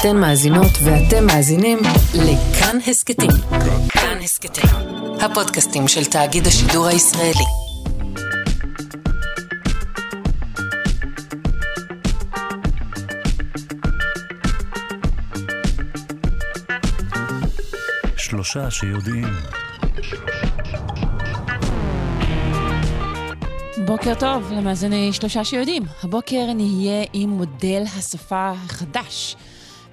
אתן מאזינות ואתם מאזינים לכאן הסכתים. כאן הסכתים, הפודקאסטים של תאגיד השידור הישראלי. שלושה שיודעים. בוקר טוב למאזיני שלושה שיודעים. הבוקר נהיה עם מודל השפה החדש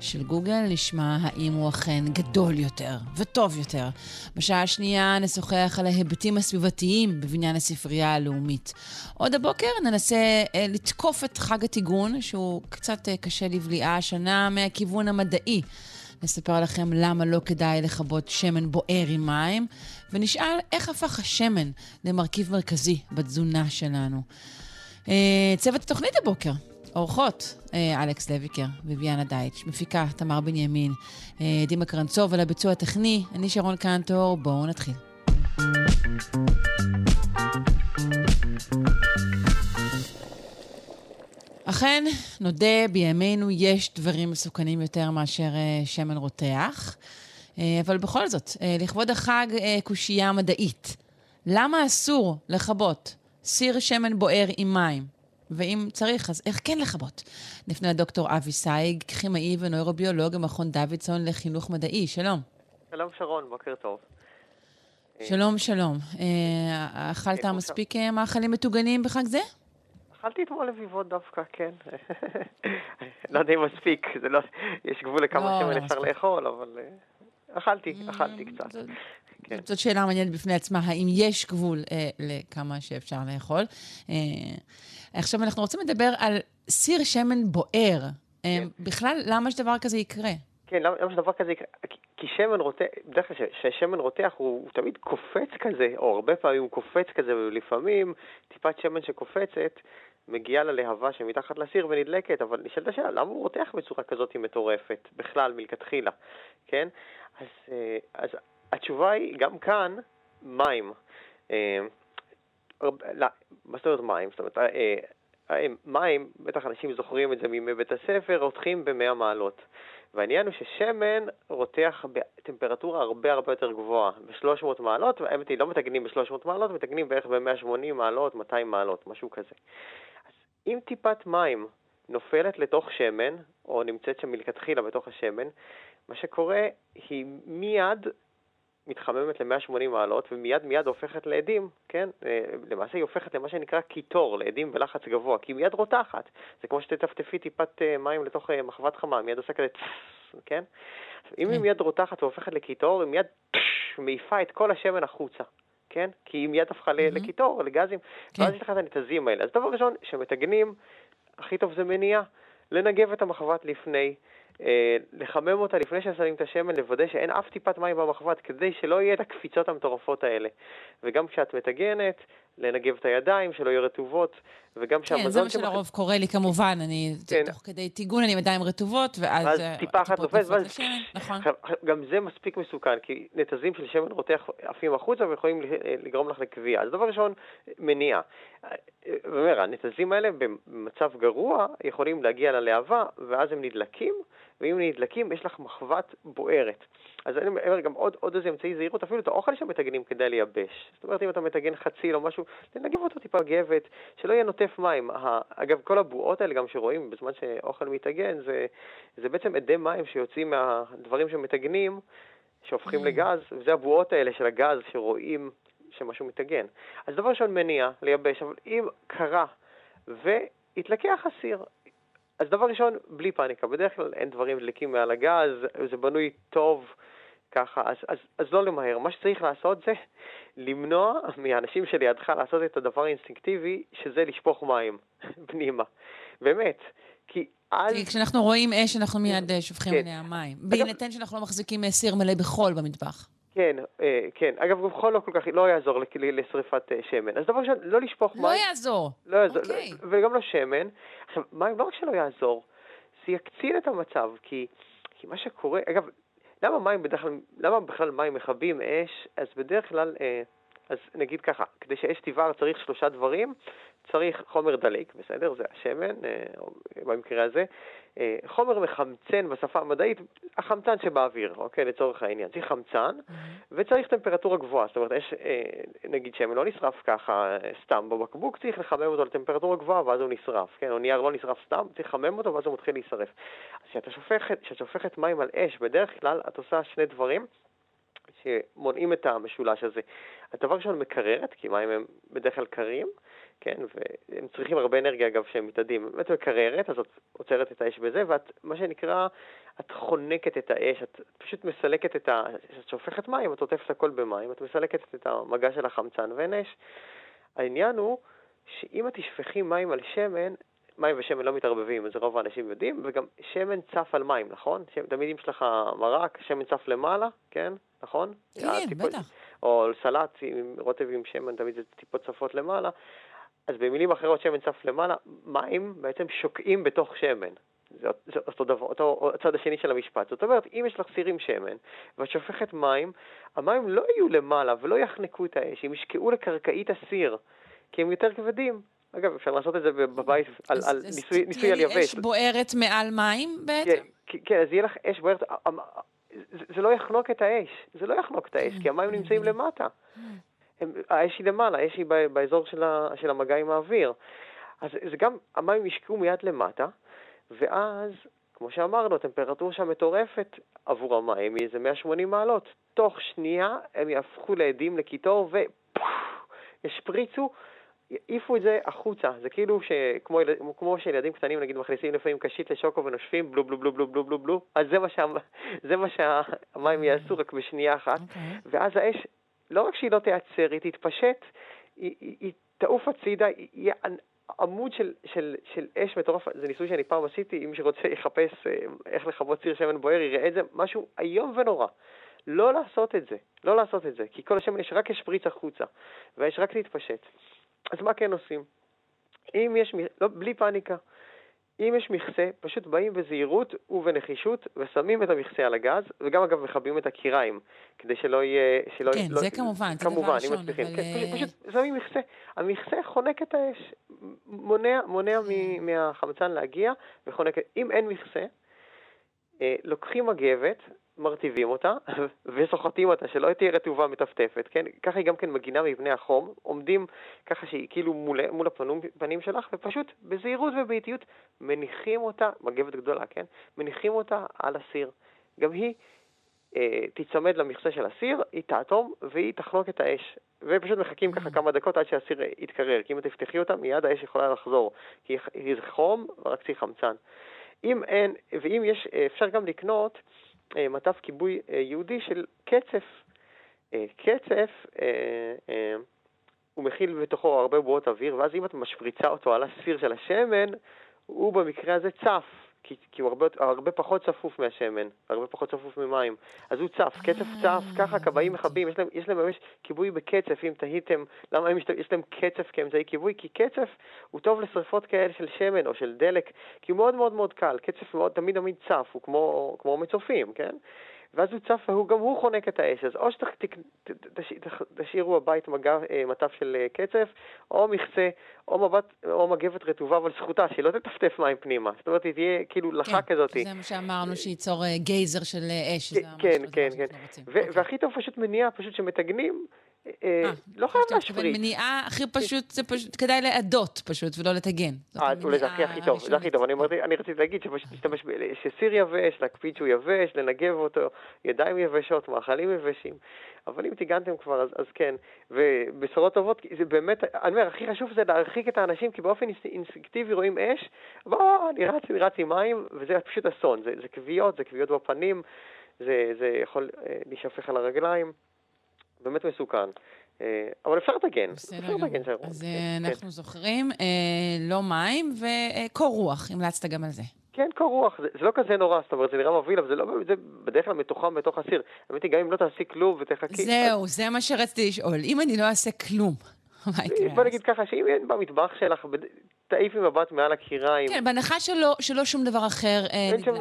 של גוגל, נשמע האם הוא אכן גדול יותר וטוב יותר. בשעה השנייה נשוחח על ההיבטים הסביבתיים בבניין הספרייה הלאומית. עוד הבוקר ננסה אה, לתקוף את חג הטיגון, שהוא קצת אה, קשה לבליעה השנה מהכיוון המדעי. נספר לכם למה לא כדאי לכבות שמן בוער עם מים, ונשאל איך הפך השמן למרכיב מרכזי בתזונה שלנו. אה, צוות התוכנית הבוקר, אורחות, אה, אלכס לויקר וביאנה דייטש, מפיקה תמר בנימין, אה, דימה קרנצוב ולביצוע הטכני, אני שרון קנטור, בואו נתחיל. אכן, נודה, בימינו יש דברים מסוכנים יותר מאשר uh, שמן רותח, אבל בכל זאת, לכבוד החג קושייה מדעית, למה אסור לכבות סיר שמן בוער עם מים? ואם צריך, אז איך כן לכבות? נפנה לדוקטור אבי סייג, כימאי ונוירוביולוג במכון דוידסון לחינוך מדעי. שלום. שלום שרון, בוקר טוב. שלום, שלום. אכלת מספיק מאכלים מטוגנים בחג זה? אכלתי אתמול לביבות דווקא, כן. לא יודע אם מספיק, לא, יש גבול לכמה לא, שמן אפשר לאכול, אבל אה, אכלתי, אכלתי קצת. כן. זאת שאלה מעניינת בפני עצמה, האם יש גבול אה, לכמה שאפשר לאכול. אה, עכשיו אנחנו רוצים לדבר על סיר שמן בוער. אה, כן. בכלל, למה שדבר כזה יקרה? כן, למה, למה שדבר כזה יקרה? כי שמן רותח, בדרך כלל כששמן רותח הוא, הוא תמיד קופץ כזה, או הרבה פעמים הוא קופץ כזה, ולפעמים טיפת שמן שקופצת מגיעה ללהבה שמתחת לסיר ונדלקת, אבל נשאלת השאלה, למה הוא רותח בצורה כזאת מטורפת, בכלל, מלכתחילה, כן? אז, אה, אז התשובה היא, גם כאן, מים. אה, לא, מה זאת אומרת מים? זאת אומרת, אה, מים, בטח אנשים זוכרים את זה מימי בית הספר, רותחים ב-100 מעלות. והעניין הוא ששמן רותח בטמפרטורה הרבה הרבה יותר גבוהה, ב-300 מעלות, והאמת היא, לא מתגנים ב-300 מעלות, מתגנים בערך ב-180 מעלות, 200 מעלות, משהו כזה. אם טיפת מים נופלת לתוך שמן, או נמצאת שם מלכתחילה בתוך השמן, מה שקורה היא מיד מתחממת ל-180 מעלות ומיד מיד הופכת לעדים, כן? אה, למעשה היא הופכת למה שנקרא קיטור, לעדים בלחץ גבוה, כי היא מיד רותחת. זה כמו שתטפטפי טיפת אה, מים לתוך אה, מחבת חמה, מיד עושה כזה כן? אם היא כן. מיד רותחת והופכת לקיטור, היא מיד מעיפה את כל השמן החוצה. כן? כי היא מיד הפכה. לקיטור, לגזים, כן. ואז יש לך את הנתזים האלה. אז דבר ראשון, שמתגנים, הכי טוב זה מניעה, לנגב את המחבת לפני, לחמם אותה לפני ששמים את השמן, לוודא שאין אף טיפת מים במחבת, כדי שלא יהיה את הקפיצות המטורפות האלה. וגם כשאת מטגנת, לנגב את הידיים, שלא יהיו רטובות, וגם שהמזון... כן, זה מה שלרוב קורה לי כמובן, אני, כן. תוך כדי טיגון אני עם ידיים רטובות, ואז... ואז טיפה אחת נופלת, ואז... נכון. גם זה מספיק מסוכן, כי נתזים של שמן רותח עפים החוצה ויכולים לגרום לך לקביעה. אז דבר ראשון, מניעה. אומר, הנתזים האלה במצב גרוע יכולים להגיע ללהבה, ואז הם נדלקים, ואם נדלקים, יש לך מחבת בוערת. אז אני אומר גם עוד, עוד איזה אמצעי זהירות, אפילו את האוכל שמטגנים כדאי לייבש. זאת אומרת, אם אתה מטגן חציל או משהו, תנגב אותו טיפה גבת, שלא יהיה נוטף מים. אגב, כל הבועות האלה גם שרואים בזמן שאוכל מטגן, זה, זה בעצם אדי מים שיוצאים מהדברים שמטגנים, שהופכים mm. לגז, וזה הבועות האלה של הגז שרואים שמשהו מטגן. אז דבר ראשון, מניע, לייבש, אבל אם קרה והתלקח הסיר, אז דבר ראשון, בלי פאניקה. בדרך כלל אין דברים דליקים מעל הגז, זה בנוי טוב. ככה, אז, אז, אז לא למהר. מה שצריך לעשות זה למנוע מהאנשים שלידך לעשות את הדבר האינסטינקטיבי, שזה לשפוך מים פנימה. באמת. כי אז... כי כשאנחנו רואים אש, אנחנו מיד אה, שופכים עליה כן. מים. בהינתן שאנחנו לא מחזיקים אה, סיר מלא בחול במטבח. כן, אה, כן. אגב, גם חול לא כל כך, לא יעזור לשריפת שמן. אז דבר ראשון, לא לשפוך לא מים. לא יעזור. לא יעזור. אוקיי. וגם לא שמן. עכשיו, מים לא רק שלא יעזור, זה יקצין את המצב, כי, כי מה שקורה, אגב, למה מים בדרך כלל, למה בכלל מים מכבים אש? אז בדרך כלל, אה, אז נגיד ככה, כדי שאש תבער צריך שלושה דברים, צריך חומר דליק, בסדר? זה השמן, אה, במקרה הזה. אה, חומר מחמצן בשפה המדעית, החמצן שבאוויר, אוקיי? לצורך העניין. צריך חמצן, mm-hmm. וצריך טמפרטורה גבוהה. זאת אומרת, יש, אה, נגיד שמן לא נשרף ככה סתם בבקבוק, צריך לחמם אותו לטמפרטורה גבוהה ואז הוא נשרף, כן? או נייר לא נשרף סתם, צריך לחמם אותו ואז הוא מתחיל להישרף. אז כשאת שופכת מים על אש, בדרך כלל את עושה שני דברים. שמונעים את המשולש הזה. הדבר ראשון מקררת, כי מים הם בדרך כלל קרים, כן, והם צריכים הרבה אנרגיה אגב כשהם מתאדים. באמת מקררת, אז את עוצרת את האש בזה, ואת, מה שנקרא, את חונקת את האש, את פשוט מסלקת את ה... כשאת שופכת מים, את עוטפת הכל במים, את מסלקת את המגע של החמצן ואין אש. העניין הוא שאם את תשפכי מים על שמן, מים ושמן לא מתערבבים, זה רוב האנשים יודעים, וגם שמן צף על מים, נכון? תמיד אם יש לך מרק, שמן צף למעלה, כן? נכון? כן, בטח. או סלט עם רוטב עם שמן, תמיד זה טיפות צפות למעלה. אז במילים אחרות, שמן צף למעלה, מים בעצם שוקעים בתוך שמן. זה, זה אותו דבר, אותו הצד השני של המשפט. זאת אומרת, אם יש לך סיר עם שמן, ואת שופכת מים, המים לא יהיו למעלה ולא יחנקו את האש, הם ישקעו לקרקעית הסיר, כי הם יותר כבדים. אגב, אפשר לעשות את זה בבית על, על ניסוי, ניסוי על יבש. אש בוערת מעל מים בעצם? כן, כן, אז יהיה לך אש בוערת. זה, זה לא יחנוק את האש, זה לא יחנוק את האש, כי המים נמצאים למטה. הם, האש היא למעלה, האש היא באזור של, ה, של המגע עם האוויר. אז זה גם, המים ישקעו מיד למטה, ואז, כמו שאמרנו, הטמפרטורה שם מטורפת עבור המים, היא איזה 180 מעלות. תוך שנייה הם יהפכו לעדים לקיטור וישפריצו, יעיפו את זה החוצה. זה כאילו שכמו כמו שילדים קטנים, נגיד, מכניסים לפעמים קשית לשוקו ונושפים בלו בלו בלו בלו בלו בלו בלו, אז זה מה, שה, זה מה שהמים יעשו רק בשנייה אחת. Okay. אוקיי. ואז האש לא רק שהיא לא תיעצר, היא תתפשט, היא, היא, היא תעוף הצידה, היא יהיה עמוד של, של, של אש מטורף, זה ניסוי שאני פעם עשיתי, אם שרוצה יחפש אה, איך לכבות ציר שמן בוער, יראה את זה, משהו איום ונורא. לא לעשות את זה, לא לעשות את זה, כי כל השמן יש רק ישפריץ החוצה, והאש רק להתפשט. אז מה כן עושים? אם יש, לא, בלי פאניקה, אם יש מכסה, פשוט באים בזהירות ובנחישות ושמים את המכסה על הגז, וגם אגב מכבים את הקיריים, כדי שלא יהיה... שלא, כן, לא, זה כמובן, זה דבר ראשון, אבל... כן, פשוט, פשוט שמים מכסה. המכסה חונק את האש, מונע, מונע מ, מהחמצן להגיע וחונק... אם אין מכסה, אה, לוקחים מגבת, מרטיבים אותה וסוחטים אותה, שלא תהיה רטובה מטפטפת, כן? ככה היא גם כן מגינה מפני החום, עומדים ככה שהיא כאילו מול, מול הפנים שלך, ופשוט בזהירות ובאיטיות מניחים אותה, מגבת גדולה, כן? מניחים אותה על הסיר. גם היא אה, תיצמד למכסה של הסיר, היא תאטום והיא תחנוק את האש. ופשוט מחכים ככה כמה דקות עד שהסיר יתקרר, כי אם תפתחי אותה, מיד האש יכולה לחזור, כי היא חום ורק צריך חמצן. אם אין, ואם יש, אפשר גם לקנות מטף כיבוי אה, יהודי של קצף. אה, קצף, הוא מכיל בתוכו הרבה בועות אוויר, ואז אם את משפריצה אותו על הסיר של השמן, הוא במקרה הזה צף. כי, כי הוא הרבה, הרבה פחות צפוף מהשמן, הרבה פחות צפוף ממים. אז הוא צף, קצף צף, ככה כבאים מכבים, יש להם, יש להם ממש כיבוי בקצף, אם תהיתם למה הם, יש להם קצף כאמצעי כיבוי, כי קצף הוא טוב לשרפות כאלה של שמן או של דלק, כי הוא מאוד מאוד מאוד קל, קצף מאוד תמיד תמיד צף, הוא כמו, כמו מצופים, כן? ואז הוא צף וגם הוא חונק את האש. אז או שתשאירו הבית מגע, אה, מטף של אה, קצף, או מכסה, או, מבט, או מגבת רטובה, אבל זכותה, שהיא לא תטפטף מים פנימה. זאת אומרת, היא תהיה כאילו לחה כן, כזאת. זה מה שאמרנו, שייצור אה, גייזר של אש. כן, כן, כן. אוקיי. והכי טוב פשוט מניעה, פשוט שמתגנים. לא חייב להשפריץ. מניעה הכי פשוט, זה פשוט כדאי לעדות פשוט, ולא לטגן. אולי זה הכי טוב, זה הכי טוב. אני רציתי להגיד שפשוט להשתמש, שסיר יבש, להקפיד שהוא יבש, לנגב אותו, ידיים יבשות, מאכלים יבשים. אבל אם טיגנתם כבר, אז, אז כן. ובשורות טובות, זה באמת, אני אומר, הכי חשוב זה להרחיק את האנשים, כי באופן אינסטינקטיבי רואים אש, בוא, אני רץ, אני רץ עם מים, וזה פשוט אסון. זה, כוויות, זה כוויות בפנים, זה, זה יכול אה, להישפך על הרגליים. באמת מסוכן. אה, אבל אפשר לתקן. בסדר גמור. אז כן, אה, אנחנו כן. זוכרים, אה, לא מים וקור רוח, המלצת גם על זה. כן, קור רוח, זה, זה לא כזה נורא, זאת אומרת, זה נראה מבהיל, אבל זה לא, זה בדרך כלל מתוחם בתוך הסיר. האמת היא, גם אם לא תעשי כלום ותחכי... זהו, אז... זה מה שרציתי לשאול. אם אני לא אעשה כלום, מה יקרה? בוא נגיד ככה, שאם אין במטבח שלך, תעיפי מבט מעל הקיריים... כן, בהנחה שלא, שלא שום דבר אחר,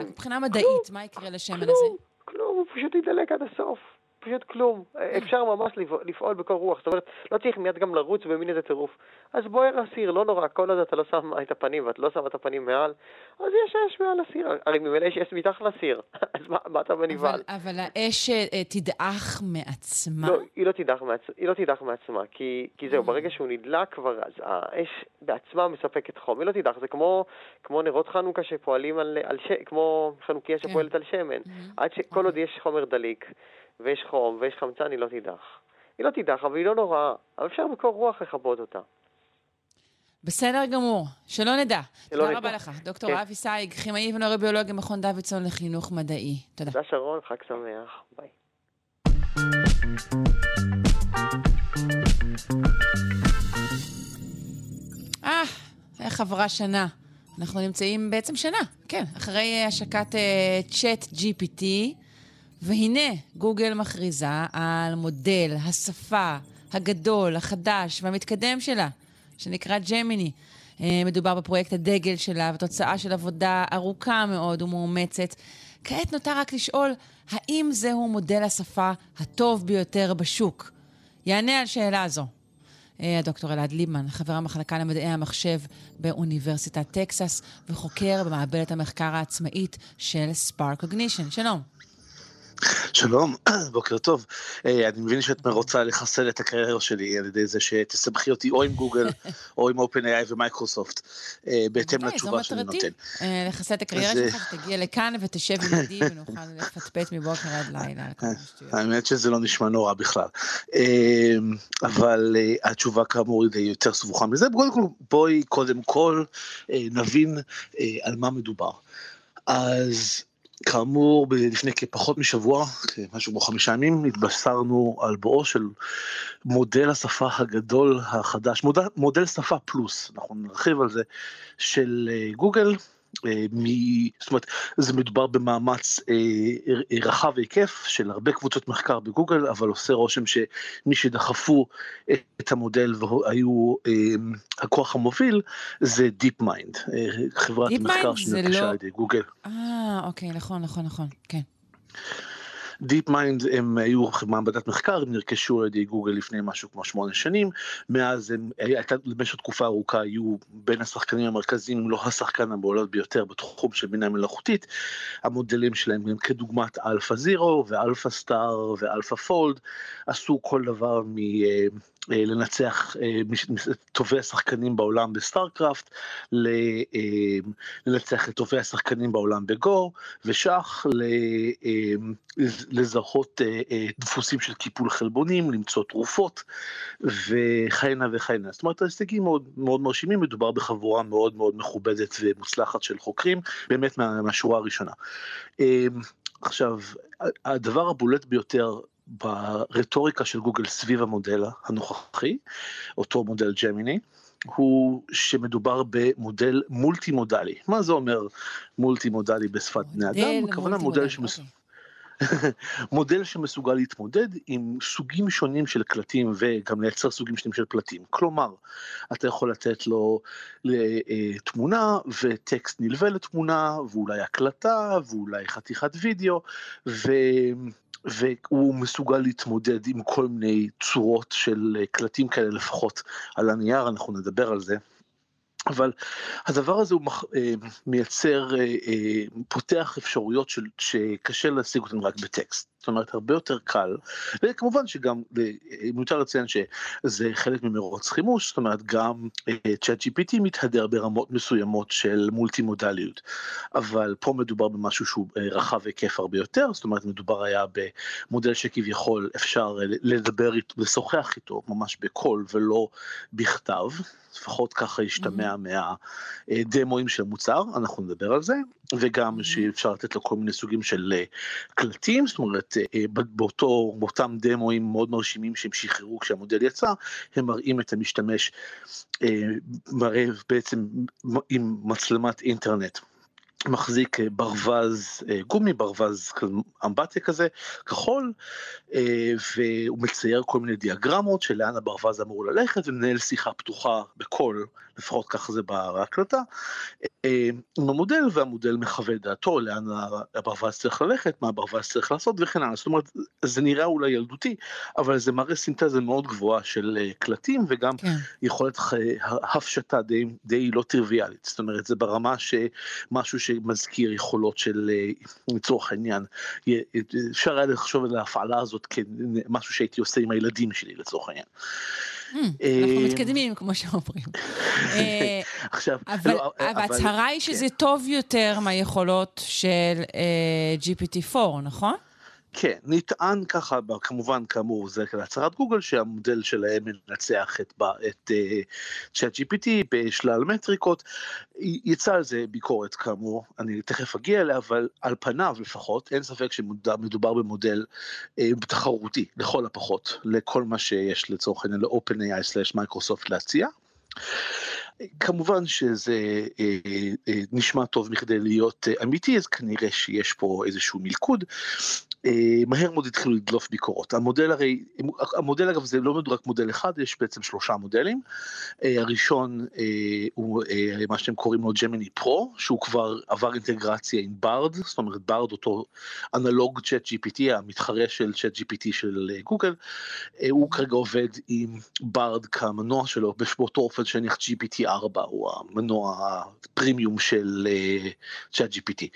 מבחינה מדעית, מה יקרה לשמן הזה? כלום, כלום, הוא פשוט ידלק עד הסוף. פשוט כלום. אפשר ממש לפעול בקור רוח. זאת אומרת, לא צריך מיד גם לרוץ במין איזה טירוף. אז בוער הסיר, לא נורא, כל עוד אתה לא שם את הפנים ואת לא שם את הפנים מעל, אז יש אש מעל הסיר. הרי ממילא יש אש מתחת לסיר, אז מה, מה אתה בנבהל? אבל, אבל האש אה, תדעך מעצמה? לא, היא לא תדעך, מעצ... היא לא תדעך מעצמה, כי, כי זהו, ברגע שהוא נדלק כבר, אז האש בעצמה מספקת חום, היא לא תדעך, זה כמו, כמו נרות חנוכה שפועלים על, על ש... כמו חנוכיה כן. שפועלת על שמן. עד שכל עוד יש חומר דליק, ויש חום, ויש חמצן, היא לא תידח. היא לא תידח, אבל היא לא נוראה, אבל אפשר בקור רוח לכבות אותה. בסדר גמור, שלא נדע. שלא תודה רבה לך, דוקטור כן. אבי סייג, כימאי ונוירוביולוג במכון דוידסון לחינוך מדעי. תודה. תודה שרון, חג שמח, ביי. אה, איך עברה שנה. אנחנו נמצאים בעצם שנה, כן, אחרי השקת צ'אט uh, GPT, והנה, גוגל מכריזה על מודל השפה הגדול, החדש והמתקדם שלה, שנקרא ג'מיני. Uh, מדובר בפרויקט הדגל שלה ותוצאה של עבודה ארוכה מאוד ומאומצת. כעת נותר רק לשאול, האם זהו מודל השפה הטוב ביותר בשוק? יענה על שאלה זו אה, הדוקטור אלעד ליבמן, חבר המחלקה למדעי המחשב באוניברסיטת טקסס וחוקר במעבדת המחקר העצמאית של ספארק קוגנישן. שלום. שלום, בוקר טוב. אה, אני מבין שאת רוצה לחסל את הקריירה שלי על ידי זה שתסבכי אותי או עם גוגל או עם OpenAI ומייקרוסופט, אה, בהתאם לתשובה שאני נותן. אה, לחסל את הקריירה שלך, שתגיע לכאן ותשב עם ידי ונוכל לפטפט מבוקר עד לילה. האמת שזה לא נשמע נורא בכלל. אבל התשובה כאמור היא יותר סבוכה מזה. בואי קודם כל נבין על מה מדובר. אז כאמור, לפני כפחות משבוע, משהו כמו חמישה ימים, התבשרנו על בואו של מודל השפה הגדול החדש, מודל, מודל שפה פלוס, אנחנו נרחיב על זה, של אה, גוגל, מ... זאת אומרת, זה מדובר במאמץ אה, רחב היקף של הרבה קבוצות מחקר בגוגל, אבל עושה רושם שמי שדחפו את המודל והיו אה, הכוח המוביל זה דיפ מיינד, אה, חברת Deep מחקר שנרכשה לא... על ידי גוגל. אה, אוקיי, נכון, נכון, נכון, כן. דיפ מיינד הם היו מעבדת מחקר, הם נרכשו על ידי גוגל לפני משהו כמו שמונה שנים, מאז הם, הייתה במשך תקופה ארוכה היו בין השחקנים המרכזיים, אם לא השחקן הבולט ביותר בתחום של בינה מלאכותית, המודלים שלהם הם כדוגמת אלפא זירו ואלפא סטאר ואלפא פולד, עשו כל דבר מ... אה, לנצח אה, טובי השחקנים בעולם ב StarCraft, אה, לנצח את טובי השחקנים בעולם בגו ושח, לזהות דפוסים של קיפול חלבונים, למצוא תרופות וכהנה וכהנה. זאת אומרת ההישגים מאוד מאוד מרשימים, מדובר בחבורה מאוד מאוד מכובדת ומוצלחת של חוקרים, באמת מה, מהשורה הראשונה. עכשיו, הדבר הבולט ביותר ברטוריקה של גוגל סביב המודל הנוכחי, אותו מודל ג'מיני, הוא שמדובר במודל מולטי מודלי. מה זה אומר מולטי מודלי בשפת בני אדם? הכוונה מודל שמס... מודל שמסוגל להתמודד עם סוגים שונים של קלטים וגם לייצר סוגים שונים של פלטים. כלומר, אתה יכול לתת לו אה, תמונה וטקסט נלווה לתמונה ואולי הקלטה ואולי חתיכת וידאו ו... והוא מסוגל להתמודד עם כל מיני צורות של אה, קלטים כאלה לפחות על הנייר, אנחנו נדבר על זה. אבל הדבר הזה הוא אה, מייצר, אה, פותח אפשרויות שקשה להשיג אותן רק בטקסט. זאת אומרת הרבה יותר קל. וכמובן שגם מיותר לציין שזה חלק ממרוץ חימוש זאת אומרת גם צ'אט uh, GPT מתהדר ברמות מסוימות של מולטי מודליות אבל פה מדובר במשהו שהוא uh, רחב היקף הרבה יותר זאת אומרת מדובר היה במודל שכביכול אפשר לדבר איתו לשוחח איתו ממש בקול ולא בכתב. לפחות ככה השתמע mm-hmm. מהדמוים של המוצר אנחנו נדבר על זה וגם mm-hmm. שאפשר לתת לו כל מיני סוגים של קלטים זאת אומרת אה, באותו, באותם דמוים מאוד מרשימים שהם שחררו כשהמודל יצא, הם מראים את המשתמש אה, מראה בעצם עם מצלמת אינטרנט. מחזיק אה, ברווז אה, גומי, ברווז אמבטיה כזה, כחול, אה, והוא מצייר כל מיני דיאגרמות של לאן הברווז אמור ללכת ומנהל שיחה פתוחה בקול, לפחות ככה זה בהקלטה, עם המודל והמודל מחווה דעתו לאן הברווז צריך ללכת, מה הברווז צריך לעשות וכן הלאה. זאת אומרת, זה נראה אולי ילדותי, אבל זה מראה סינתזה מאוד גבוהה של קלטים וגם כן. יכולת הפשטה די, די לא טריוויאלית. זאת אומרת, זה ברמה שמשהו ש... שמזכיר יכולות של, אה, לצורך העניין, אפשר היה לחשוב על ההפעלה הזאת כמשהו שהייתי עושה עם הילדים שלי לצורך העניין. Hmm, אנחנו אה, מתקדמים, כמו שאומרים. אה, עכשיו, אבל ההצהרה היא שזה כן. טוב יותר מהיכולות של GPT-4, נכון? כן, נטען ככה, כמובן, כאמור, זה הצהרת גוגל, שהמודל שלהם מנצח את, את צ'אט uh, GPT בשלל מטריקות. יצא על זה ביקורת, כאמור, אני תכף אגיע אליה, אבל על פניו לפחות, אין ספק שמדובר במודל uh, תחרותי, לכל הפחות, לכל מה שיש לצורך העניין ל-OpenAI/מייקרוסופט להציע. כמובן שזה אה, אה, נשמע טוב מכדי להיות אה, אמיתי, אז כנראה שיש פה איזשהו מלכוד. מהר מאוד התחילו לדלוף ביקורות. המודל הרי, המודל אגב זה לא מדובר מודל אחד, יש בעצם שלושה מודלים. הראשון הוא מה שהם קוראים לו Gemini Pro, שהוא כבר עבר אינטגרציה עם Bard, זאת אומרת Bard אותו אנלוג ChatGPT, המתחרה של ChatGPT של גוגל, הוא כרגע עובד עם Bard כמנוע שלו, באותו אופן שנניח GPT 4 הוא המנוע הפרימיום של ChatGPT.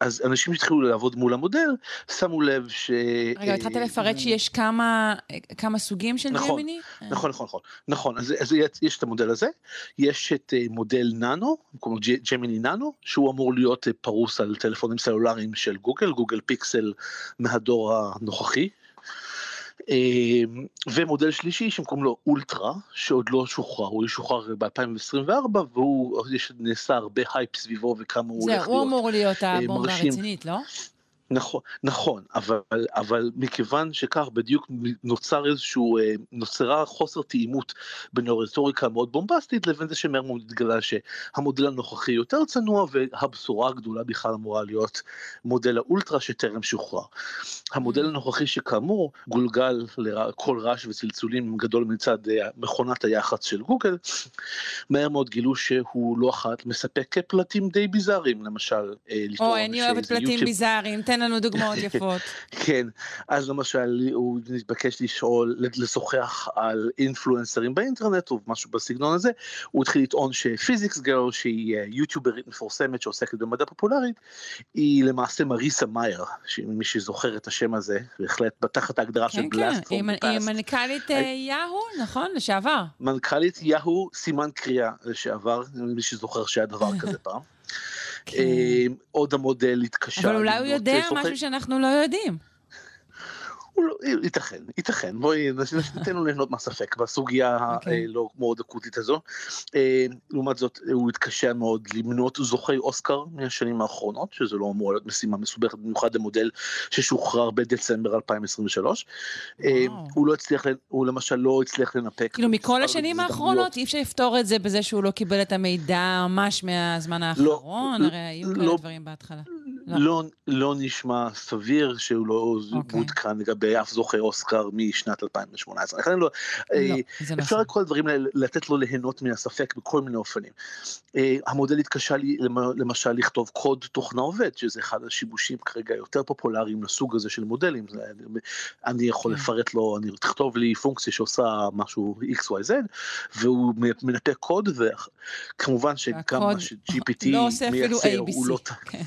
אז אנשים שהתחילו לעבוד מול המודל, שמו לב ש... רגע, התחלת לפרט שיש כמה, כמה סוגים של נכון, Gemini? נכון, נכון, נכון, נכון, אז, אז יש את המודל הזה, יש את אה, מודל ננו, לו Gemini Nano, שהוא אמור להיות אה, פרוס על טלפונים סלולריים של גוגל, Google Pixel מהדור הנוכחי, אמ, ומודל שלישי שהם קוראים לו אולטרה, שעוד לא שוחרר, הוא ישוחרר ב-2024 והוא, יש, נעשה הרבה הייפ סביבו וכמה הוא הולך להיות. זהו, הוא אמור להיות הבומבה הרצינית, לא? נכון, נכון, אבל, אבל מכיוון שכך בדיוק נוצר איזשהו, אה, נוצרה חוסר תאימות בין הרטוריקה המאוד בומבסטית לבין זה שמהר מאוד התגלה שהמודל הנוכחי יותר צנוע והבשורה הגדולה בכלל אמורה להיות מודל האולטרה שטרם שוחרר. המודל הנוכחי שכאמור גולגל לכל רעש וצלצולים גדול מצד אה, מכונת היח"צ של גוגל, מהר מאוד גילו שהוא לא אחת מספק פלטים די ביזאריים, למשל אה, או, אני אוהבת פלטים ביזאריים, תן לנו דוגמאות יפות. כן, אז למשל הוא נתבקש לשאול, לשוחח על אינפלואנסרים באינטרנט או משהו בסגנון הזה, הוא התחיל לטעון שפיזיקס גרל שהיא אה, יוטיוברית מפורסמת שעוסקת במדע פופולרית, היא למעשה מריסה מאייר, מי שזוכר את השם הזה, בהחלט תחת ההגדרה של בלאסט פורם פאסט. היא מנכ"לית אה, יהו, נכון? לשעבר. מנכ"לית יהו, סימן קריאה לשעבר, מי שזוכר שהיה דבר כזה פעם. כן. אה, עוד המודל התקשה. אבל אולי הוא יודע משהו שאנחנו לא יודעים. לא, ייתכן, ייתכן, בואי ניתן לו ליהנות מהספק בסוגיה. אוקיי. הלא מאוד אקוטית הזו. אה, לעומת זאת, הוא התקשה מאוד למנות זוכי אוסקר מהשנים האחרונות, שזה לא אמור להיות משימה מסובכת במיוחד למודל ששוחרר בדצמבר 2023. Wow. אה, הוא לא הצליח, הוא למשל לא הצליח לנפק. כאילו מכל השנים האחרונות אי אפשר לפתור את זה בזה שהוא לא קיבל את המידע ממש מהזמן לא, האחרון, לא, הרי היו כאלה דברים בהתחלה. לא. נשמע סביר שהוא לא. אוקיי. מעודכן לגבי אף זוכה אוסקר משנת 2018. לכן לא, לא אה, אפשר את כל הדברים האלה לתת לו ליהנות מהספק בכל מיני אופנים. אה, המודל התקשה לי למשל לכתוב קוד תוכנה עובד, שזה אחד השיבושים כרגע יותר פופולריים לסוג הזה של מודלים. אני יכול. כן. לפרט לו, אני תכתוב לי פונקציה שעושה משהו XYZ, והוא מנפק קוד, וכמובן שגם מה ש-GPT לא מייצר, הוא לא... כן.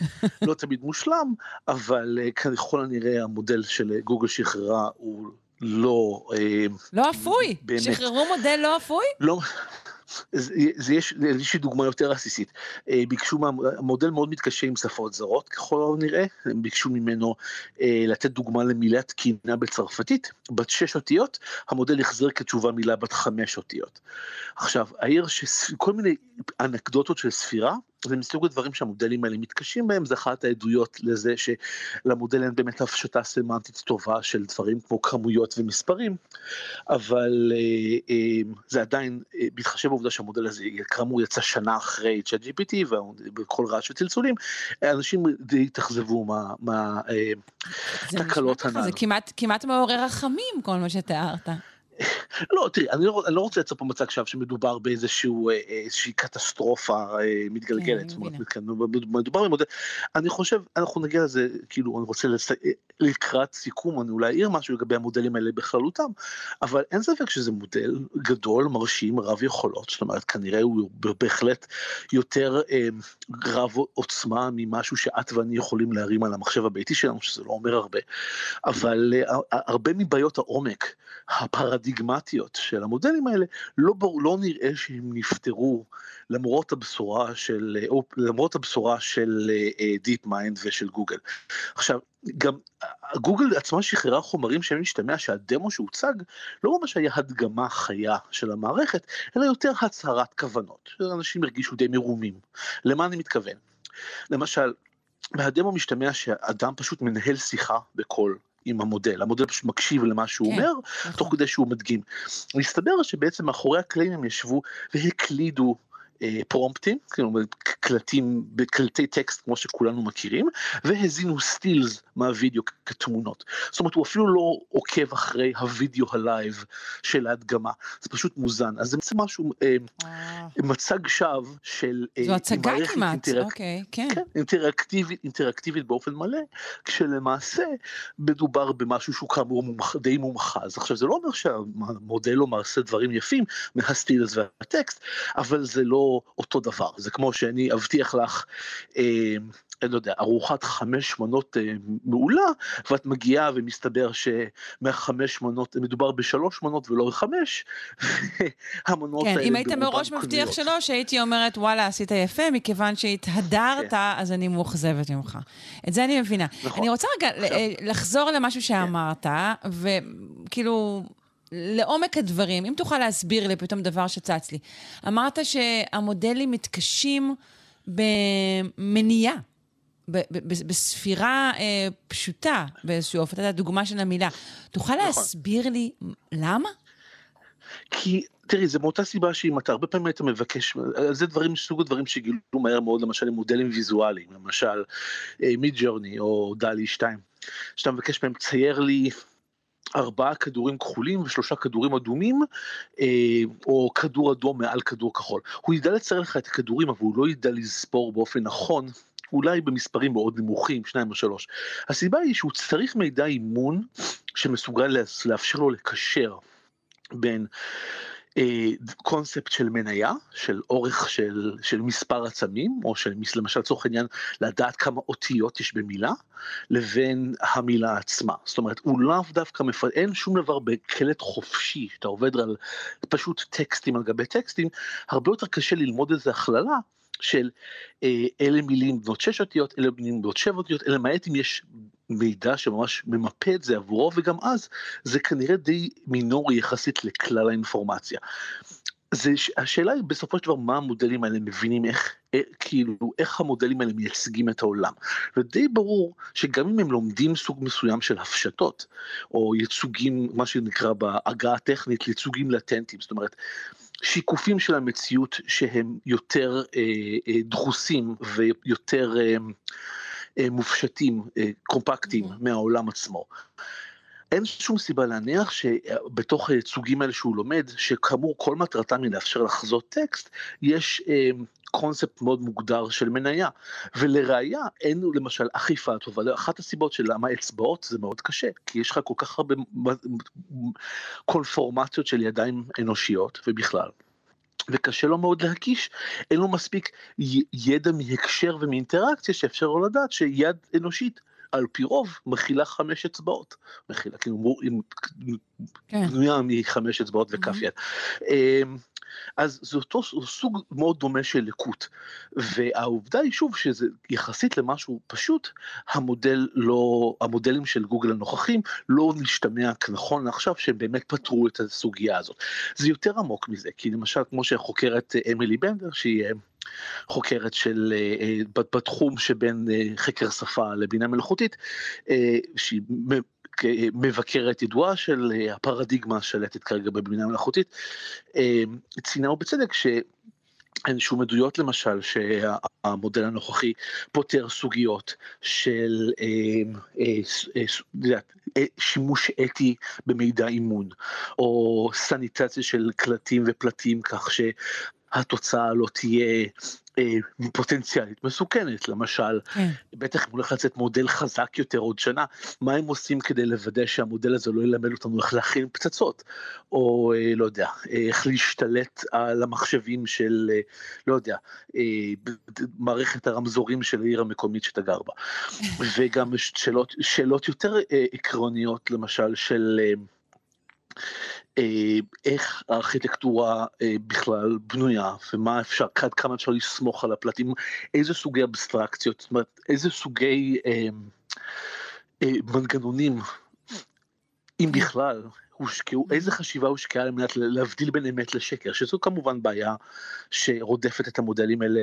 לא תמיד מושלם, אבל אה, ככל הנראה המודל של גוגל שחררה הוא לא... אה, לא אפוי? באמת. שחררו מודל לא אפוי? לא. זה, זה יש איזושהי דוגמה יותר עסיסית. אה, ביקשו, המודל מאוד מתקשה עם שפות זרות ככל הנראה, הם ביקשו ממנו אה, לתת דוגמה למילה תקינה בצרפתית, בת שש אותיות, המודל החזיר כתשובה מילה בת חמש אותיות. עכשיו, העיר שכל מיני אנקדוטות של ספירה, זה מסוג הדברים שהמודלים האלה מתקשים בהם, זה אחת העדויות לזה שלמודל אין באמת הפשטה סמנטית טובה של דברים כמו כמויות ומספרים, אבל אה, אה, זה עדיין, אה, בהתחשב בעובדה שהמודל הזה כאמור יצא שנה אחרי צ'אט GPT וכל רעש וצלצולים, אנשים די התאכזבו מהתקלות הנ"ל. זה כמעט, כמעט מעורר רחמים כל מה שתיארת. לא, תראי, אני לא, אני לא רוצה לייצר פה מצג שווא שמדובר באיזשהו, אה, קטסטרופה אה, מתגלגלת. כן, אני מבינה. מדובר במודל, אני חושב, אנחנו נגיע לזה, כאילו, אני רוצה לס... לקראת סיכום, אני אולי אעיר משהו לגבי המודלים האלה בכללותם, אבל אין ספק שזה מודל גדול, מרשים, רב יכולות, זאת אומרת, כנראה הוא בהחלט יותר אה, רב עוצמה ממשהו שאת ואני יכולים להרים על המחשב הביתי שלנו, שזה לא אומר הרבה, אבל אה, הרבה מבעיות העומק, הפרדיגמטיות של המודלים האלה, לא, לא נראה שהם נפתרו למרות הבשורה של, למרות הבשורה של Deep uh, Mind ושל גוגל. עכשיו, גם גוגל עצמה שחררה חומרים שהם משתמע שהדמו שהוצג לא ממש היה הדגמה חיה של המערכת, אלא יותר הצהרת כוונות, אנשים הרגישו די מרומים. למה אני מתכוון? למשל, מהדמו משתמע שאדם פשוט מנהל שיחה בקול עם המודל, המודל פשוט מקשיב למה שהוא כן, אומר, נכון. תוך כדי שהוא מדגים. מסתבר שבעצם מאחורי הקלעים הם ישבו והקלידו פרומפטים, כאילו קלטים, קלטי טקסט כמו שכולנו מכירים, והזינו סטילס מהווידאו כתמונות. זאת אומרת, הוא אפילו לא עוקב אחרי הווידאו ה live של ההדגמה, זה פשוט מוזן. אז זה בעצם משהו, אה, מצג שווא של אה, זו הצגה כמעט, אינטראק... אוקיי, כן. כן, אינטראקטיבית, אינטראקטיבית באופן מלא, כשלמעשה מדובר במשהו שהוא כאמור מומח, די מומחז. עכשיו, זה לא אומר שהמודל לא עושה דברים יפים מהסטילס והטקסט, אבל זה לא... אותו דבר, זה כמו שאני אבטיח לך, אה, אני לא יודע, ארוחת חמש מנות אה, מעולה, ואת מגיעה ומסתבר שמהחמש מנות, מדובר בשלוש מנות ולא בחמש, המנות כן, האלה אם היית מראש מבטיח שלא, שהייתי אומרת, וואלה, עשית יפה, מכיוון שהתהדרת, כן. אז אני מאוכזבת ממך. את זה אני מבינה. נכון. אני רוצה רגע עכשיו, לחזור למשהו כן. שאמרת, כן. וכאילו... לעומק הדברים, אם תוכל להסביר לי פתאום דבר שצץ לי. אמרת שהמודלים מתקשים במניעה, בספירה אה, פשוטה באיזשהו אופן, אתה יודע, דוגמה של המילה. תוכל נכון. להסביר לי למה? כי תראי, זה מאותה סיבה שאם אתה הרבה פעמים היית מבקש, זה דברים, סוג הדברים שגילו מהר מאוד, למשל עם מודלים ויזואליים, למשל מיד אה, ג'ורני או דלי 2, שאתה מבקש מהם, צייר לי ארבעה כדורים כחולים ושלושה כדורים אדומים, אה, או כדור אדום מעל כדור כחול. הוא ידע לצייר לך את הכדורים, אבל הוא לא ידע לספור באופן נכון, אולי במספרים מאוד נמוכים, שניים או שלוש. הסיבה היא שהוא צריך מידע אימון שמסוגל לאפשר לו לקשר בין קונספט של מניה, של אורך של, של מספר עצמים, או של למשל לצורך העניין לדעת כמה אותיות יש במילה, לבין המילה עצמה. זאת אומרת, הוא לאו דווקא, מפ... אין שום דבר בקלט חופשי, שאתה עובד על פשוט טקסטים על גבי טקסטים, הרבה יותר קשה ללמוד איזה הכללה. של אה, אלה מילים בנות שש אותיות, אלה מילים בנות שבע אותיות, למעט אם יש מידע שממש ממפה את זה עבורו, וגם אז זה כנראה די מינורי יחסית לכלל האינפורמציה. זה, השאלה היא בסופו של דבר מה המודלים האלה מבינים איך, איך כאילו איך המודלים האלה מייצגים את העולם ודי ברור שגם אם הם לומדים סוג מסוים של הפשטות או ייצוגים מה שנקרא בעגה הטכנית ייצוגים לטנטיים זאת אומרת שיקופים של המציאות שהם יותר אה, אה, דחוסים ויותר אה, אה, מופשטים, אה, קומפקטיים mm-hmm. מהעולם עצמו. אין שום סיבה להניח שבתוך הייצוגים האלה שהוא לומד, שכאמור כל מטרתם היא לאפשר לחזות טקסט, יש אה, קונספט מאוד מוגדר של מניה. ולראיה, אין למשל אכיפה טובה, אחת הסיבות של למה אצבעות זה מאוד קשה, כי יש לך כל כך הרבה קונפורמציות של ידיים אנושיות ובכלל. וקשה לו מאוד להקיש, אין לו מספיק ידע מהקשר ומאינטראקציה שאפשר לו לדעת שיד אנושית על פי רוב מכילה חמש אצבעות, מכילה כאילו בנויה כן. מחמש אצבעות וכף יד. אמ, אז זה אותו סוג מאוד דומה של לקות. והעובדה היא שוב שזה יחסית למשהו פשוט, המודל לא, המודלים של גוגל הנוכחים לא נשתמע כנכון לעכשיו שהם באמת פתרו את הסוגיה הזאת. זה יותר עמוק מזה, כי למשל כמו שחוקרת אמילי בנדר, שהיא חוקרת של, בתחום שבין חקר שפה לבינה מלאכותית, שהיא מבקרת ידועה של אה, הפרדיגמה השלטת כרגע בבינה מלאכותית, אה, ציינה בצדק ש... אין שום עדויות למשל שהמודל הנוכחי פותר סוגיות של אה, אה, אה, שימוש אתי במידע אימון או סניטציה של קלטים ופלטים כך שהתוצאה לא תהיה אה, פוטנציאלית מסוכנת, למשל, כן. בטח אם הולך לצאת מודל חזק יותר עוד שנה, מה הם עושים כדי לוודא שהמודל הזה לא ילמד אותנו איך להכין פצצות, או אה, לא יודע, איך להשתלט על המחשבים של, אה, לא יודע, אה, מערכת הרמזורים של העיר המקומית שאתה גר בה, וגם שאלות, שאלות יותר אה, עקרוניות, למשל, של... אה, אה, איך הארכיטקטורה אה, בכלל בנויה ומה אפשר, עד כמה אפשר לסמוך על הפלטים, איזה סוגי אבסטרקציות, זאת אומרת, איזה סוגי אה, אה, מנגנונים, אם כן. בכלל, הושקעו, איזה חשיבה הושקעה על מנת להבדיל בין אמת לשקר, שזו כמובן בעיה שרודפת את המודלים האלה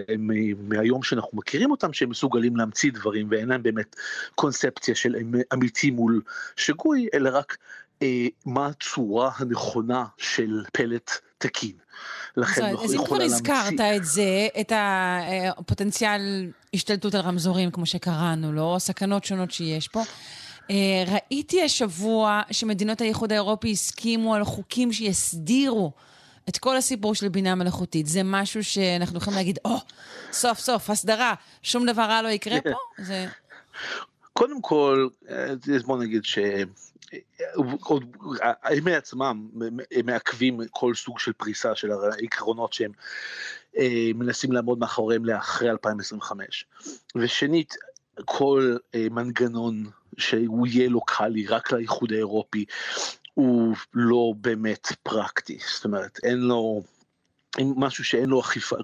מהיום שאנחנו מכירים אותם, שהם מסוגלים להמציא דברים ואין להם באמת קונספציה של אמיתי מול שגוי, אלא רק אה, מה הצורה הנכונה של פלט תקין. לכן אז, אז אם כבר הזכרת את זה, את הפוטנציאל השתלטות על רמזורים, כמו שקראנו לו, סכנות שונות שיש פה, אה, ראיתי השבוע שמדינות האיחוד האירופי הסכימו על חוקים שיסדירו את כל הסיפור של בינה מלאכותית. זה משהו שאנחנו יכולים להגיד, או, oh, סוף סוף, הסדרה, שום דבר רע לא יקרה פה? זה... קודם כל, אה, בוא נגיד ש... הם מעצמם מעכבים כל סוג של פריסה של העקרונות שהם אה, מנסים לעמוד מאחוריהם לאחרי 2025. ושנית, כל אה, מנגנון שהוא יהיה לוקאלי רק לאיחוד האירופי הוא לא באמת פרקטי, זאת אומרת אין לו עם משהו שאין לו אכיפה,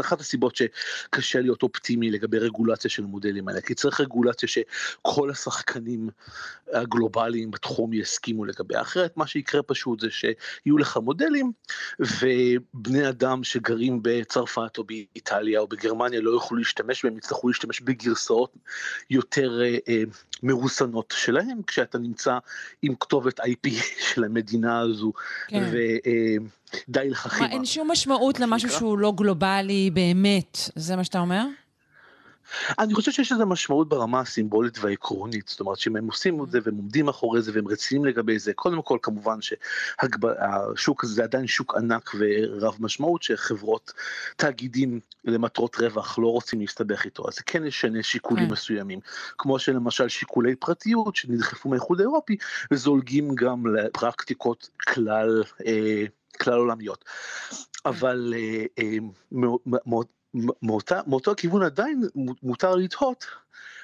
אחת הסיבות שקשה להיות אופטימי לגבי רגולציה של המודלים האלה, כי צריך רגולציה שכל השחקנים הגלובליים בתחום יסכימו לגביה, אחרת מה שיקרה פשוט זה שיהיו לך מודלים ובני אדם שגרים בצרפת או באיטליה או בגרמניה לא יוכלו להשתמש בהם, יצטרכו להשתמש בגרסאות יותר אה, אה, מרוסנות שלהם, כשאתה נמצא עם כתובת IP של המדינה הזו. כן. ו, אה, די לך חימה. מה, אין שום משמעות למשהו שהוא לא גלובלי באמת, זה מה שאתה אומר? אני חושב שיש לזה משמעות ברמה הסימבולית והעקרונית, זאת אומרת שאם הם עושים את זה והם עומדים מאחורי זה והם רציניים לגבי זה, קודם כל כמובן שהשוק הזה זה עדיין שוק ענק ורב משמעות שחברות, תאגידים למטרות רווח לא רוצים להסתבך איתו, אז זה כן ישנה שיקולים כן. מסוימים, כמו שלמשל שיקולי פרטיות שנדחפו מהאיחוד האירופי וזולגים גם לפרקטיקות כלל, אה, כלל עולמיות. אבל אה, אה, מאותו הכיוון עדיין מותר לתהות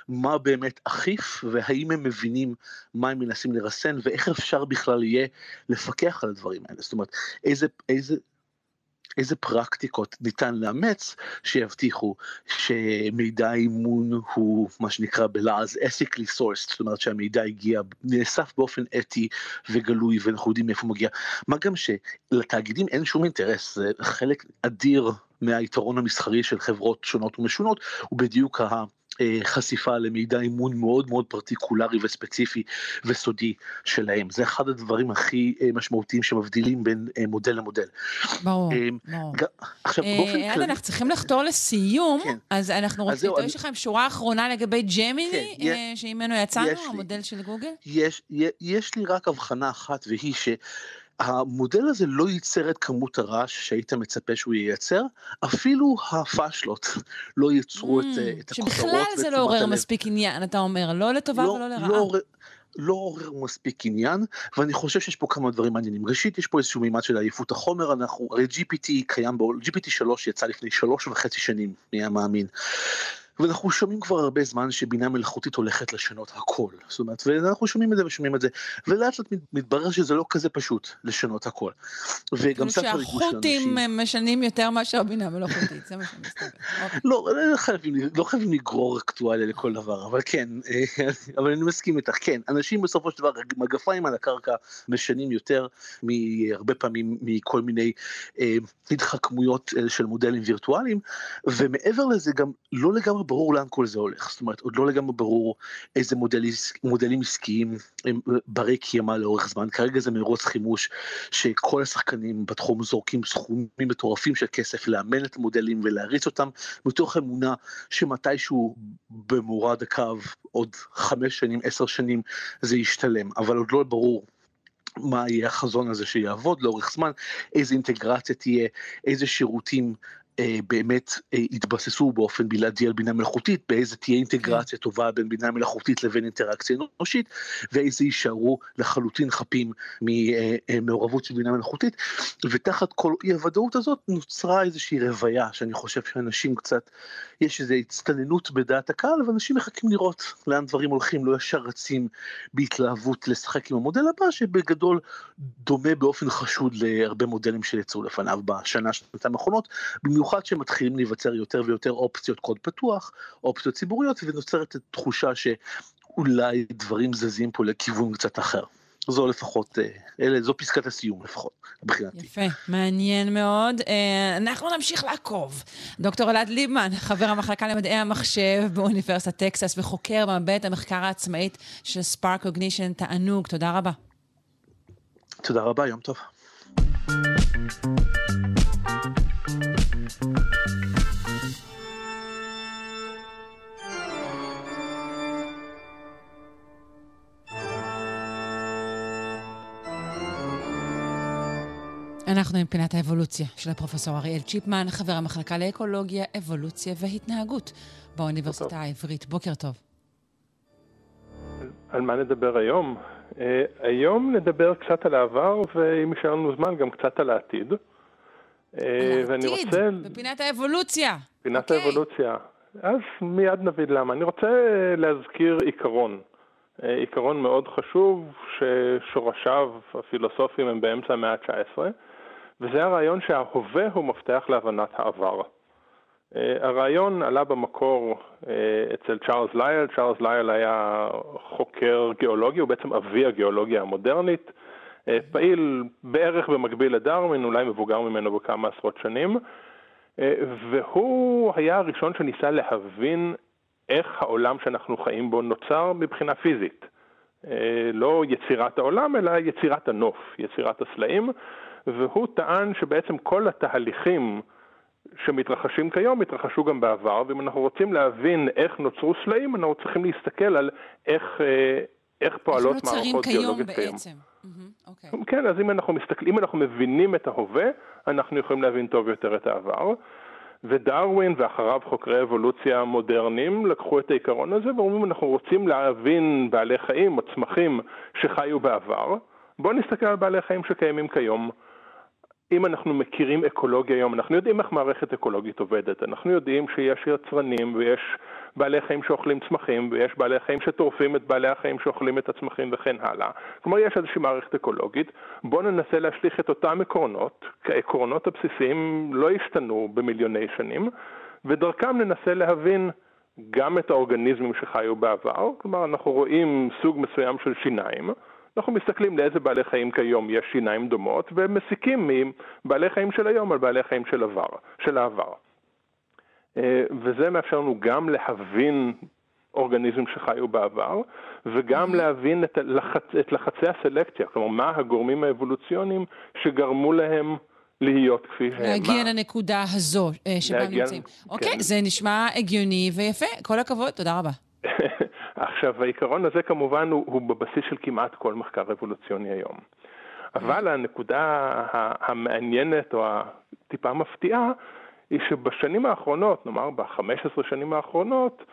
מה באמת אכיף והאם הם מבינים מה הם מנסים לרסן ואיך אפשר בכלל יהיה לפקח על הדברים האלה. זאת אומרת, איזה, איזה, איזה פרקטיקות ניתן לאמץ שיבטיחו שמידע אימון הוא מה שנקרא בלעז ethically sourced, זאת אומרת שהמידע הגיע, נאסף באופן אתי וגלוי ואנחנו יודעים מאיפה הוא מגיע. מה גם שלתאגידים אין שום אינטרס, זה חלק אדיר מהיתרון המסחרי של חברות שונות ומשונות, הוא בדיוק ה... חשיפה למידע אימון מאוד מאוד פרטיקולרי וספציפי וסודי שלהם. זה אחד הדברים הכי אה, משמעותיים שמבדילים בין אה, מודל למודל. ברור, אה, ברור. עכשיו, באופן כללי... אנחנו צריכים לחתור לסיום, כן. אז אנחנו רוצים, יש לכם שורה אחרונה לגבי ג'מיני, כן, שממנו יצאנו, המודל של גוגל? יש לי רק הבחנה אחת, והיא ש... המודל הזה לא ייצר את כמות הרעש שהיית מצפה שהוא ייצר, אפילו הפאשלות לא ייצרו mm, את, את הכותרות. שבכלל זה לא עורר מספיק עניין, אתה אומר, לא לטובה לא, ולא לרעה. לא, לא עורר מספיק עניין, ואני חושב שיש פה כמה דברים מעניינים. ראשית, יש פה איזשהו מימד של עייפות החומר, אנחנו, הרי GPT קיים, GPT 3 יצא לפני שלוש וחצי שנים, מי המאמין. ואנחנו שומעים כבר הרבה זמן שבינה מלאכותית הולכת לשנות הכל. זאת אומרת, ואנחנו שומעים את זה ושומעים את זה, ולאט לאט מתברר שזה לא כזה פשוט לשנות הכל. וגם שם כבר הגיעו שהחות'ים משנים יותר מאשר בינה מלאכותית, זה מה שמסתבר. אוקיי. לא, לא חייבים, לא חייבים לגרור אקטואליה לכל דבר, אבל כן, אבל אני מסכים איתך, כן, אנשים בסופו של דבר, מגפיים על הקרקע משנים יותר מהרבה פעמים מכל מיני אה, התחכמויות אה, של מודלים וירטואליים, ומעבר לזה גם לא לגמרי ברור לאן כל זה הולך, זאת אומרת עוד לא לגמרי ברור איזה מודל, מודלים עסקיים הם ברי קיימא לאורך זמן, כרגע זה מרוץ חימוש שכל השחקנים בתחום זורקים סכומים מטורפים של כסף לאמן את המודלים ולהריץ אותם מתוך אמונה שמתישהו במורד הקו עוד חמש שנים עשר שנים זה ישתלם. אבל עוד לא ברור מה יהיה החזון הזה שיעבוד לאורך זמן, איזה אינטגרציה תהיה, איזה שירותים אה, באמת אה, יתבססו באופן בלעדי על בינה מלאכותית, באיזה תהיה אינטגרציה כן. טובה בין בינה מלאכותית לבין אינטראקציה אנושית, ואיזה יישארו לחלוטין חפים ממעורבות של בינה מלאכותית, ותחת כל אי הוודאות הזאת נוצרה איזושהי רוויה שאני חושב שאנשים קצת, יש איזו הצטננות בדעת הקהל, ואנשים מחכים לראות לאן דברים הולכים, לא ישר רצים בהתלהבות לשחק עם המודל הבא, שבגדול דומה באופן חשוד להרבה מודלים שיצאו לפניו בשנה, שנתיים האחרונות, במיוחד שמתחילים להיווצר יותר ויותר אופציות קוד פתוח, אופציות ציבוריות, ונוצרת תחושה שאולי דברים זזים פה לכיוון קצת אחר. זו לפחות, אה, אלה, זו פסקת הסיום לפחות, מבחינתי. יפה, מעניין מאוד. אה, אנחנו נמשיך לעקוב. דוקטור אלעד ליבמן, חבר המחלקה למדעי המחשב באוניברסיטת טקסס וחוקר במעבדת המחקר העצמאית של ספארק קוגנישן, תענוג, תודה רבה. תודה רבה, יום טוב. אנחנו עם פינת האבולוציה של הפרופסור אריאל צ'יפמן, חבר המחלקה לאקולוגיה, אבולוציה והתנהגות באוניברסיטה העברית. בוקר טוב. על מה נדבר היום? Uh, היום נדבר קצת על העבר, ואם יישאר לנו זמן, גם קצת על העתיד. Uh, על העתיד, רוצה... בפינת האבולוציה. פינת okay. אוקיי. האבולוציה. אז מיד נבין למה. אני רוצה להזכיר עיקרון. Uh, עיקרון מאוד חשוב, ששורשיו הפילוסופיים הם באמצע המאה ה-19. וזה הרעיון שההווה הוא מפתח להבנת העבר. אה, הרעיון עלה במקור אה, אצל צ'ארלס לייל, צ'ארלס לייל היה חוקר גיאולוגי, הוא בעצם אבי הגיאולוגיה המודרנית, אה, פעיל בערך במקביל לדרווין, אולי מבוגר ממנו בכמה עשרות שנים, והוא היה הראשון שניסה להבין איך העולם שאנחנו חיים בו נוצר מבחינה פיזית. לא יצירת העולם, אלא יצירת הנוף, יצירת הסלעים. והוא טען שבעצם כל התהליכים שמתרחשים כיום התרחשו גם בעבר, ואם אנחנו רוצים להבין איך נוצרו סלעים, אנחנו צריכים להסתכל על איך, אה, איך פועלות מערכות גיאולוגיות כיום. בעצם. Mm-hmm, okay. כן, אז אם אנחנו מסתכלים, אם אנחנו מבינים את ההווה, אנחנו יכולים להבין טוב יותר את העבר. ודרווין ואחריו חוקרי אבולוציה מודרניים לקחו את העיקרון הזה ואומרים אנחנו רוצים להבין בעלי חיים או צמחים שחיו בעבר, בואו נסתכל על בעלי חיים שקיימים כיום. אם אנחנו מכירים אקולוגיה היום, אנחנו יודעים איך מערכת אקולוגית עובדת, אנחנו יודעים שיש יצרנים ויש בעלי חיים שאוכלים צמחים ויש בעלי חיים שטורפים את בעלי החיים שאוכלים את הצמחים וכן הלאה. כלומר יש איזושהי מערכת אקולוגית, בואו ננסה להשליך את אותם עקרונות, כי העקרונות הבסיסיים לא השתנו במיליוני שנים, ודרכם ננסה להבין גם את האורגניזמים שחיו בעבר, כלומר אנחנו רואים סוג מסוים של שיניים, אנחנו מסתכלים לאיזה בעלי חיים כיום יש שיניים דומות ומסיקים מבעלי חיים של היום על בעלי חיים של, עבר, של העבר. אה, וזה מאפשר לנו גם להבין אורגניזם שחיו בעבר, וגם להבין את, לחצ... את לחצי הסלקציה, כלומר מה הגורמים האבולוציוניים שגרמו להם להיות כפי שהם. להגיע לנקודה הזו אה, שבה הם נמצאים. אוקיי, כן. זה נשמע הגיוני ויפה, כל הכבוד, תודה רבה. עכשיו, העיקרון הזה כמובן הוא, הוא בבסיס של כמעט כל מחקר אבולוציוני היום. אבל הנקודה המעניינת או הטיפה מפתיעה היא שבשנים האחרונות, נאמר ב-15 שנים האחרונות,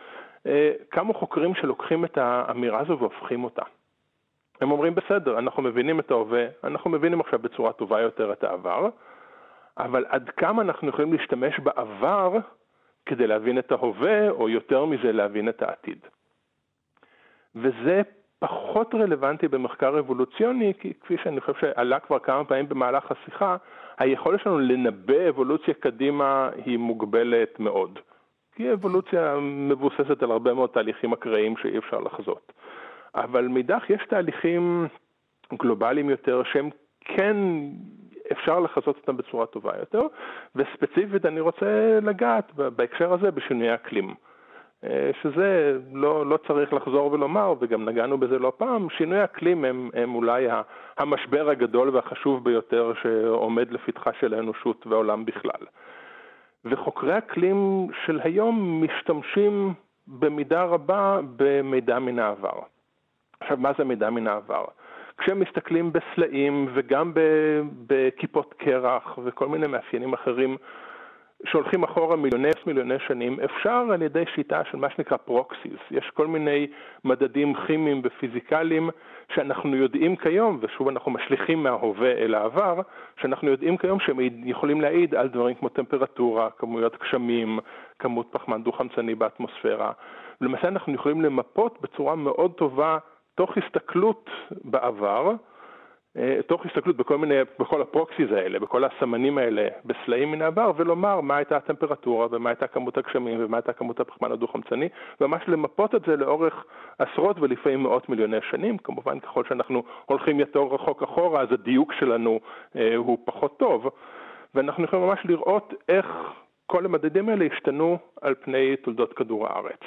אה, קמו חוקרים שלוקחים את האמירה הזו והופכים אותה. הם אומרים, בסדר, אנחנו מבינים את ההווה, אנחנו מבינים עכשיו בצורה טובה יותר את העבר, אבל עד כמה אנחנו יכולים להשתמש בעבר כדי להבין את ההווה, או יותר מזה להבין את העתיד. וזה פחות רלוונטי במחקר אבולוציוני, כי כפי שאני חושב שעלה כבר כמה פעמים במהלך השיחה, היכולת שלנו לנבא אבולוציה קדימה היא מוגבלת מאוד. כי אבולוציה מבוססת על הרבה מאוד תהליכים אקראיים שאי אפשר לחזות. אבל מאידך יש תהליכים גלובליים יותר שהם כן אפשר לחזות אותם בצורה טובה יותר, וספציפית אני רוצה לגעת בהקשר הזה בשינויי אקלים. אה, שזה לא, לא צריך לחזור ולומר, וגם נגענו בזה לא פעם, שינוי אקלים הם, הם אולי המשבר הגדול והחשוב ביותר שעומד לפתחה של האנושות והעולם בכלל. וחוקרי אקלים של היום משתמשים במידה רבה במידע מן העבר. עכשיו, מה זה מידע מן העבר? כשהם מסתכלים בסלעים וגם בכיפות קרח וכל מיני מאפיינים אחרים שהולכים אחורה מיליוני מיליוני שנים, אפשר על ידי שיטה של מה שנקרא proxies. יש כל מיני מדדים כימיים ופיזיקליים שאנחנו יודעים כיום, ושוב אנחנו משליכים מההווה אל העבר, שאנחנו יודעים כיום שהם יכולים להעיד על דברים כמו טמפרטורה, כמויות גשמים, כמות פחמן דו-חמצני באטמוספירה. למעשה אנחנו יכולים למפות בצורה מאוד טובה, תוך הסתכלות בעבר, אה, תוך הסתכלות בכל מיני, בכל הפרוקסיס האלה, בכל הסמנים האלה בסלעים מן העבר, ולומר מה הייתה הטמפרטורה ומה הייתה כמות הגשמים ומה הייתה כמות הפחמן הדו-חמצני, וממש למפות את זה לאורך עשרות ולפעמים מאות מיליוני שנים. כמובן, ככל שאנחנו הולכים יותר רחוק אחורה, אז הדיוק שלנו אה, הוא פחות טוב, ואנחנו יכולים ממש לראות איך כל המדדים האלה השתנו על פני תולדות כדור הארץ.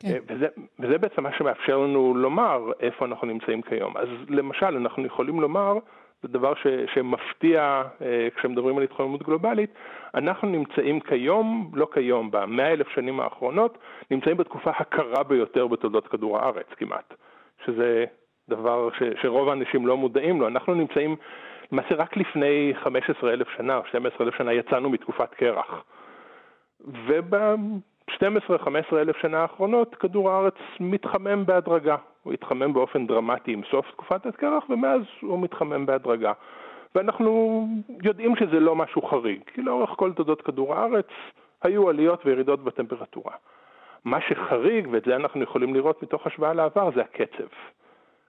כן. אה, וזה, וזה בעצם מה שמאפשר לנו לומר איפה אנחנו נמצאים כיום. אז למשל, אנחנו יכולים לומר, זה דבר ש, שמפתיע אה, כשמדברים על התחממות גלובלית, אנחנו נמצאים כיום, לא כיום, במאה אלף שנים האחרונות, נמצאים בתקופה הקרה ביותר בתולדות כדור הארץ כמעט, שזה דבר ש, שרוב האנשים לא מודעים לו. אנחנו נמצאים, למעשה רק לפני 15 אלף שנה או 12 אלף שנה יצאנו מתקופת קרח. וב... 12-15 אלף שנה האחרונות כדור הארץ מתחמם בהדרגה. הוא התחמם באופן דרמטי עם סוף תקופת הקרח ומאז הוא מתחמם בהדרגה. ואנחנו יודעים שזה לא משהו חריג, כי לאורך כל תולדות כדור הארץ היו עליות וירידות בטמפרטורה. מה שחריג, ואת זה אנחנו יכולים לראות מתוך השוואה לעבר, זה הקצב.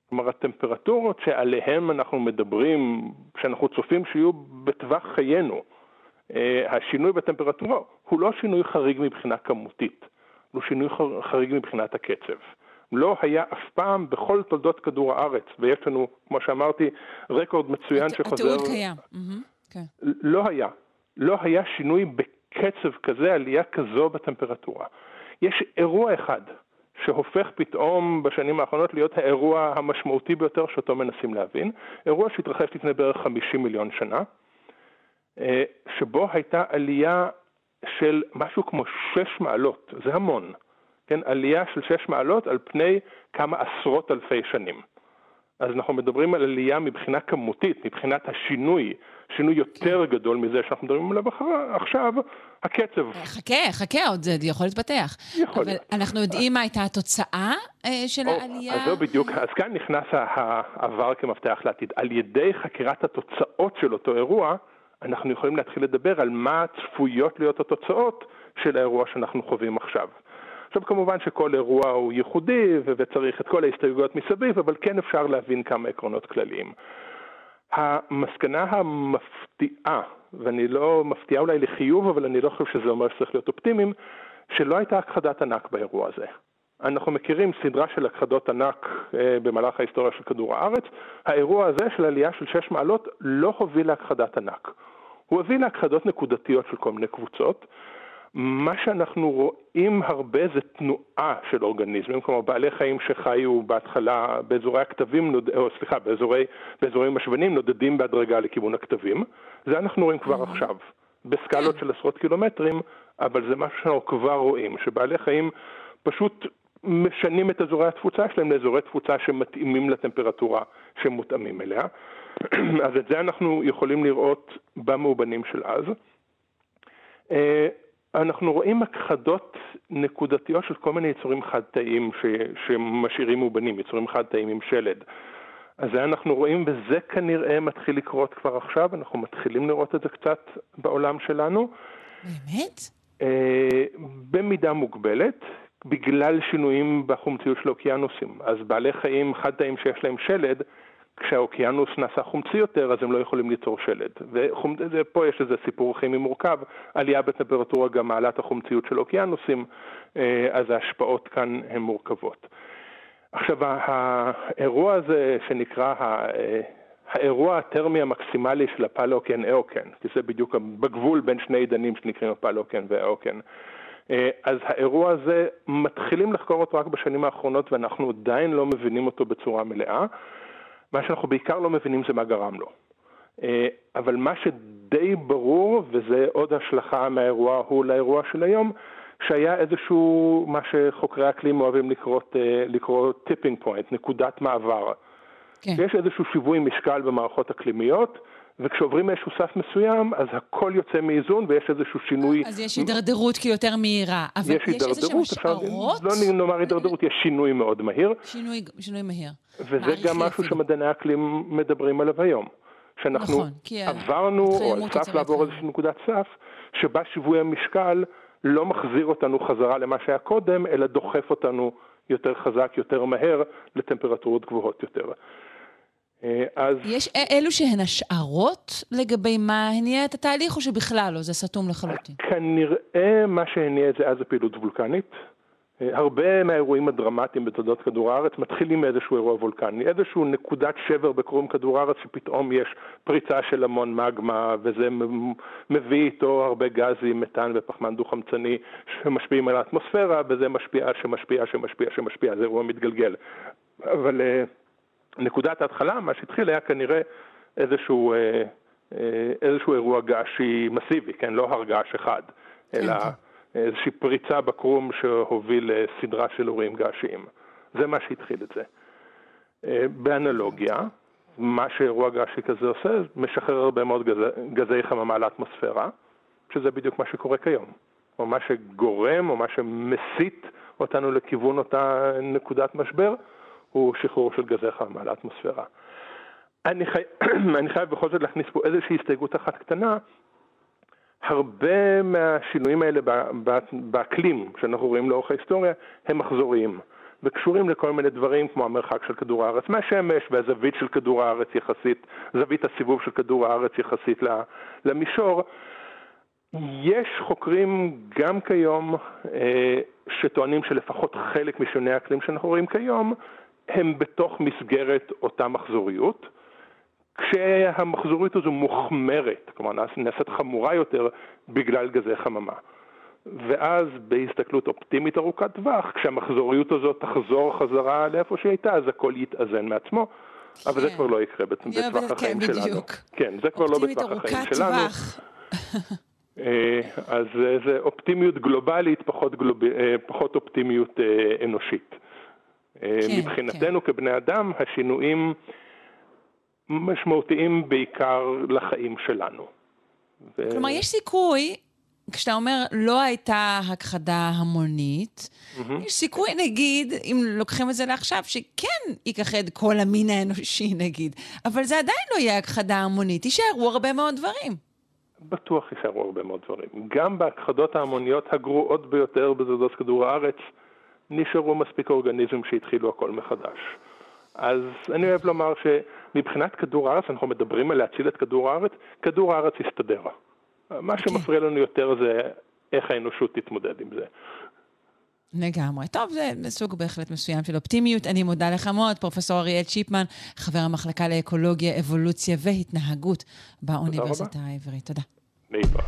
כלומר, הטמפרטורות שעליהן אנחנו מדברים, שאנחנו צופים שיהיו בטווח חיינו, השינוי בטמפרטורה הוא לא שינוי חריג מבחינה כמותית, הוא שינוי חריג מבחינת הקצב. לא היה אף פעם בכל תולדות כדור הארץ, ויש לנו, כמו שאמרתי, רקורד מצוין שחוזר... התיעוד קיים. כן. לא היה. לא היה שינוי בקצב כזה, עלייה כזו בטמפרטורה. יש אירוע אחד שהופך פתאום בשנים האחרונות להיות האירוע המשמעותי ביותר שאותו מנסים להבין, אירוע שהתרחש לפני בערך 50 מיליון שנה, אה, שבו הייתה עלייה של משהו כמו שש מעלות, זה המון, כן, עלייה של שש מעלות על פני כמה עשרות אלפי שנים. אז אנחנו מדברים על עלייה מבחינה כמותית, מבחינת השינוי, שינוי יותר כן. גדול מזה שאנחנו מדברים עליו עכשיו, הקצב. אה, חכה, חכה, עוד זה יכול להתפתח. יכול להיות. אבל אנחנו יודעים מה הייתה התוצאה אה, של או, העלייה? אז זהו בדיוק, אז כאן נכנס העבר כמפתח לעתיד. על ידי חקירת התוצאות של אותו אירוע, אנחנו יכולים להתחיל לדבר על מה צפויות להיות התוצאות של האירוע שאנחנו חווים עכשיו. עכשיו כמובן שכל אירוע הוא ייחודי וצריך את כל ההסתייגויות מסביב, אבל כן אפשר להבין כמה עקרונות כלליים. המסקנה המפתיעה, ואני לא מפתיעה אולי לחיוב, אבל אני לא חושב שזה אומר שצריך להיות אופטימיים, שלא הייתה הכחדת ענק באירוע הזה. אנחנו מכירים סדרה של הכחדות ענק אה, במהלך ההיסטוריה של כדור הארץ. האירוע הזה של עלייה של שש מעלות לא הוביל להכחדת ענק. הוא הביא להכחדות נקודתיות של כל מיני קבוצות. מה שאנחנו רואים הרבה זה תנועה של אורגניזמים, כלומר בעלי חיים שחיו בהתחלה באזורי הכתבים, או סליחה, באזורי, באזורים משבנים נודדים בהדרגה לכיוון הכתבים. זה אנחנו רואים כבר עכשיו, בסקלות של עשרות קילומטרים, אבל זה משהו שאנחנו כבר רואים, שבעלי חיים פשוט משנים את אזורי התפוצה שלהם לאזורי תפוצה שמתאימים לטמפרטורה שמותאמים אליה. אז את זה אנחנו יכולים לראות במאובנים של אז. אה, אנחנו רואים הכחדות נקודתיות של כל מיני יצורים חד-תאיים שמשאירים מאובנים, יצורים חד-תאיים עם שלד. אז זה אנחנו רואים, וזה כנראה מתחיל לקרות כבר עכשיו, אנחנו מתחילים לראות את זה קצת בעולם שלנו. באמת? במידה מוגבלת, בגלל שינויים בחומציות של האוקיינוסים. אז בעלי חיים חד-תאים שיש להם שלד, כשהאוקיינוס נעשה חומצי יותר, אז הם לא יכולים ליצור שלד. ופה יש איזה סיפור כימי מורכב, עלייה בטמפרטורה גם מעלה את החומציות של האוקיינוסים, אה, אז ההשפעות כאן הן מורכבות. עכשיו, האירוע הזה שנקרא אה, האירוע הטרמי המקסימלי של הפלאוקן אאוקן, כי זה בדיוק בגבול בין שני עידנים שנקראים הפלאוקן והאוקן. אה, אז האירוע הזה, מתחילים לחקור אותו רק בשנים האחרונות ואנחנו עדיין לא מבינים אותו בצורה מלאה. מה שאנחנו בעיקר לא מבינים זה מה גרם לו. אה, אבל מה שדי ברור, וזה עוד השלכה מהאירוע ההוא לאירוע של היום, שהיה איזשהו, מה שחוקרי אקלים אוהבים לקרוא, אה, לקרוא tipping point, נקודת מעבר. כן. יש איזשהו שיווי משקל במערכות אקלימיות, וכשעוברים איזשהו סף מסוים, אז הכל יוצא מאיזון ויש איזשהו שינוי. אז יש הידרדרות כי יותר מהירה. אבל יש, יש איזה שהם השערות? לא נאמר הידרדרות, יש שינוי מאוד מהיר. שינוי, שינוי מהיר. וזה גם משהו שמדעני האקלים מדברים עליו היום. שאנחנו נכון, עברנו, או על סף לעבור איזושהי נקודת סף, שבה שיווי המשקל לא מחזיר אותנו חזרה למה שהיה קודם, אלא דוחף אותנו יותר חזק, יותר מהר, לטמפרטורות גבוהות יותר. אה, אז... יש אלו שהן השערות לגבי מה הניע את התהליך, או שבכלל לא, זה סתום לחלוטין? כנראה מה שהניע את זה אז הפעילות וולקנית. אה, הרבה מהאירועים הדרמטיים בתולדות כדור הארץ מתחילים מאיזשהו אירוע וולקני, איזשהו נקודת שבר בקרום כדור הארץ שפתאום יש פריצה של המון מגמה וזה מביא איתו הרבה גזים, מתאן ופחמן דו-חמצני שמשפיעים על האטמוספירה וזה משפיע, שמשפיע, שמשפיע, שמשפיע, זה אירוע מתגלגל. אבל אה, נקודת ההתחלה, מה שהתחיל היה כנראה איזשהו, אה, אה, איזשהו אירוע געשי מסיבי, כן? לא הר געש אחד, אלא כן, כן. איזושהי פריצה בקרום שהוביל לסדרה של אירועים געשיים. זה מה שהתחיל את זה. אה, באנלוגיה, מה שאירוע געשי כזה עושה, משחרר הרבה מאוד גזי, גזי חממה לאטמוספירה, שזה בדיוק מה שקורה כיום. או מה שגורם, או מה שמסית אותנו לכיוון אותה נקודת משבר, הוא שחרור של גזי חממה לאטמוספירה. אני, חי... אני חייב בכל זאת להכניס פה איזושהי הסתייגות אחת קטנה. הרבה מהשינויים האלה באקלים שאנחנו רואים לאורך ההיסטוריה הם מחזוריים וקשורים לכל מיני דברים כמו המרחק של כדור הארץ מהשמש והזווית של כדור הארץ יחסית, זווית הסיבוב של כדור הארץ יחסית למישור. יש חוקרים גם כיום אה, שטוענים שלפחות חלק משינויי האקלים שאנחנו רואים כיום הם בתוך מסגרת אותה מחזוריות, כשהמחזוריות הזו מוחמרת, כלומר נעשית חמורה יותר בגלל גזי חממה. ואז בהסתכלות אופטימית ארוכת טווח, כשהמחזוריות הזאת תחזור חזרה לאיפה שהיא הייתה, אז הכל יתאזן מעצמו. כן. אבל זה כבר לא יקרה בטווח כן, החיים כן, שלנו. כן, זה כבר לא בטווח החיים שלנו. אה, אז זה אופטימיות גלובלית, פחות, גלוב... אה, פחות אופטימיות אה, אנושית. אה, כן, מבחינתנו כן. כבני אדם, השינויים משמעותיים בעיקר לחיים שלנו. ו... כלומר, יש סיכוי, כשאתה אומר לא הייתה הכחדה המונית, mm-hmm. יש סיכוי, נגיד, אם לוקחים את זה לעכשיו, שכן ייכחד כל המין האנושי, נגיד, אבל זה עדיין לא יהיה הכחדה המונית, יישארו הרבה מאוד דברים. בטוח יישארו הרבה מאוד דברים. גם בהכחדות ההמוניות הגרועות ביותר בתולדות כדור הארץ, נשארו מספיק אורגניזם שהתחילו הכל מחדש. אז אני אוהב לומר שמבחינת כדור הארץ, אנחנו מדברים על להציל את כדור הארץ, כדור הארץ יסתדר. מה אוקיי. שמפריע לנו יותר זה איך האנושות תתמודד עם זה. לגמרי. טוב, זה סוג בהחלט מסוים של אופטימיות. אני מודה לך מאוד, פרופ' אריאל צ'יפמן, חבר המחלקה לאקולוגיה, אבולוציה והתנהגות באוניברסיטה העברית. תודה. להתראות.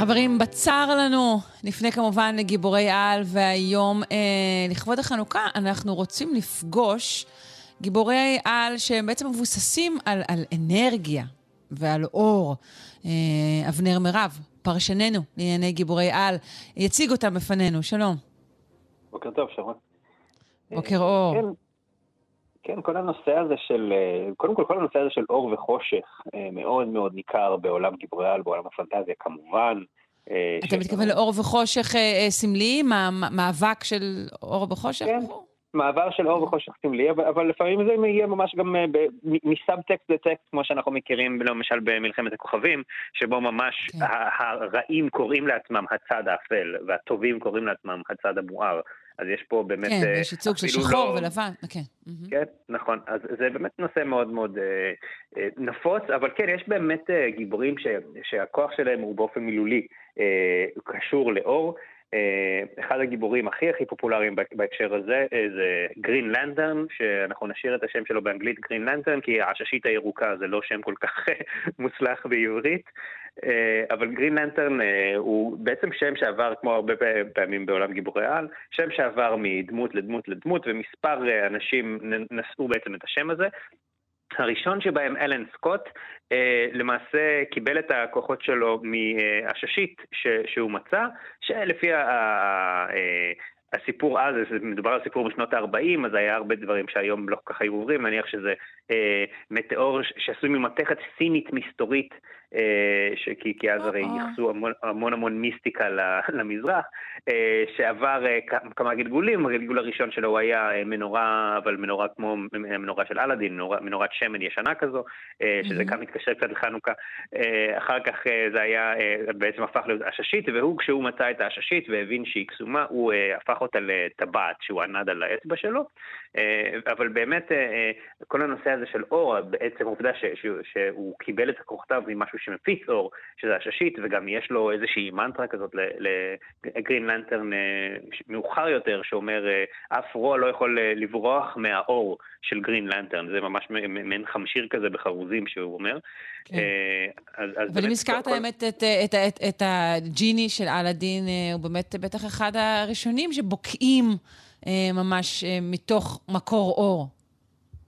חברים, בצר לנו, לפני כמובן לגיבורי על, והיום אה, לכבוד החנוכה, אנחנו רוצים לפגוש גיבורי על שהם בעצם מבוססים על, על אנרגיה ועל אור. אה, אבנר מירב, פרשננו לענייני גיבורי על, יציג אותם בפנינו. שלום. בוקר טוב, שרון. בוקר אור. כן, כן, כל הנושא הזה של, אה, קודם כל כל הנושא הזה של אור וחושך אה, מאוד מאוד ניכר בעולם גיבורי על, בעולם הפנטזיה כמובן, אתה מתכוון לאור וחושך סמלי? מאבק של אור וחושך? כן. מעבר של אור וחושך סמלי, אבל, אבל לפעמים זה יהיה ממש גם מסאב-טקסט לטקסט, כמו שאנחנו מכירים למשל במלחמת הכוכבים, שבו ממש כן. הרעים קוראים לעצמם הצד האפל, והטובים קוראים לעצמם הצד המואר. אז יש פה באמת... כן, יש ייצוג של שחור לא... ולבן, כן. כן, נכון. אז זה באמת נושא מאוד מאוד אה, אה, נפוץ, אבל כן, יש באמת אה, גיבורים ש, שהכוח שלהם הוא באופן מילולי אה, קשור לאור. אה, אחד הגיבורים הכי הכי פופולריים בהקשר הזה אה, זה גרין לנטרן, שאנחנו נשאיר את השם שלו באנגלית גרין לנטרן, כי העששית הירוקה זה לא שם כל כך מוצלח בעברית, אה, אבל גרין לנטרן הוא בעצם שם שעבר, כמו הרבה פעמים בעולם גיבורי על, שם שעבר מדמות לדמות לדמות, ומספר אנשים נשאו בעצם את השם הזה. הראשון שבהם, אלן סקוט, אה, למעשה קיבל את הכוחות שלו מהששית שהוא מצא, שלפי אה, הסיפור אז, מדובר על סיפור בשנות ה-40, אז היה הרבה דברים שהיום לא כל כך היו עוברים, נניח שזה אה, מטאור שעשוי ממתכת סינית מסתורית אה, כי, כי אז הרי ייחסו המון המון, המון מיסטיקה למזרח, אה, שעבר אה, כמה גלגולים, הגלגול הראשון שלו היה מנורה, אבל מנורה כמו מנורה של אלאדין, מנורה, מנורת שמן ישנה כזו, שזה גם מתקשר קצת לחנוכה. אחר כך זה היה, בעצם הפך להיות עששית, והוא, כשהוא מצא את העששית והבין שהיא קסומה, הוא הפך אותה לטבעת שהוא ענד על האצבע שלו. אבל באמת, כל הנושא הזה של אור, בעצם העובדה שהוא קיבל את הכוחותיו ממשהו שמפיץ אור, שזה הששית, וגם יש לו איזושהי מנטרה כזאת לגרין לנטרן אה, מאוחר יותר, שאומר, אה, אף רוע לא יכול אה, לברוח מהאור של גרין לנטרן, זה ממש מעין חמשיר כזה בחרוזים שהוא אומר. כן. אז, אז אבל אם הזכרת באמת את, את, את, את הג'יני של אלאדין, הוא באמת בטח אחד הראשונים שבוקעים ממש מתוך מקור אור.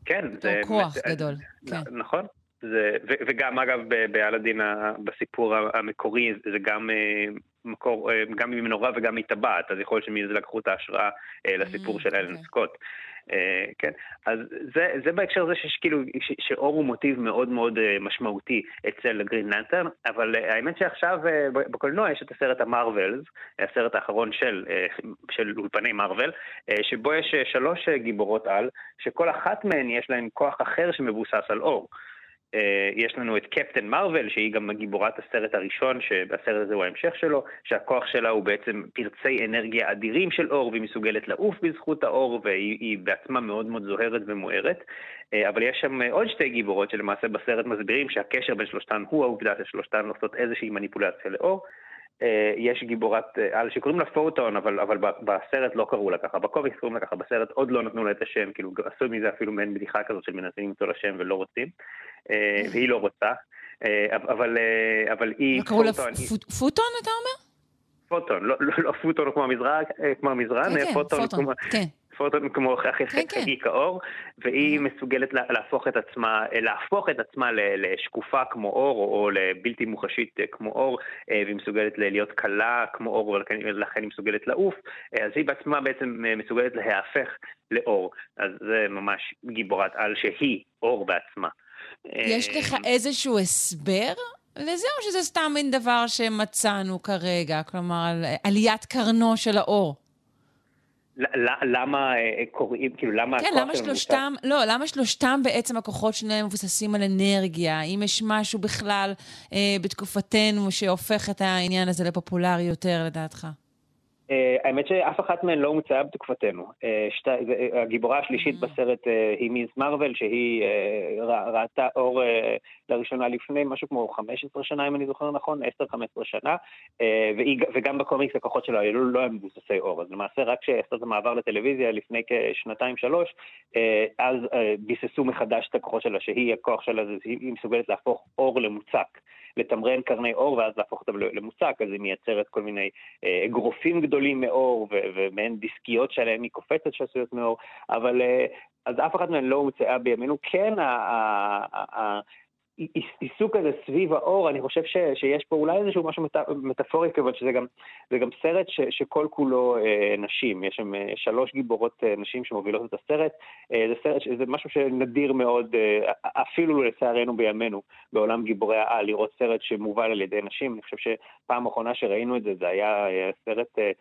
כן. זה כוח גדול. כן. נכון. זה, ו, וגם אגב באלאדין בסיפור המקורי זה גם אה, מקור, אה, גם ממנורה וגם מטבעת, אז יכול להיות שמזה לקחו את ההשראה אה, לסיפור של אלן אוקיי. סקוט. Uh, כן, אז זה, זה בהקשר הזה שיש כאילו, ש, שאור הוא מוטיב מאוד מאוד uh, משמעותי אצל גרין לנטרן, אבל uh, האמת שעכשיו בקולנוע יש את הסרט המרווילס, הסרט האחרון של, של אולפני מרוויל, שבו יש שלוש גיבורות על, שכל אחת מהן יש להן כוח אחר שמבוסס על אור. אה, יש לנו את קפטן מרוויל, שהיא גם גיבורת הסרט הראשון, שהסרט הזה הוא ההמשך שלו, שהכוח שלה הוא בעצם פרצי אנרגיה אדירים של אור, והיא מסוגלת לעוף בזכות האור, והיא בעצמה מאוד מאוד זוהרת ומוארת. אה, אבל יש שם עוד שתי גיבורות שלמעשה בסרט מסבירים שהקשר בין שלושתן הוא העובדה ששלושתן עושות איזושהי מניפולציה לאור. אה, יש גיבורת על שקוראים לה פוטון, אבל, אבל בסרט לא קראו לה ככה, בקוביקס קוראים לה ככה, בסרט עוד לא נתנו לה את השם, כאילו עשו מזה אפילו מעין בדיחה כזאת של מנסים למצוא לה שם ולא רוצים. אה, והיא לא רוצה, אה, אבל, אה, אבל היא... מה קראו לה פוטון, אתה אומר? פוטון, לא, לא, לא פוטון כמו המזרן, כמו המזרן, כן, כן, פוטון, פוטון, כמו... כן. פוטון כמו חלקי כן. האור, והיא מסוגלת להפוך את עצמה, להפוך את עצמה לשקופה כמו אור, או לבלתי מוחשית כמו אור, והיא מסוגלת להיות קלה כמו אור, ולכן היא מסוגלת לעוף, אז היא בעצמה בעצם מסוגלת להיהפך לאור. אז זה ממש גיבורת על שהיא אור בעצמה. יש לך אה, איזשהו הסבר לזה, או שזה סתם מין דבר שמצאנו כרגע? כלומר, על עליית קרנו של האור. למה אה, קוראים, כאילו, למה כן, למה שלושתם, לא, למה שלושתם בעצם הכוחות שלהם מבוססים על אנרגיה? האם יש משהו בכלל אה, בתקופתנו שהופך את העניין הזה לפופולרי יותר, לדעתך? אה, האמת שאף אחת מהן לא הומצאה בתקופתנו. אה, אה, הגיבורה השלישית mm. בסרט היא מיז מרוויל, שהיא ראתה אור לראשונה לפני משהו כמו 15 שנה, אם אני זוכר נכון, 10-15 שנה, וגם בקומיקס הכוחות שלה היו לא מבוססי אור. אז למעשה רק כשעשתה את המעבר לטלוויזיה לפני כשנתיים-שלוש, אז ביססו מחדש את הכוחות שלה, שהיא, הכוח שלה, היא מסוגלת להפוך אור למוצק. לתמרן קרני אור ואז להפוך אותם למוצק, אז היא מייצרת כל מיני אה, אגרופים גדולים מאור ומעין דיסקיות שעליהן היא קופצת שעשויות מאור, אבל אה, אז אף אחת מהן לא הומצאה בימינו. כן, עיסוק כזה סביב האור, אני חושב ש, שיש פה אולי איזשהו משהו מט, מטאפורי, כיוון שזה גם, גם סרט ש, שכל כולו אה, נשים, יש שם אה, שלוש גיבורות אה, נשים שמובילות את הסרט, אה, זה סרט, זה משהו שנדיר מאוד, אה, אפילו לצערנו בימינו, בעולם גיבורי העל, לראות סרט שמובל על ידי נשים, אני חושב שפעם אחרונה שראינו את זה, זה היה אה, סרט אה,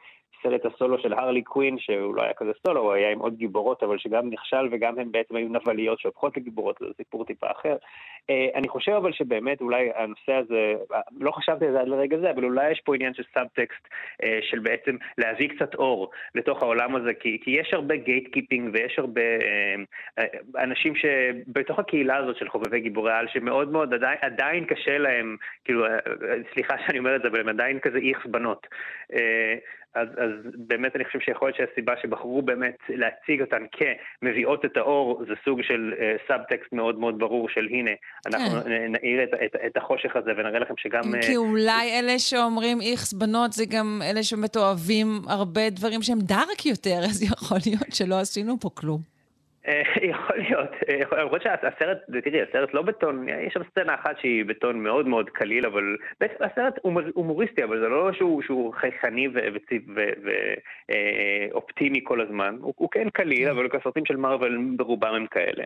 סרט הסולו של הרלי קווין, שהוא לא היה כזה סולו, הוא היה עם עוד גיבורות, אבל שגם נכשל וגם הן בעצם היו נבליות שהופכות לגיבורות, זה סיפור טיפה אחר. אה, אני חושב אבל שבאמת אולי הנושא הזה, לא חשבתי על זה עד לרגע זה, אבל אולי יש פה עניין של סאבטקסט, אה, של בעצם להביא קצת אור לתוך העולם הזה, כי, כי יש הרבה gate keeping ויש הרבה אה, אנשים שבתוך הקהילה הזאת של חובבי גיבורי על, שמאוד מאוד עדיין, עדיין קשה להם, כאילו, סליחה שאני אומר את זה, אבל הם עדיין כזה איכס בנות. אז, אז באמת אני חושב שיכול להיות שהסיבה שבחרו באמת להציג אותן כמביאות את האור, זה סוג של uh, subtext מאוד מאוד ברור של הנה, אנחנו כן. נעיר את, את, את החושך הזה ונראה לכם שגם... כי uh, אולי אלה שאומרים איכס בנות זה גם אלה שבאמת אוהבים הרבה דברים שהם דארק יותר, אז יכול להיות שלא עשינו פה כלום. אה, יכול להיות, אה, למרות שהסרט, תראי, הסרט לא בטון, יש שם סצנה אחת שהיא בטון מאוד מאוד קליל, אבל בעצם הסרט הומוריסטי, אבל זה לא שהוא, שהוא חייכני ואופטימי אה, כל הזמן, הוא, הוא כן קליל, אבל הסרטים של מארוול ברובם הם כאלה.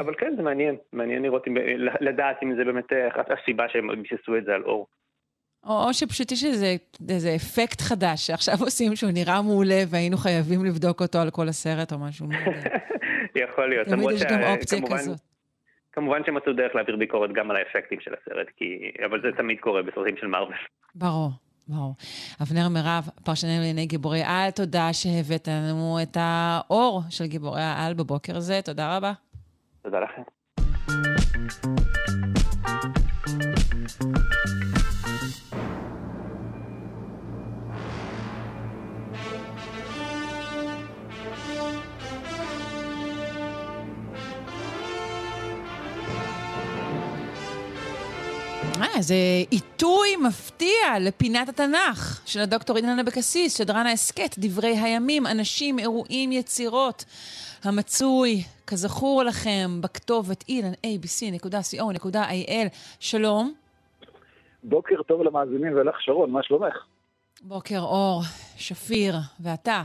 אבל כן, זה מעניין, מעניין לראות, לדעת אם זה באמת הסיבה שהם ביססו את זה על אור. או, או שפשוט יש איזה, איזה אפקט חדש שעכשיו עושים שהוא נראה מעולה והיינו חייבים לבדוק אותו על כל הסרט או משהו. יכול להיות. תמיד יש גם אופציה כמובן, כזאת. כמובן שהם מצאו דרך להעביר ביקורת גם על האפקטים של הסרט, כי... אבל זה תמיד קורה בסרטים של מארוול. ברור. ברור. אבנר מירב, פרשננו לענייני גיבורי על, תודה שהבאת לנו את האור של גיבורי העל בבוקר הזה, תודה רבה. תודה לכם. זה עיתוי מפתיע לפינת התנ"ך של הדוקטור אילן אבקסיס, שדרן ההסכת, דברי הימים, אנשים, אירועים, יצירות, המצוי, כזכור לכם, בכתובת אילן, abc.co.il. שלום. בוקר טוב למאזינים ולך, שרון, מה שלומך? בוקר אור, שפיר, ואתה?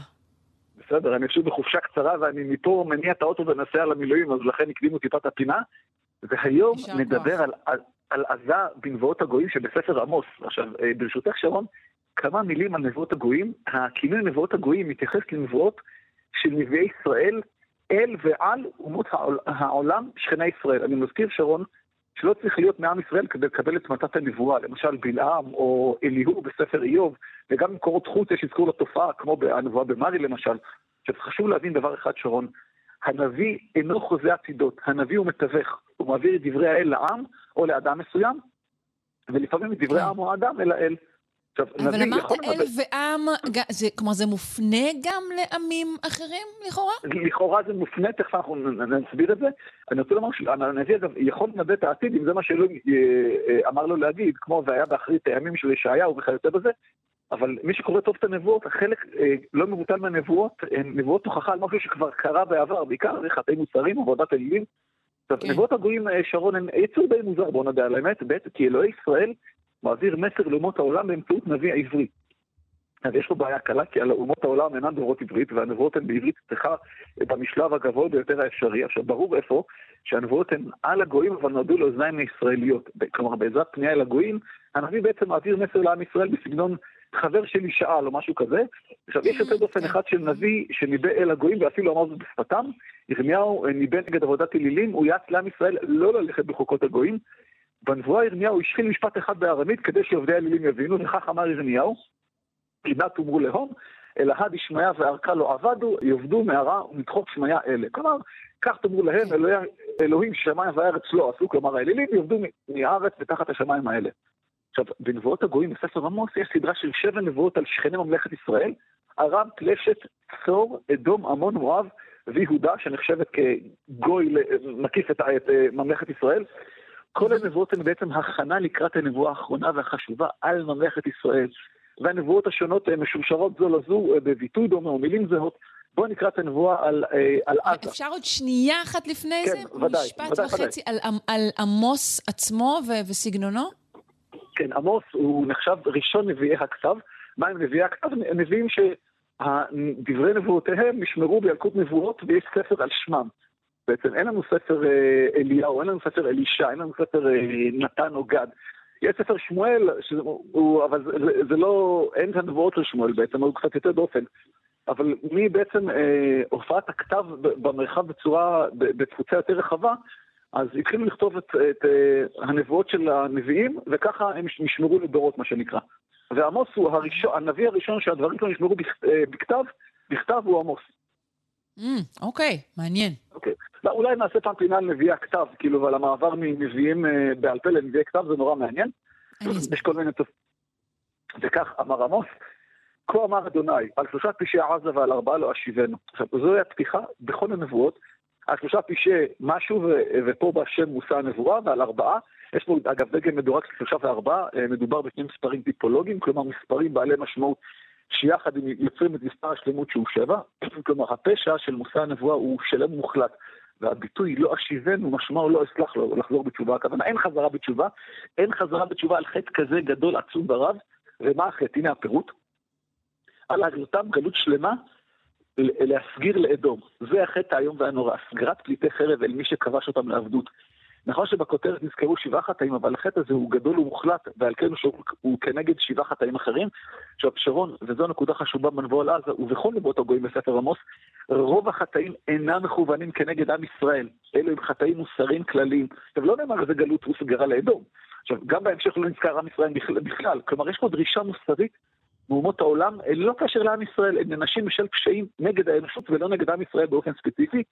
בסדר, אני פשוט בחופשה קצרה ואני מפה מניע את האוטו ונוסע למילואים, אז לכן הקדימו טיפת הפינה. והיום נדבר על, על, על עזה בנבואות הגויים שבספר עמוס. עכשיו, אה, ברשותך שרון, כמה מילים על נבואות הגויים. הכינוי נבואות הגויים מתייחס לנבואות של נביאי ישראל אל ועל אומות העולם, שכני ישראל. אני מזכיר, שרון, שלא צריך להיות מעם ישראל כדי לקבל את מתת הנבואה, למשל בלעם או אליהו בספר איוב, וגם במקורות חוץ יש אזכור לתופעה, כמו הנבואה במרי למשל. עכשיו חשוב להבין דבר אחד, שרון, הנביא אינו חוזה עתידות, הנביא הוא מתווך, הוא מעביר את דברי האל לעם או לאדם מסוים, ולפעמים את דברי העם או האדם אל האל. אבל אמרת אל ועם, זה, כלומר זה מופנה גם לעמים אחרים לכאורה? לכאורה זה מופנה, תכף אנחנו נסביר את זה. אני רוצה לומר שהנביא אגב יכול לנבא את העתיד אם זה מה שאלוהים אה, אה, אמר לו להגיד, כמו והיה באחרית הימים של ישעיהו וכיוצא בזה, אבל מי שקורא טוב את הנבואות, החלק אה, לא מבוטל מהנבואות, הן נבואות הוכחה על משהו שכבר קרה בעבר, בעיקר זה חטאי מוצרים, עבודת אלילים. עכשיו, כן. נבואות הגויים, אה, שרון, הם יצור די מוזר, בואו נדע על האמת, בעצם כי אלוהי ישראל מעביר מסר לאומות העולם באמצעות נביא העברי. אז יש פה בעיה קלה, כי על אומות העולם אינן דוברות עברית, והנבואות הן בעברית צריכה במשלב הגבוה ביותר האפשרי. עכשיו, ברור איפה שהנבואות הן על הגויים, אבל נועדו לאוזניים הישראליות. כלומר, בעזרת פנייה אל הגויים, הנביא בעצם מעביר מסר לעם ישראל בסגנון חבר שלי שאל או משהו כזה. עכשיו, יש יותר דופן אחד של נביא שניבא אל הגויים, ואפילו אמר זאת בשפתם. ירמיהו ניבא נגד עבודת אלילים, הוא יעץ לעם ישראל לא ללכת בחוקות הגויים. בנבואה ירמיהו השחיל משפט אחד בארמית כדי שעובדי האלילים יבינו, וכך אמר ירמיהו, נא תאמרו להון, אלא הד ישמעיה וערכה לא עבדו, יאבדו מהרע ומדחוק שמעיה אלה. כלומר, כך תאמרו להם, אלוהים שמיים וארץ לא עשו, כלומר האלילים יאבדו מהארץ ותחת השמיים האלה. עכשיו, בנבואות הגויים בספר עמוס יש סדרה של שבע נבואות על שכני ממלכת ישראל, ארם, פלשת, צור, אדום, עמון, מואב ויהודה, שנחשבת כגוי מקיף את, את אה, ממלכת ישראל. כל הנבואות הן בעצם הכנה לקראת הנבואה האחרונה והחשובה על ממלכת ישראל. והנבואות השונות משורשרות זו לזו אה, בביטוי דומה או מילים זהות. בואו נקרא את הנבואה על, אה, על עזה. אפשר עוד שנייה אחת לפני כן, זה? ודאי, משפט ודאי, וחצי על, על עמוס עצמו ו- וסגנונו? כן, עמוס הוא נחשב ראשון נביאי הכתב. מה הם נביאי הכתב? נביאים שדברי נבואותיהם נשמרו בילקוט נבואות ויש ספר על שמם. בעצם אין לנו ספר אה, אליהו, אין לנו ספר אלישע, אין לנו ספר אה, נתן או גד. יש ספר שמואל, שהוא, אבל זה, זה, זה לא, אין את הנבואות של שמואל בעצם, הוא קצת יותר דופן. אבל מבעצם אה, הופעת הכתב במרחב בצורה, בתפוצה יותר רחבה, אז התחילו לכתוב את, את אה, הנבואות של הנביאים, וככה הם נשמרו לדורות, מה שנקרא. ועמוס הוא הראשון, הנביא הראשון שהדברים שלו נשמרו אה, בכתב, בכתב הוא עמוס. Mm, אוקיי, מעניין. אוקיי. לא, אולי נעשה פעם פינה על נביאי הכתב, כאילו, ועל המעבר מנביאים אה, בעל פה לנביאי כתב, זה נורא מעניין. יש כל מיני... וכך אמר עמוס, כה אמר אדוני, על שלושה פשעי עזה ועל ארבעה לא אשיבנו. עכשיו, זוהי הפתיחה בכל הנבואות, על שלושה פשעי משהו, ופה בשם מושא הנבואה, ועל ארבעה. יש פה, אגב, דגם מדורג של שלושה וארבעה, אה, מדובר בשני מספרים טיפולוגיים, כלומר מספרים בעלי משמעות שיחד הם יוצרים את מספר השלמות שהוא שבע, כלומר הפשע של מושא הנבואה הוא שלם מוחלט. והביטוי לא אשיבנו משמעו לא אסלח לו לחזור בתשובה, הכוונה אין חזרה בתשובה, אין חזרה בתשובה על חטא כזה גדול עצום ורב, ומה החטא? הנה הפירוט. על הגלותם גלות שלמה להסגיר לאדום. זה החטא האיום והנורא, סגירת פליטי חרב אל מי שכבש אותם לעבדות. נכון שבכותרת נזכרו שבעה חטאים, אבל החטא הזה הוא גדול ומוחלט, ועל כן הוא כנגד שבעה חטאים אחרים. עכשיו, שרון, וזו נקודה חשובה בנבוא על עזה, ובכל נבואות הגויים בספר עמוס, רוב החטאים אינם מכוונים כנגד עם ישראל. אלו הם חטאים מוסריים כלליים. עכשיו, לא נאמר איזה גלות הוא סגרה לאדום. עכשיו, גם בהמשך לא נזכר עם ישראל בכלל. כלומר, יש פה דרישה מוסרית מאומות העולם, לא קשר לעם ישראל, הם ננשים בשל פשעים נגד האנושות ולא נגד עם ישראל באופן ספציפי.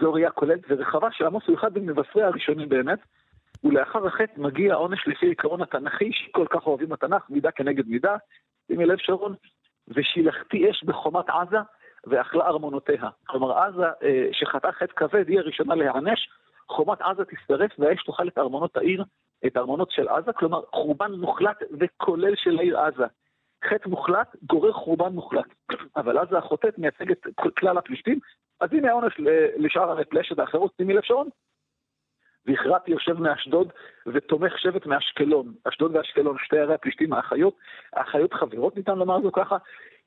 זו ראייה כוללת ורחבה שעמוס הוא אחד ממבשרי הראשונים באמת, ולאחר החטא מגיע העונש לפי עיקרון התנ"כי, שכל כך אוהבים התנ"ך, מידה כנגד מידה, שימי לב שרון, ושילחתי אש בחומת עזה ואכלה ארמונותיה. כלומר, עזה אה, שחטאה חטא כבד היא הראשונה להיענש, חומת עזה תשרף והאש תאכל את ארמונות העיר, את הארמונות של עזה, כלומר חורבן מוחלט וכולל של העיר עזה. חטא מוחלט גורר חורבן מוחלט. אבל עזה החוטאת מייצגת כלל הפלישתים, אז הנה העונש לשאר המפלשת האחרות, שימי לב שרון. והכרעתי יושב מאשדוד ותומך שבט מאשקלון. אשדוד ואשקלון, שתי ערי הפלישתים האחיות, האחיות חברות ניתן לומר זו ככה,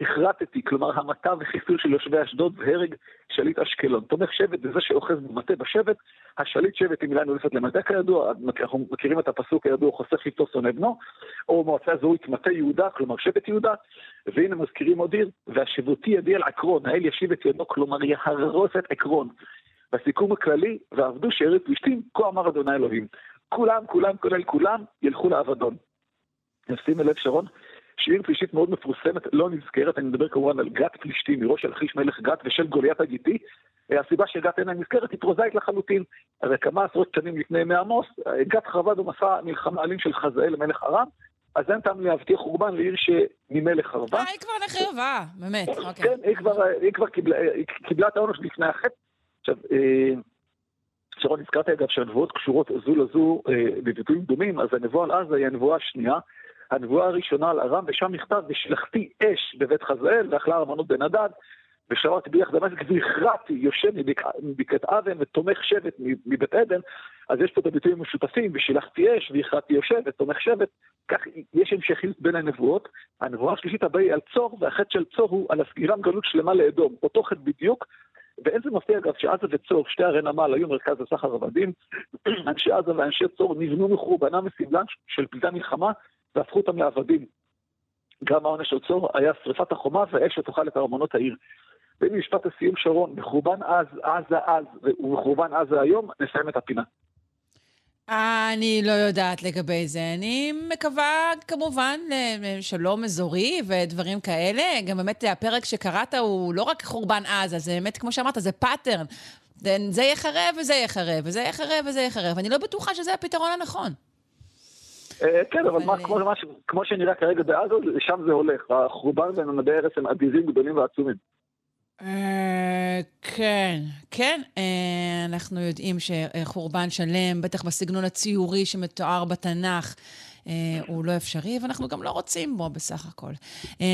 הכרתתי, כלומר המתה וחיסול של יושבי אשדוד והרג שליט אשקלון. תומך שבט זה זה שאוחז במטה בשבט, השליט שבט היא מילה נולפת למטה כידוע, אנחנו מכירים את הפסוק כידוע, חוסך איתו שונא בנו, או מועצה אזורית מטה יהודה, כלומר שבט יהודה, והנה מזכירים עוד עיר, והשבותי ידי על עקרון, האל ישיב את ידו, כלומר יהרוס את עקרון. בסיכום הכללי, ועבדו שארץ פלישתים, כה אמר אדוני אלוהים. כולם, כולם, כולל כולם, ילכו לאבדון. נשים לב שרון, שעיר פלישתית מאוד מפורסמת, לא נזכרת, אני מדבר כמובן על גת פלישתים, מראש של חיש מלך גת ושל גוליית הגיתי. הסיבה שגת אינה נזכרת היא פרוזאית לחלוטין. הרי כמה עשרות שנים לפני ימי עמוס, גת חרבה במסע מלחמה אלים של חזאל מלך ארם, אז אין טעם להבטיח חורבן לעיר שממילא חרבה. אה, היא כבר נחרבה, באמת, אוקיי. כן, היא כבר קיבלה את העונש לפני החטא. עכשיו, אה, שרון, הזכרתי אגב שהנבואות קשורות זו לזו אה, בביטויים דומים, אז הנבואה על עזה היא הנבואה השנייה. הנבואה הראשונה על ארם, ושם נכתב, ושלחתי אש בבית חזאל, ואכלה ארמנות בן הדד, ושמרתי ביח דמשק, והכרעתי יושב מבקעת אבן ותומך שבט מבית עדן, אז יש פה את הביטויים המשותפים, ושילחתי אש, והכרעתי יושב ותומך שבט, כך יש המשכיות בין הנבואות. הנבואה השלישית הבאה היא על צור, והחטא של צור הוא על הסגירם גלות שלמה לאדום, אותו חטא בדיוק, ואין זה מפתיע אגב שעזה וצור, שתי ערי נמל, היו מרכז הסחר עבדים, אנשי עזה ואנשי צור נבנו מחורבנם מסבלם של פליטי מלחמה והפכו אותם לעבדים. גם העונש של צור היה שרפת החומה והאש שתאכל את ארמונות העיר. והנה משפט הסיום שרון, בחורבן אז, עזה אז ובחורבן עזה היום, נסיים את הפינה. אני לא יודעת לגבי זה. אני מקווה כמובן לשלום אזורי ודברים כאלה. גם באמת הפרק שקראת הוא לא רק חורבן עזה, זה באמת, כמו שאמרת, זה pattern. זה יחרב וזה יחרב, וזה יחרב וזה יחרב. אני לא בטוחה שזה הפתרון הנכון. אה, כן, אבל כמו שנראה כרגע בעזה, לשם זה הולך. החורבן וממדי הרס הם אדירים גדולים ועצומים. אה, כן, כן, אה, אנחנו יודעים שחורבן שלם, בטח בסגנון הציורי שמתואר בתנ"ך, הוא לא אפשרי, ואנחנו גם לא רוצים בו בסך הכל.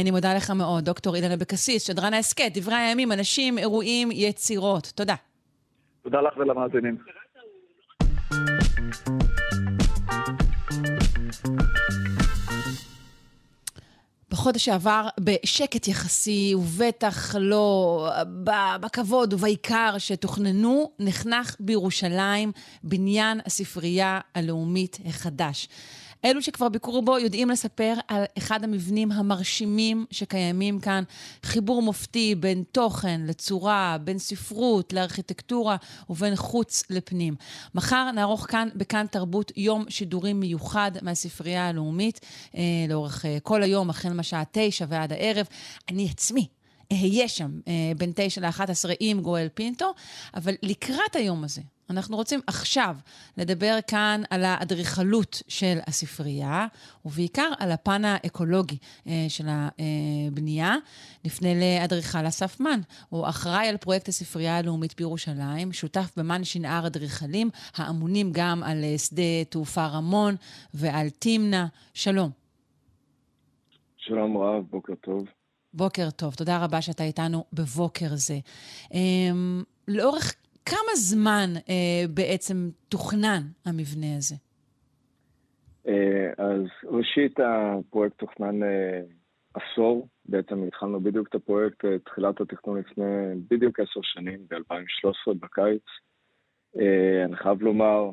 אני מודה לך מאוד, דוקטור אילן אבקסיס, שדרן ההסכת, דברי הימים, אנשים, אירועים, יצירות. תודה. תודה לך ולמאזינים. בחודש שעבר, בשקט יחסי, ובטח לא בכבוד ובעיקר שתוכננו, נחנך בירושלים בניין הספרייה הלאומית החדש. אלו שכבר ביקרו בו יודעים לספר על אחד המבנים המרשימים שקיימים כאן. חיבור מופתי בין תוכן לצורה, בין ספרות לארכיטקטורה ובין חוץ לפנים. מחר נערוך כאן, בכאן תרבות, יום שידורים מיוחד מהספרייה הלאומית, אה, לאורך אה, כל היום, החל מהשעה תשע ועד הערב. אני עצמי אהיה שם אה, בין תשע לאחת עשרה עם גואל פינטו, אבל לקראת היום הזה, אנחנו רוצים עכשיו לדבר כאן על האדריכלות של הספרייה, ובעיקר על הפן האקולוגי אה, של הבנייה. נפנה לאדריכל אסף מן, הוא אחראי על פרויקט הספרייה הלאומית בירושלים, שותף במן שנהר אדריכלים, האמונים גם על אה, שדה תעופה רמון ועל תמנע. שלום. שלום רב, בוקר טוב. בוקר טוב, תודה רבה שאתה איתנו בבוקר זה. אמ, לאורך כמה זמן אה, בעצם תוכנן המבנה הזה? אה, אז ראשית, הפרויקט תוכנן אה, עשור. בעצם התחלנו בדיוק את הפרויקט, אה, תחילת התכנון לפני בדיוק עשר שנים, ב-2013 בקיץ. אה, אני חייב לומר,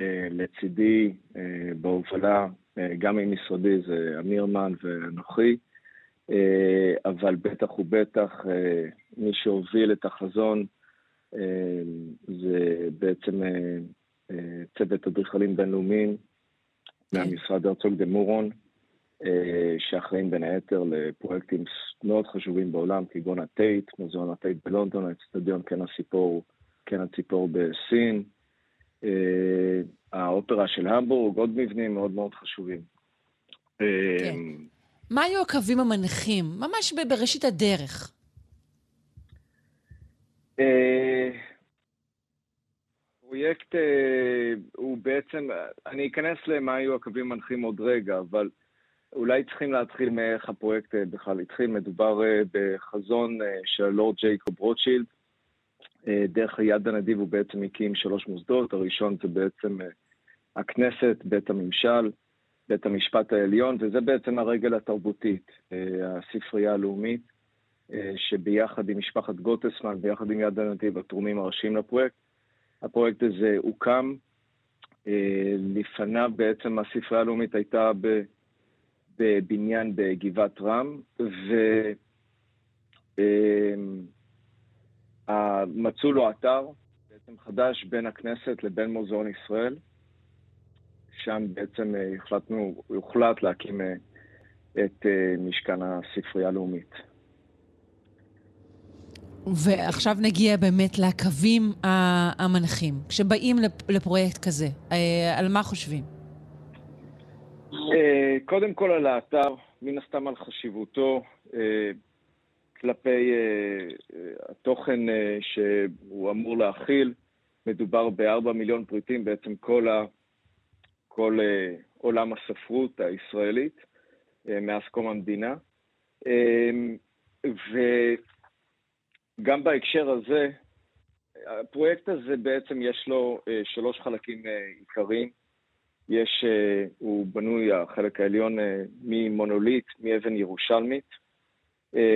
אה, לצידי, אה, בהובלה, אה, גם עם משרדי, זה אמיר מן ואנוכי, אה, אבל בטח ובטח אה, מי שהוביל את החזון, זה בעצם אה, אה, צוות אדריכלים בינלאומיים מהמשרד הרצוג דה מורון, שאחראים בין היתר לפרויקטים מאוד חשובים בעולם, כגון הטייט, מוזיאון הטייט בלונדון, האצטדיון קן הציפור, קן הציפור בסין, האופרה של המבורג, עוד מבנים מאוד מאוד חשובים. כן. מה היו הקווים המנחים, ממש בראשית הדרך? הפרויקט אה, הוא בעצם, אני אכנס למה היו הקווים המנחים עוד רגע, אבל אולי צריכים להתחיל מאיך הפרויקט אה, בכלל התחיל. מדובר אה, בחזון של הלורד ג'ייקוב רוטשילד. דרך היד הנדיב הוא בעצם הקים שלוש מוסדות, הראשון זה בעצם הכנסת, בית הממשל, בית המשפט העליון, וזה בעצם הרגל התרבותית, הספרייה הלאומית. שביחד עם משפחת גוטסמן, ביחד עם יד הנתיב, התורמים הראשיים לפרויקט. הפרויקט הזה הוקם. אה, לפניו בעצם הספרייה הלאומית הייתה בבניין בגבעת רם, ומצאו לו אתר בעצם חדש בין הכנסת לבין מוזיאון ישראל. שם בעצם אה, החלטנו, הוחלט להקים אה, את משכן הספרייה הלאומית. ועכשיו נגיע באמת לקווים המנחים. כשבאים לפרויקט כזה, אה, על מה חושבים? אה, קודם כל על האתר, מן הסתם על חשיבותו אה, כלפי התוכן שהוא אמור להכיל. מדובר בארבע מיליון פריטים, בעצם כל, ה, כל עולם הספרות הישראלית מאז קום המדינה. ו... גם בהקשר הזה, הפרויקט הזה בעצם יש לו אה, שלוש חלקים אה, עיקריים. יש, אה, הוא בנוי, החלק העליון, ממונוליט, מאבן ירושלמית.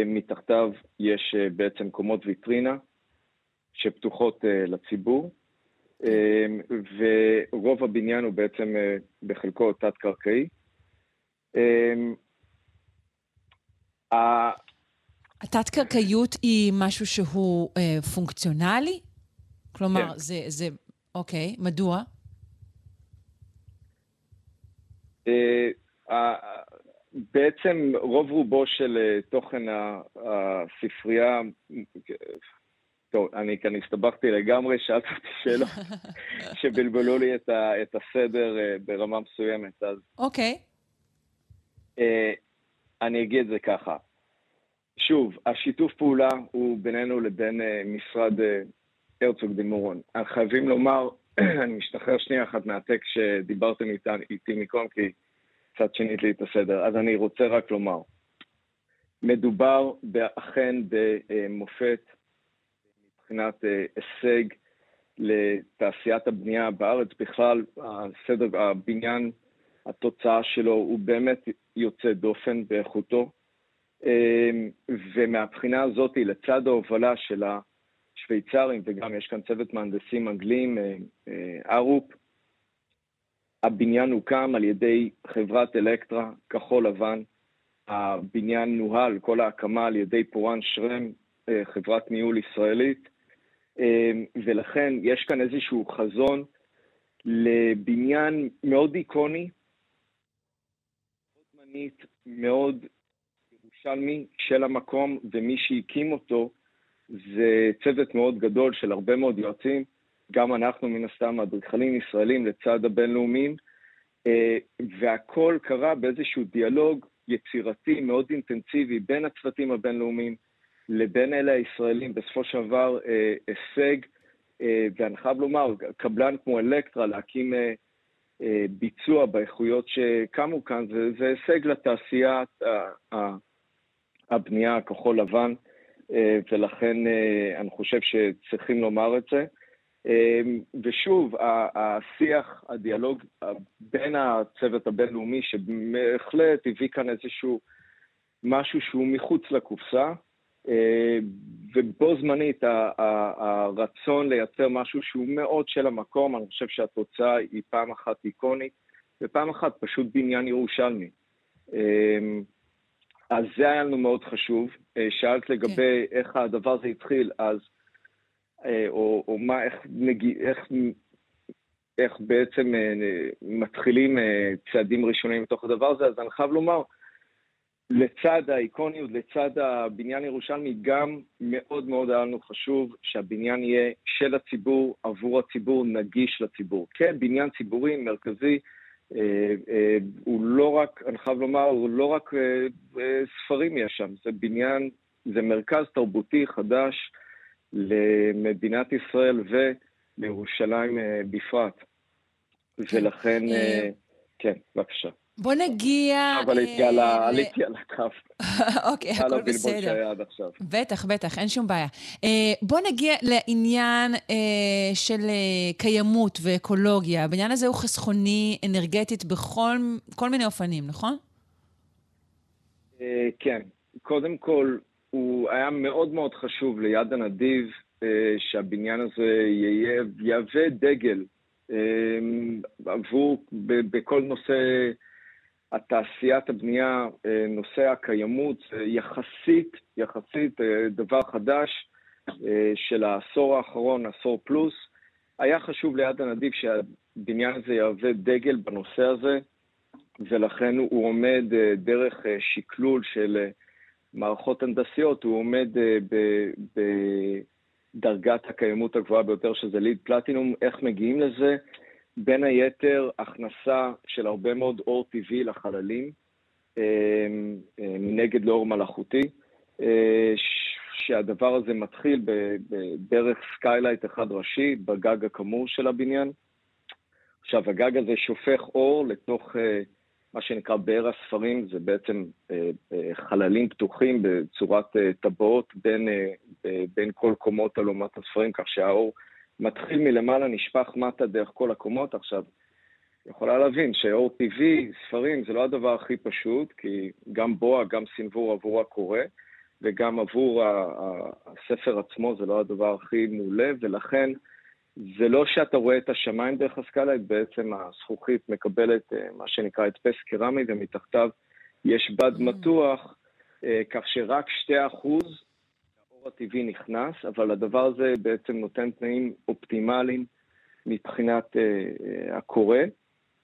מתחתיו יש בעצם קומות ויטרינה שפתוחות לציבור, ורוב הבניין הוא בעצם בחלקו תת-קרקעי. התת-קרקעיות היא משהו שהוא אה, פונקציונלי? כלומר, כן. זה, זה... אוקיי, מדוע? אה, בעצם רוב רובו של אה, תוכן הספרייה, טוב, אני כאן הסתבכתי לגמרי, שאלת אותי שאלות שבלבלו לי את, ה, את הסדר אה, ברמה מסוימת, אז... אוקיי. אני אגיד את זה ככה. שוב, השיתוף פעולה הוא בינינו לבין uh, משרד uh, הרצוג דמורון. חייבים לומר, אני משתחרר שנייה אחת מהטקסט שדיברתם איתי מקום, כי קצת שינית לי את הסדר. אז אני רוצה רק לומר, מדובר אכן במופת מבחינת אה, הישג לתעשיית הבנייה בארץ. בכלל, הסדר, הבניין, התוצאה שלו הוא באמת יוצא דופן באיכותו. אה, ומהבחינה הזאת, לצד ההובלה של השוויצרים, וגם יש כאן צוות מהנדסים אנגלים, אה, ארופ, הבניין הוקם על ידי חברת אלקטרה, כחול לבן. הבניין נוהל, כל ההקמה על ידי פורן שרם, אה, חברת ניהול ישראלית, ולכן יש כאן איזשהו חזון לבניין מאוד איקוני, מאוד זמנית, מאוד ירושלמי של המקום, ומי שהקים אותו זה צוות מאוד גדול של הרבה מאוד יועצים, גם אנחנו מן הסתם אדריכלים ישראלים לצד הבינלאומיים, אה, והכל קרה באיזשהו דיאלוג יצירתי מאוד אינטנסיבי בין הצוותים הבינלאומיים לבין אלה הישראלים, בסופו של דבר אה, הישג, אה, ואני חייב לומר, קבלן כמו אלקטרה, להקים ביצוע באיכויות שקמו כאן, זה, זה הישג לתעשיית הבנייה הכחול לבן, ולכן אני חושב שצריכים לומר את זה. אמ, ושוב, השיח, הדיאלוג בין הצוות הבינלאומי, שבהחלט הביא כאן איזשהו משהו שהוא מחוץ לקופסה, ובו זמנית הרצון לייצר משהו שהוא מאוד של המקום, אני חושב שהתוצאה היא פעם אחת איקונית, ופעם אחת פשוט בניין ירושלמי. אז זה היה לנו מאוד חשוב. אה, שאלת לגבי כן. איך הדבר הזה התחיל, אז אה, או, או מה, איך, נגיע, איך, איך בעצם אה, מתחילים צעדים ראשונים בתוך הדבר הזה, אז אני חייב לומר, לצד האיקוניות, לצד הבניין ירושלמי, גם מאוד מאוד היה לנו חשוב שהבניין יהיה של הציבור, עבור הציבור, נגיש לציבור. כן, בניין ציבורי, מרכזי, הוא לא רק, אני חייב לומר, הוא לא רק אה, אה, ספרים יש שם, זה בניין, זה מרכז תרבותי חדש, למדינת ישראל ולירושלים אה, בפרט. ולכן, אה, אה, כן, בבקשה. בוא נגיע... אבל עליתי על הקו. אוקיי, הכל בסדר. בטח, בטח, אין שום בעיה. בוא נגיע לעניין של קיימות ואקולוגיה. הבניין הזה הוא חסכוני אנרגטית בכל מיני אופנים, נכון? כן. קודם כל, הוא היה מאוד מאוד חשוב ליד הנדיב אה, שהבניין הזה יהווה דגל אה, עבור, בכל נושא התעשיית הבנייה, אה, נושא הקיימות, יחסית, יחסית דבר חדש של העשור האחרון, עשור פלוס. היה חשוב ליד הנדיב שהבניין הזה יהווה דגל בנושא הזה, ולכן הוא עומד דרך שקלול של מערכות הנדסיות, הוא עומד אה, בדרגת הקיימות הגבוהה ביותר, שזה LEED Platinum. איך מגיעים לזה? בין היתר, הכנסה של הרבה מאוד אור טבעי לחללים, אה, אה, מנגד לאור מלאכותי, שהדבר הזה מתחיל בדרך skylight אחד ראשי, בגג הקמור של הבניין. עכשיו, הגג הזה שופך אור לתוך מה שנקרא באר הספרים, זה בעצם אה, אה, חללים פתוחים בצורת אה, טבעות בין, בין כל קומות אלומת הספרים, כך שהאור מתחיל מלמעלה, נשפך מטה דרך כל הקומות. עכשיו, יכולה להבין שאור טבעי, ספרים, זה לא הדבר הכי פשוט, כי גם בואה, גם סנוור עבור הקורא, וגם עבור הספר עצמו זה לא הדבר הכי מעולה, ולכן זה לא שאתה רואה את השמיים דרך הסקאלה, בעצם הזכוכית מקבלת אה, מה שנקרא הדפס קרמי, ומתחתיו יש בד mm. מתוח, אה, כך שרק 2% האור הטבעי נכנס, אבל הדבר הזה בעצם נותן תנאים אופטימליים מבחינת אה, הקורא.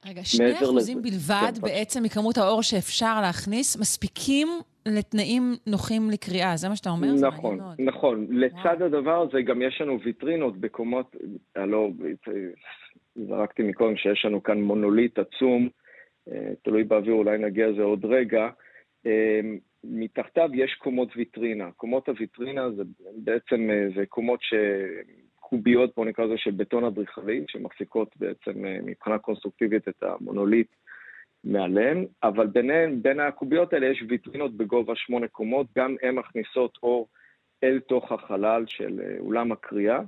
רגע, שני אחוזים בלבד כן, בעצם מכמות האור שאפשר להכניס, מספיקים לתנאים נוחים לקריאה, זה מה שאתה אומר? נכון, נכון. לצד הדבר הזה גם יש לנו ויטרינות בקומות, הלו, זרקתי מקודם שיש לנו כאן מונוליט עצום, אה, תלוי באוויר, אולי נגיע לזה עוד רגע. מתחתיו יש קומות ויטרינה. קומות הוויטרינה זה בעצם, אה, זה קומות ש... קוביות, בוא נקרא לזה, של בטון אדריכלי, שמחזיקות בעצם אה, מבחינה קונסטרוקטיבית את המונוליט מעליהן, אבל ביניהן, בין הקוביות האלה יש ויטרינות בגובה שמונה קומות, גם הן מכניסות אור אל תוך החלל של אה, אולם הקריאה.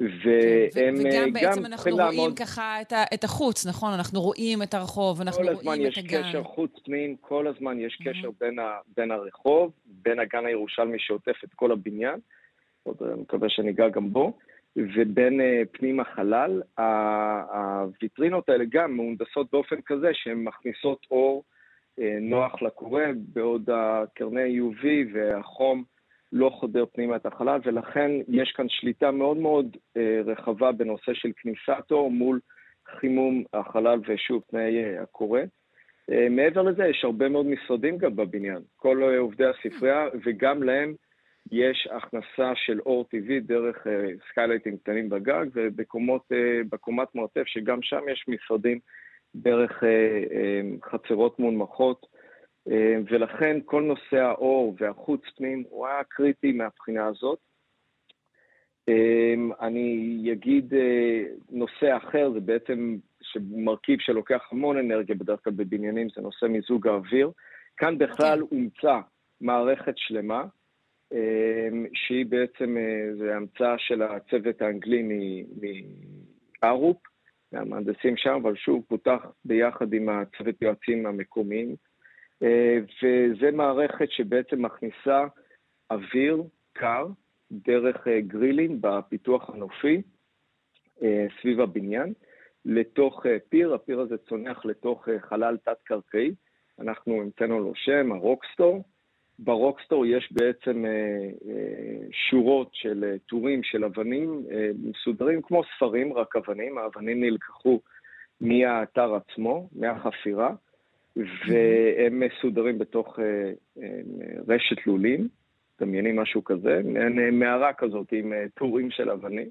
והם וגם בעצם אנחנו רואים לעמוד... ככה את, ה, את החוץ, נכון? אנחנו רואים את הרחוב, אנחנו רואים את הגן. כל הזמן יש קשר חוץ-פנים, כל הזמן יש קשר mm-hmm. בין, ה, בין הרחוב, בין הגן הירושלמי שעוטף את כל הבניין, עוד אני מקווה שניגע גם בו, ובין uh, פנים החלל. הוויטרינות האלה גם מהונדסות באופן כזה שהן מכניסות אור uh, נוח לקורא, בעוד הקרני UV והחום לא חודר פנימה את החלל, ולכן יש כאן שליטה מאוד מאוד אה, רחבה בנושא של כניסת אור מול חימום החלל ושוב תנאי אה, הקורא. אה, מעבר לזה, יש הרבה מאוד משרדים גם בבניין. כל עובדי הספרייה, וגם להם יש הכנסה של אור טבעי דרך סקיילייטים קטנים בגג, ובקומת מרתף, שגם שם יש משרדים דרך חצרות מונמכות. אה, ולכן כל נושא האור והחוץ פנים הוא היה קריטי מהבחינה הזאת. אה, אני אגיד אה, נושא אחר, זה בעצם מרכיב שלוקח המון אנרגיה בדרך כלל בבניינים, זה נושא מיזוג האוויר. כאן בכלל כן. אומצה מערכת שלמה, שהיא בעצם, זה המצאה של הצוות האנגלי מארופ, מהמהנדסים שם, אבל שוב פותח ביחד עם הצוות יועצים המקומיים. אה, וזה מערכת שבעצם מכניסה אוויר קר דרך אה, גרילים בפיתוח הנופי אה, סביב הבניין לתוך פיר, הפיר הזה צונח לתוך חלל תת-קרקעי, אנחנו המצאנו לו שם, ה rock store. ב rock store יש בעצם שורות של טורים של אבנים מסודרים כמו ספרים, רק אבנים, האבנים נלקחו מהאתר עצמו, מהחפירה. והם מסודרים בתוך אה, אה, רשת לולים, דמיינים משהו כזה, מעין אה, מערה כזאת עם טורים של אבנים.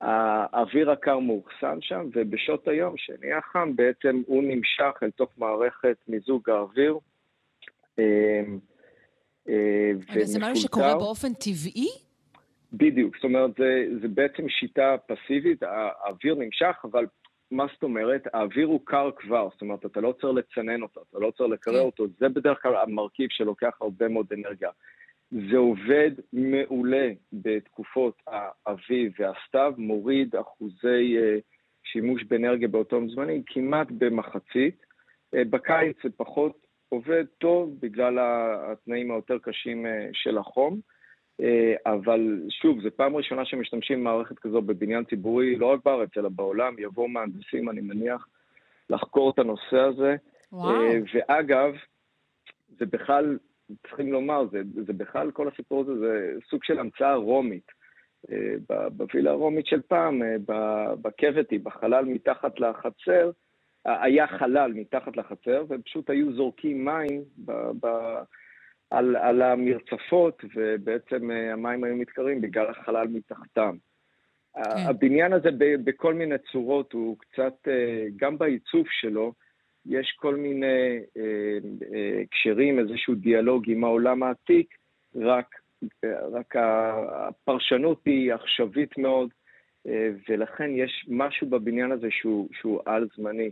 האוויר הקר מאוחסן שם, ובשעות היום, שנהיה חם, בעצם הוא נמשך אל תוך מערכת מיזוג האוויר. אבל זה משהו שקורה באופן טבעי? בדיוק, זאת אומרת, זה, זה בעצם שיטה פסיבית, האוויר נמשך, אבל מה זאת אומרת? האוויר הוא קר כבר, זאת אומרת, אתה לא צריך לצנן אותו, אתה לא צריך לקרר כן. אותו, זה בדרך כלל המרכיב שלוקח הרבה מאוד אנרגיה. זה עובד מעולה בתקופות האביב והסתיו, מוריד אחוזי uh, שימוש באנרגיה באותם זמנים כמעט במחצית. Uh, בקיץ זה פחות עובד טוב בגלל התנאים היותר קשים uh, של החום. אה, אבל שוב, זו פעם ראשונה שמשתמשים במערכת כזו בבניין ציבורי, לא רק בארץ, אלא בעולם. יבואו מהנדסים, אני מניח, לחקור את הנושא הזה. וואו. אה, ואגב, זה בכלל, צריכים לומר, זה, זה בכלל, כל הסיפור הזה זה סוג של המצאה רומית. אה, בווילה הרומית של פעם, בקווטי, בחלל מתחת לחצר, היה חלל מתחת לחצר, ופשוט היו זורקים מים ב, ב, על, על המרצפות, ובעצם אה, המים היו מתקרים בגלל החלל מתחתם. כן. הבניין הזה בכל מיני צורות הוא קצת, אה, גם בעיצוב שלו, יש כל מיני אה, הקשרים, איזשהו דיאלוג עם העולם העתיק, רק, רק הפרשנות היא עכשווית מאוד, ולכן יש משהו בבניין הזה שהוא, שהוא על-זמני.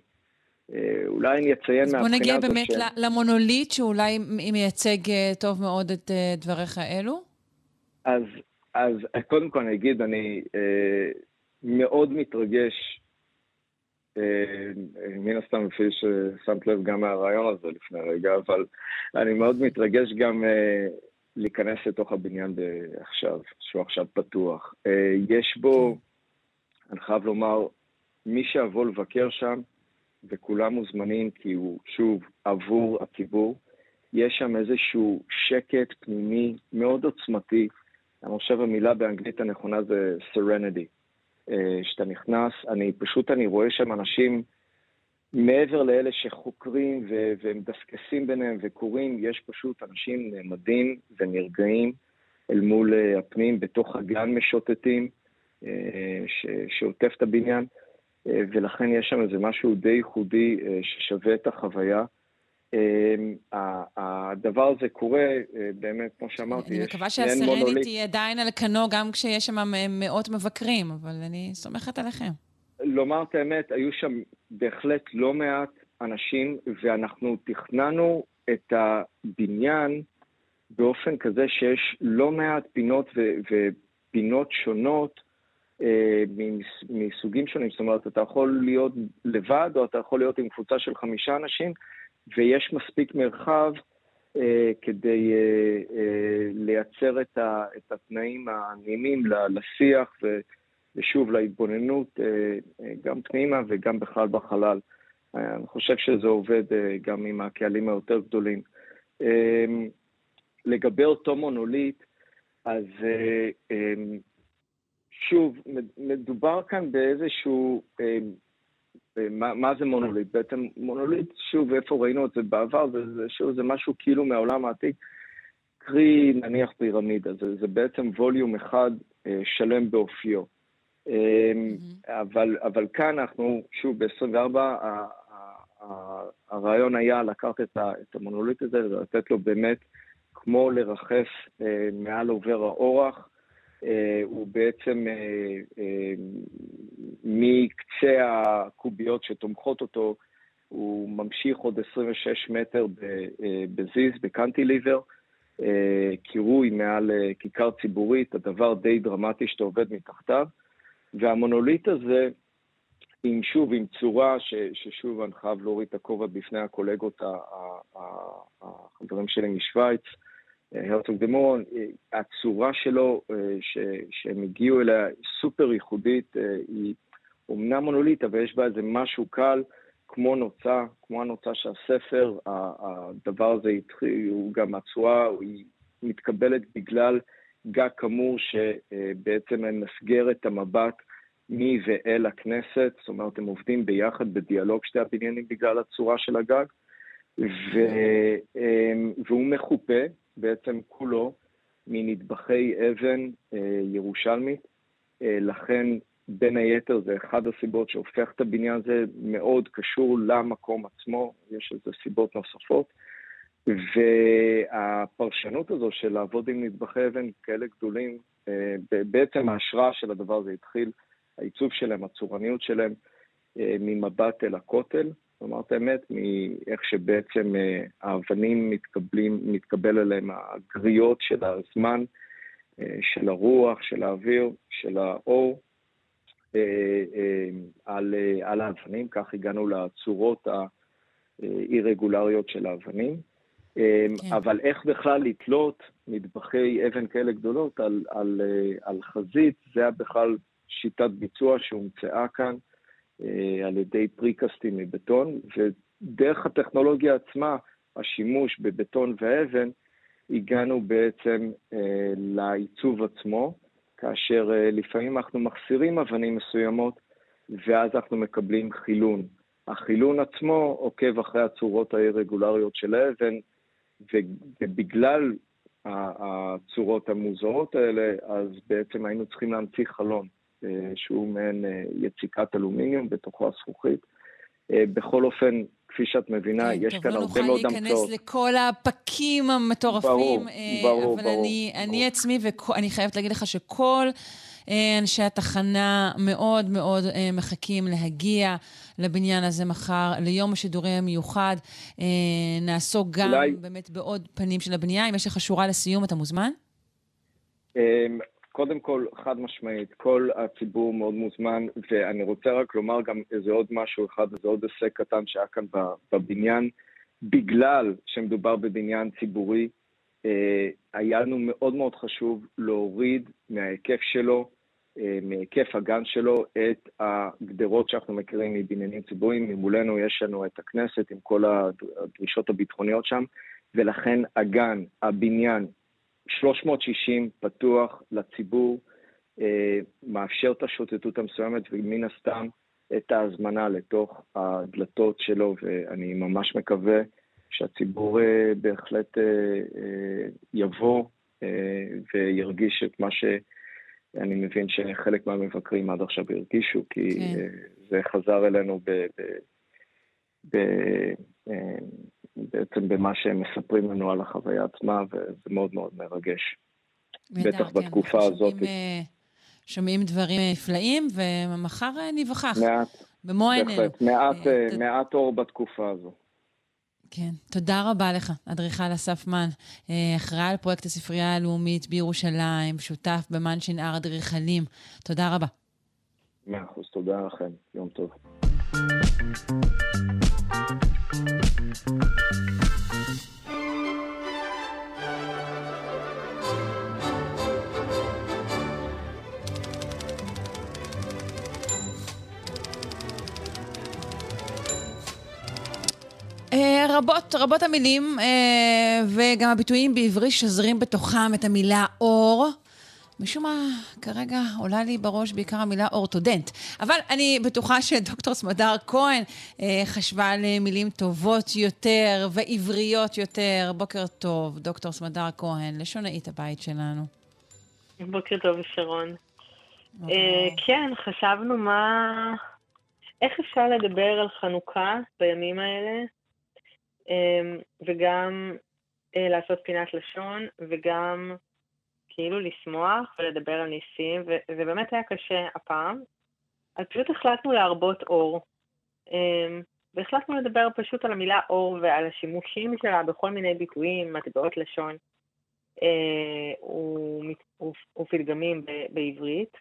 אה, אולי אני אציין מהבחינה הזאת ש... בוא נגיע באמת ש... למונוליט, שאולי מייצג אה, טוב מאוד את אה, דבריך אלו? אז, אז קודם כל אני אגיד, אני אה, מאוד מתרגש, אה, מן הסתם לפי ששמת לב גם מהרעיון הזה לפני רגע, אבל אני מאוד מתרגש גם אה, להיכנס לתוך הבניין עכשיו, שהוא עכשיו פתוח. אה, יש בו, כן. אני חייב לומר, מי שיבוא לבקר שם, וכולם מוזמנים כי הוא, שוב, עבור הציבור. יש שם איזשהו שקט פנימי מאוד עוצמתי. אני חושב המילה באנגלית הנכונה זה serenity. אה, שאתה נכנס, אני פשוט, אני רואה שם אנשים מעבר לאלה שחוקרים ו- ומדסקסים ביניהם וקוראים, יש פשוט אנשים נעמדים ונרגעים אל מול אה, הפנים, בתוך הגן משוטטים אה, ש- שעוטף את הבניין. אה, ולכן יש שם איזה משהו די ייחודי אה, ששווה את החוויה. הדבר הזה קורה, באמת, כמו שאמרתי, אני מקווה שהסרנית היא עדיין על כנו, גם כשיש שם מאות מבקרים, אבל אני סומכת עליכם. לומר את האמת, היו שם בהחלט לא מעט אנשים, ואנחנו תכננו את הבניין באופן כזה שיש לא מעט פינות ופינות שונות אה, מסוגים שונים. זאת אומרת, אתה יכול להיות לבד, או אתה יכול להיות עם קבוצה של חמישה אנשים, ויש מספיק מרחב אה, כדי אה, אה, לייצר את, ה- את התנאים הנעימים לשיח ו- ושוב להתבוננות, אה, אה, גם פנימה וגם בכלל בחלל. אה, אני חושב שזה עובד גם עם הקהלים היותר גדולים. לגבי אותו מונוליט, אז שוב, מדובר כאן באיזשהו, מה, מה זה מונוליט? בעצם מונוליט, שוב, איפה ראינו את זה בעבר, זה, שוב, זה משהו כאילו מהעולם העתיק, קרי נניח פירמידה, זה, זה בעצם ווליום אחד שלם באופיו. Mm-hmm. אבל, אבל כאן אנחנו, שוב, ב-24, הרעיון היה לקחת את, את המונוליט הזה ולתת לו באמת, כמו לרחף אה, מעל עובר האורח, אה, הוא בעצם אה, אה, מקצה הקוביות שתומכות אותו, הוא ממשיך עוד 26 מטר אה, בזיז, בקנטיליבר, אה, קירוי מעל אה, כיכר ציבורית, הדבר די דרמטי שאתה עובד מתחתיו. והמונוליט הזה, עם שוב, עם צורה ש, ששוב אני חייב להוריד את הכובע בפני הקולגות החברים שלי משוויץ, הרצוג דה מורון, הצורה שלו ש, שהם הגיעו אליה סופר ייחודית, היא אומנם מונוליט, אבל יש בה איזה משהו קל, כמו נוצה, כמו הנוצה של הספר, הדבר הזה התחיל, הוא גם הצורה, היא מתקבלת בגלל גג כמור שבעצם מסגר את המבט מי ואל הכנסת, זאת אומרת, הם עובדים ביחד בדיאלוג שתי הבניינים בגלל הצורה של הגג, ו... והוא מחופה בעצם כולו מנדבכי אבן אה, ירושלמית, אה, לכן בין היתר זה אחד הסיבות שהופך את הבניין הזה מאוד קשור למקום עצמו, יש לזה סיבות נוספות. והפרשנות הזו של לעבוד עם נדבכי אבן כאלה גדולים, אה, בעצם ההשראה של הדבר הזה התחיל, העיצוב שלהם, הצורניות שלהם, ממבט אל הכותל, כלומר את האמת, מאיך שבעצם אה, האבנים מתקבלים, מתקבל עליהם הגריות של הזמן, של הרוח, של האוויר, של האור, על, על האבנים, כך הגענו לצורות האי-רגולריות של האבנים. כן. אבל איך בכלל לתלות מטבחי אבן כאלה גדולות על, על, אה, על חזית, זה היה בכלל שיטת ביצוע שהומצאה כאן אה, על ידי פריקסטים מבטון, ודרך הטכנולוגיה עצמה, השימוש בבטון ואבן, הגענו בעצם אה, לעיצוב עצמו, כאשר לפעמים אנחנו מחסירים אבנים מסוימות, ואז אנחנו מקבלים חילון. החילון עצמו עוקב אחרי הצורות האירגולריות של האבן, ובגלל הצורות המוזרות האלה, אז בעצם היינו צריכים להמציא חלון, אה, שהוא מעין אה, יציקת אלומיניום, בתוכו הזכוכית. אה, בכל אופן, כפי שאת מבינה, כן, יש טוב, כאן לא הרבה מאוד המצאות. טוב, לא נוכל להיכנס לכל הפקים המטורפים. ברור, ברור, אבל ברור. אני, ברור. אני עצמי, ואני חייבת להגיד לך שכל אה, אנשי התחנה מאוד מאוד אה, מחכים להגיע לבניין הזה מחר, ליום השידורי המיוחד. אה, נעסוק גם אולי... באמת בעוד פנים של הבנייה. אם יש לך שורה לסיום, אתה מוזמן? קודם כל, חד משמעית, כל הציבור מאוד מוזמן, ואני רוצה רק לומר גם איזה עוד משהו אחד, איזה עוד הישג קטן שהיה כאן בבניין. בגלל שמדובר בבניין ציבורי, היה לנו מאוד מאוד חשוב להוריד מההיקף שלו אה, מהיקף הגן שלו את הגדרות שאנחנו מכירים מבניינים ציבוריים. ממולנו יש לנו את הכנסת עם כל הדרישות הביטחוניות שם, ולכן הגן, הבניין, 360 פתוח לציבור, אה, מאפשר את השוטטות המסוימת ומן הסתם את ההזמנה לתוך הדלתות שלו, ואני ממש מקווה שהציבור אה, בהחלט יבוא וירגיש את מה ש... אני מבין שחלק מהמבקרים עד עכשיו הרגישו, כי כן. זה חזר אלינו ב, ב, ב, אה, בעצם במה שהם מספרים לנו על החוויה עצמה, וזה מאוד מאוד מרגש. בטח בתקופה הזאת. שומעים, שומעים דברים נפלאים, ומחר ניווכח. מעט. במו עינינו. בהחלט, מעט, מעט אור בתקופה הזו. כן, תודה רבה לך, אדריכל אסף מן, אחראי על פרויקט הספרייה הלאומית בירושלים, שותף במן שנער אדריכלים. תודה רבה. מאה אחוז, תודה לכם, יום טוב. רבות, רבות המילים וגם הביטויים בעברית שוזרים בתוכם את המילה אור. משום מה, כרגע עולה לי בראש בעיקר המילה אורתודנט. אבל אני בטוחה שדוקטור סמדר כהן אה, חשבה על מילים טובות יותר ועבריות יותר. בוקר טוב, דוקטור סמדר כהן, לשונאית הבית שלנו. בוקר טוב, שרון. אה, כן, חשבנו מה... איך אפשר לדבר על חנוכה בימים האלה, אה, וגם אה, לעשות פינת לשון, וגם... כאילו לשמוח ולדבר על ניסים, וזה באמת היה קשה הפעם. אז פשוט החלטנו להרבות אור. אמ, והחלטנו לדבר פשוט על המילה אור ועל השימושים שלה בכל מיני ביטויים, מטבעות לשון אה, ופתגמים בעברית.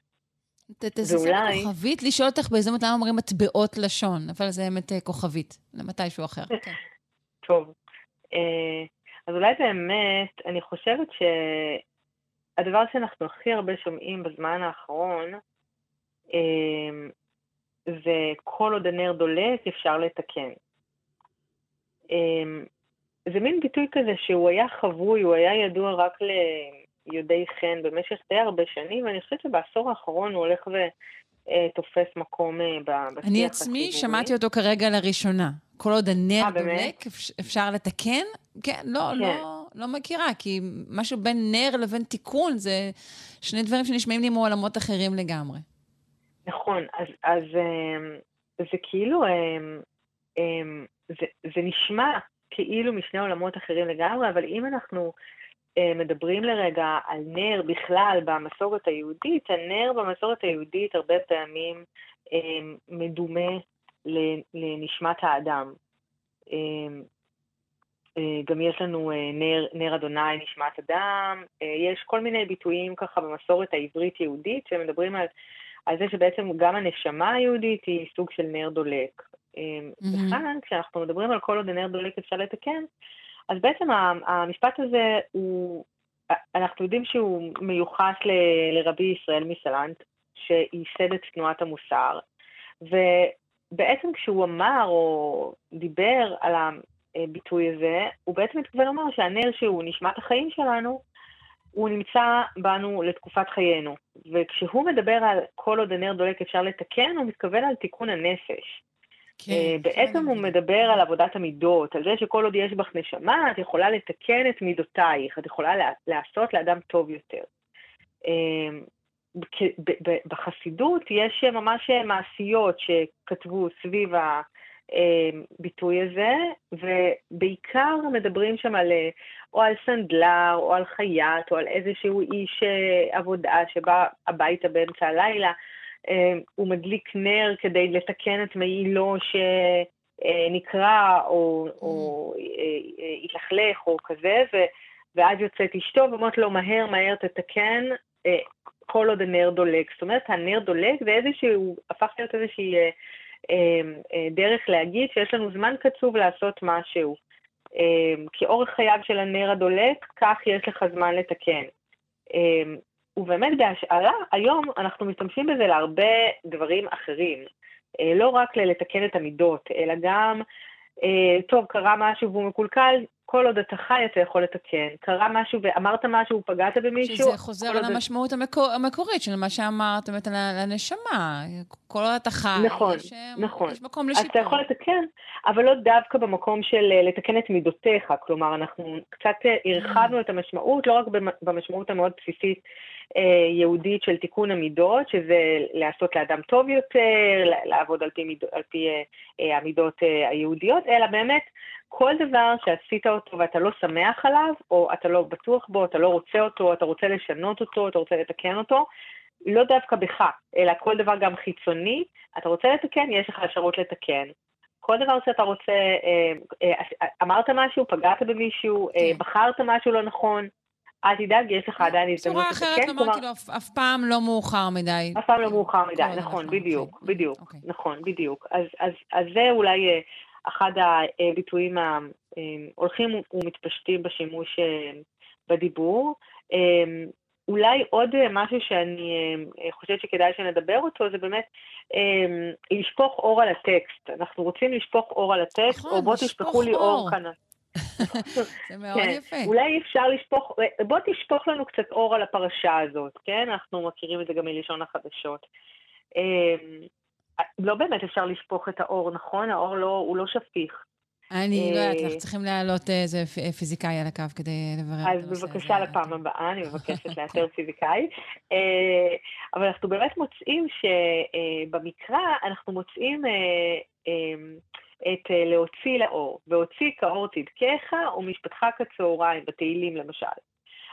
תעשי כוכבית, לשאול אותך באיזה מתי אומרים מטבעות לשון, אבל זה באמת אה, כוכבית, למתישהו אחר. טוב. אה, אז אולי באמת, אני חושבת ש... הדבר שאנחנו הכי הרבה שומעים בזמן האחרון, אמ, זה כל עוד הנר דולק אפשר לתקן. אמ, זה מין ביטוי כזה שהוא היה חבוי, הוא היה ידוע רק ליודעי חן במשך די הרבה שנים, ואני חושבת שבעשור האחרון הוא הולך ותופס מקום אה, בשיח הציבורי. אני עצמי שמעתי אותו כרגע לראשונה. כל עוד הנר 아, אה, דולק, אפשר לתקן? כן, לא, כן. לא, לא מכירה, כי משהו בין נר לבין תיקון זה שני דברים שנשמעים לי מעולמות אחרים לגמרי. נכון, אז, אז אמ, זה כאילו, אמ, אמ, זה, זה נשמע כאילו משני עולמות אחרים לגמרי, אבל אם אנחנו אה, מדברים לרגע על נר בכלל במסורת היהודית, הנר במסורת היהודית הרבה פעמים מדומה לנשמת האדם. אה, גם יש לנו אה, נר, נר אדוני נשמת אדם, אה, יש כל מיני ביטויים ככה במסורת העברית-יהודית שמדברים על, על זה שבעצם גם הנשמה היהודית היא סוג של נר דולק. Mm-hmm. וכאן, כשאנחנו מדברים על כל עוד הנר דולק אפשר לתקן, אז בעצם המשפט הזה הוא, אנחנו יודעים שהוא מיוחס ל, לרבי ישראל מסלנט, שייסד את תנועת המוסר, ו... בעצם כשהוא אמר או דיבר על הביטוי הזה, הוא בעצם התכוון לומר שהנר שהוא נשמת החיים שלנו, הוא נמצא בנו לתקופת חיינו. וכשהוא מדבר על כל עוד הנר דולק אפשר לתקן, הוא מתכוון על תיקון הנפש. כן, אה, בעצם כן. הוא מדבר על עבודת המידות, על זה שכל עוד יש בך נשמה, את יכולה לתקן את מידותייך, את יכולה לעשות לאדם טוב יותר. אה, בחסידות יש ממש מעשיות שכתבו סביב הביטוי הזה, ובעיקר מדברים שם על, או על סנדלר, או על חייט, או על איזשהו איש אה, עבודה שבא הביתה באמצע הלילה. אה, הוא מדליק נר כדי לתקן את מעילו שנקרע, או, או אה, התלכלך, או כזה, ו, ואז יוצאת אשתו ואומרת לו, מהר מהר תתקן, כל עוד הנר דולק. זאת אומרת, הנר דולק זה איזשהו, הפך להיות איזושהי אה, אה, אה, דרך להגיד שיש לנו זמן קצוב לעשות משהו. אה, כאורך חייו של הנר הדולק, כך יש לך זמן לתקן. אה, ובאמת בהשאלה, היום אנחנו משתמשים בזה להרבה דברים אחרים. אה, לא רק לתקן את המידות, אלא גם, אה, טוב, קרה משהו והוא מקולקל, כל עוד אתה חי אתה יכול לתקן. קרה משהו ואמרת משהו, פגעת במישהו... שזה חוזר על המשמעות המקור, המקורית של מה שאמרת, באמת, על הנשמה. כל עוד אתה חי, נכון, יש, אה, נכון. יש מקום לשיפור. אז אתה יכול לתקן, אבל לא דווקא במקום של אה, לתקן את מידותיך. כלומר, אנחנו קצת אה, הרחבנו את המשמעות, לא רק במשמעות המאוד בסיסית יהודית של תיקון המידות, שזה לעשות לאדם טוב יותר, לעבוד על פי, מיד, על פי המידות היהודיות, אלא באמת כל דבר שעשית אותו ואתה לא שמח עליו, או אתה לא בטוח בו, אתה לא רוצה אותו, אתה רוצה לשנות אותו, אתה רוצה לתקן אותו, לא דווקא בך, אלא כל דבר גם חיצוני, אתה רוצה לתקן, יש לך אפשרות לתקן. כל דבר שאתה רוצה, אה, אה, אמרת משהו, פגעת במישהו, אה, כן. בחרת משהו לא נכון, אל תדאג, יש לך עדיין הזדמנות לתקן. צורה אחרת לומר, כאילו, אף פעם לא מאוחר מדי. אף פעם לא מאוחר מדי, נכון, בדיוק, אוקיי. בדיוק, אוקיי. נכון, בדיוק. אז זה אולי אחד הביטויים ההולכים ומתפשטים בשימוש בדיבור. אולי עוד משהו שאני חושבת שכדאי שנדבר אותו, זה באמת לשפוך אור על הטקסט. אנחנו רוצים לשפוך אור על הטקסט, נכון, או בואו תשפכו לי אור כאן. זה מאוד כן. יפה. אולי אפשר לשפוך, בוא תשפוך לנו קצת אור על הפרשה הזאת, כן? אנחנו מכירים את זה גם מלשון החדשות. לא באמת אפשר לשפוך את האור, נכון? האור לא, הוא לא שפיך. אני לא יודעת, אנחנו צריכים להעלות איזה פיזיקאי על הקו כדי לברר את הנושא. אז בבקשה לפעם הבאה, אני מבקשת לאתר פיזיקאי. אה, אבל אנחנו באמת מוצאים שבמקרא אנחנו מוצאים אה, את להוציא לאור, והוציא כאור צדקיך ומשפטך כצהריים, בתהילים למשל.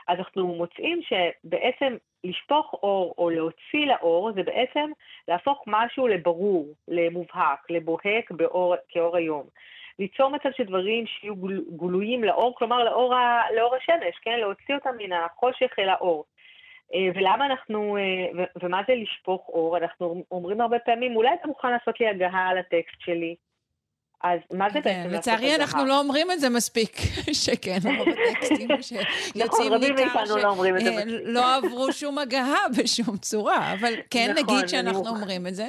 אז אנחנו מוצאים שבעצם לשפוך אור או להוציא לאור זה בעצם להפוך משהו לברור, למובהק, לבוהק באור, כאור היום. ליצור מצב שדברים שיהיו גלויים לאור, כלומר לאור, ה, לאור השמש, כן? להוציא אותם מן החושך אל האור. אה, ולמה אנחנו, אה, ומה זה לשפוך אור? אנחנו אומרים הרבה פעמים, אולי אתה מוכן לעשות לי הגהה על הטקסט שלי, אז מה זה כן, בעצם לצערי אנחנו לא אומרים את זה מספיק, שכן, רוב הטקסטים שיוצאים נכון, מכאן שלא לא עברו שום הגהה בשום צורה, אבל כן נכון, נגיד שאנחנו אומרים את זה.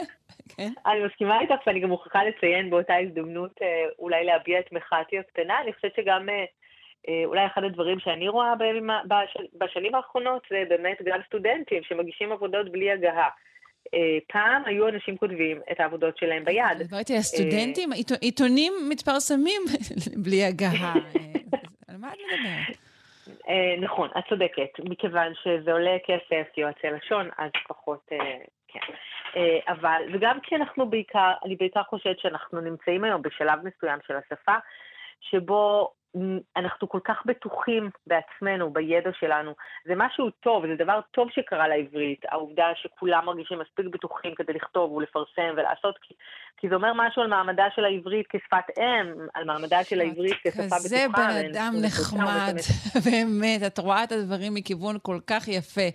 כן. אני מסכימה איתך, ואני גם מוכרחה לציין באותה הזדמנות אה, אולי להביע את מחאתי הקטנה. אני חושבת שגם אה, אה, אולי אחד הדברים שאני רואה בשנים האחרונות זה באמת גם סטודנטים שמגישים עבודות בלי הגהה. אה, פעם היו אנשים כותבים את העבודות שלהם ביד. דיברתי על סטודנטים, עיתונים מתפרסמים בלי הגהה. על מה את מדברת? אה, נכון, את צודקת. מכיוון שזה עולה כסף, יועצי לשון, אז פחות, אה, כן. אבל, וגם כי אנחנו בעיקר, אני בעיקר חושבת שאנחנו נמצאים היום בשלב מסוים של השפה, שבו אנחנו כל כך בטוחים בעצמנו, בידע שלנו. זה משהו טוב, זה דבר טוב שקרה לעברית, העובדה שכולם מרגישים מספיק בטוחים כדי לכתוב ולפרסם ולעשות, כי, כי זה אומר משהו על מעמדה של העברית כשפת אם, על מעמדה של העברית כשפה בטוחה. כזה בן אדם נחמד, באמת, את רואה את הדברים מכיוון כל כך יפה.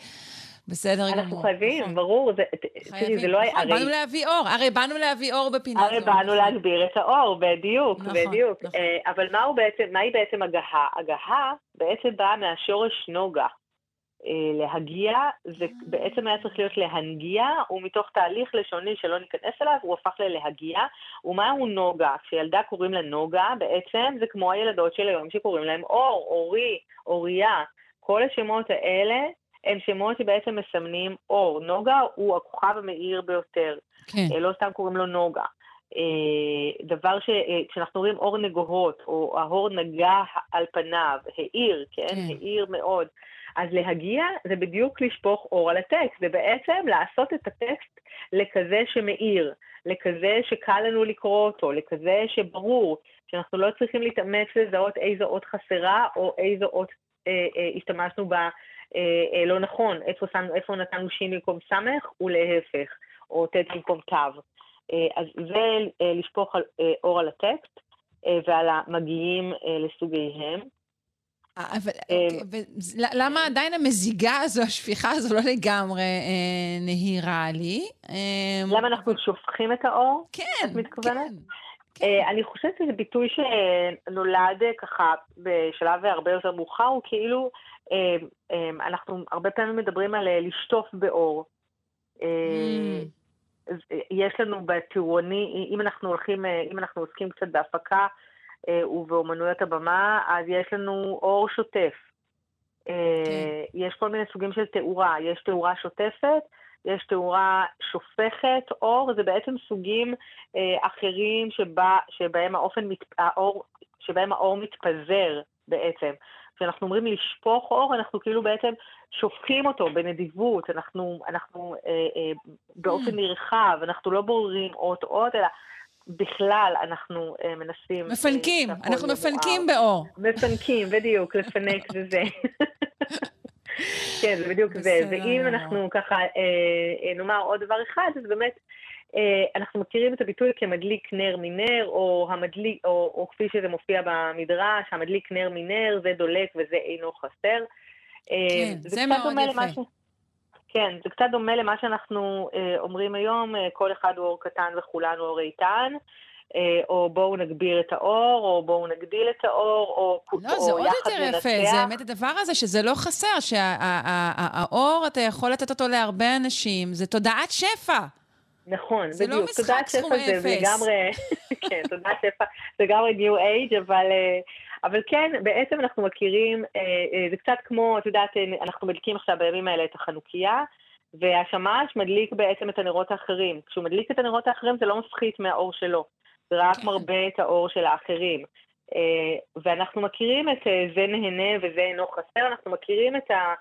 בסדר גמור. אנחנו חייבים, נכון. ברור. תראי, זה לא היה... נכון, באנו להביא אור, הרי באנו להביא אור בפינה הזאת. הרי באנו להגביר את האור, בדיוק, נכון, בדיוק. אה, אבל מהי בעצם הגהה? הגהה בעצם באה מהשורש נוגה. אה, להגיע, זה בעצם היה צריך להיות להנגיע, ומתוך תהליך לשוני שלא ניכנס אליו, הוא הפך ללהגיע. ומהו נוגה? כשילדה קוראים לה נוגה, בעצם זה כמו הילדות של היום שקוראים להם אור, אורי, אוריה. כל השמות האלה הם שמות שבעצם מסמנים אור. נוגה הוא הכוכב המאיר ביותר. כן. אה, לא סתם קוראים לו נוגה. אה, דבר שכשאנחנו אה, רואים אור נגוהות, או האור נגע על פניו, האיר, כן? כן. האיר מאוד. אז להגיע זה בדיוק לשפוך אור על הטקסט, זה בעצם לעשות את הטקסט לכזה שמאיר, לכזה שקל לנו לקרוא אותו, לכזה שברור, שאנחנו לא צריכים להתאמץ לזהות איזו אות חסרה או איזו אות אה, אה, השתמשנו בה אה, אה, לא נכון, איפה, שם, איפה נתנו שין במקום סמך ולהפך, או ט' במקום תו. אה, אז זה אה, לשפוך על, אה, אור על הטקסט אה, ועל המגיעים אה, לסוגיהם. אה, אבל אוקיי, למה עדיין המזיגה הזו, השפיכה הזו, לא לגמרי נהירה לי? למה אנחנו שופכים את האור? כן, את מתכוונת? כן. כן. אני חושבת שזה ביטוי שנולד ככה בשלב הרבה יותר מאוחר, הוא כאילו אנחנו הרבה פעמים מדברים על אה, לשטוף באור. Mm. יש לנו בטירוני, אם אנחנו הולכים, אה, אם אנחנו עוסקים קצת בהפקה, ובאומנויות הבמה, אז יש לנו אור שוטף. כן. יש כל מיני סוגים של תאורה, יש תאורה שוטפת, יש תאורה שופכת אור, זה בעצם סוגים אה, אחרים שבה, שבהם, האופן, האור, שבהם האור מתפזר בעצם. כשאנחנו אומרים לשפוך אור, אנחנו כאילו בעצם שופכים אותו בנדיבות, אנחנו, אנחנו אה, אה, באופן. נרחב, אנחנו לא בוררים אות-אות, אלא בכלל אנחנו אה, מנסים... אה, מפנקים, אנחנו מפנקים באור. מפנקים, בדיוק, לפנק זה זה. כן, זה בדיוק זה. ואם אנחנו ככה אה, אה, נאמר עוד דבר אחד, אז באמת, אנחנו מכירים את הביטוי כמדליק נר מנר, או, המדליק, או, או כפי שזה מופיע במדרש, המדליק נר מנר, זה דולק וזה אינו חסר. כן, זה, זה מאוד יפה. ש... כן, זה קצת דומה למה שאנחנו אה, אומרים היום, אה, כל אחד הוא אור קטן וכולנו אור איתן. אה, או בואו נגביר את האור, או בואו נגדיל את האור, או, לא, או זה עוד יותר יפה, זה באמת הדבר הזה שזה לא חסר, שהאור, אתה יכול לתת אותו להרבה אנשים, זה תודעת שפע. נכון, זה לא בדיוק. לא משחק סכום אפס. זה לגמרי, כן, תודעת שפע, זה לגמרי ניו אייג', אבל... אה, אבל כן, בעצם אנחנו מכירים, אה, זה קצת כמו, את יודעת, אנחנו מדליקים עכשיו בימים האלה את החנוכיה, והשמש מדליק בעצם את הנרות האחרים. כשהוא מדליק את הנרות האחרים זה לא מפחית מהאור שלו. זה רק כן. מרבה את האור של האחרים. ואנחנו מכירים את זה נהנה וזה אינו חסר, אנחנו מכירים את, ה,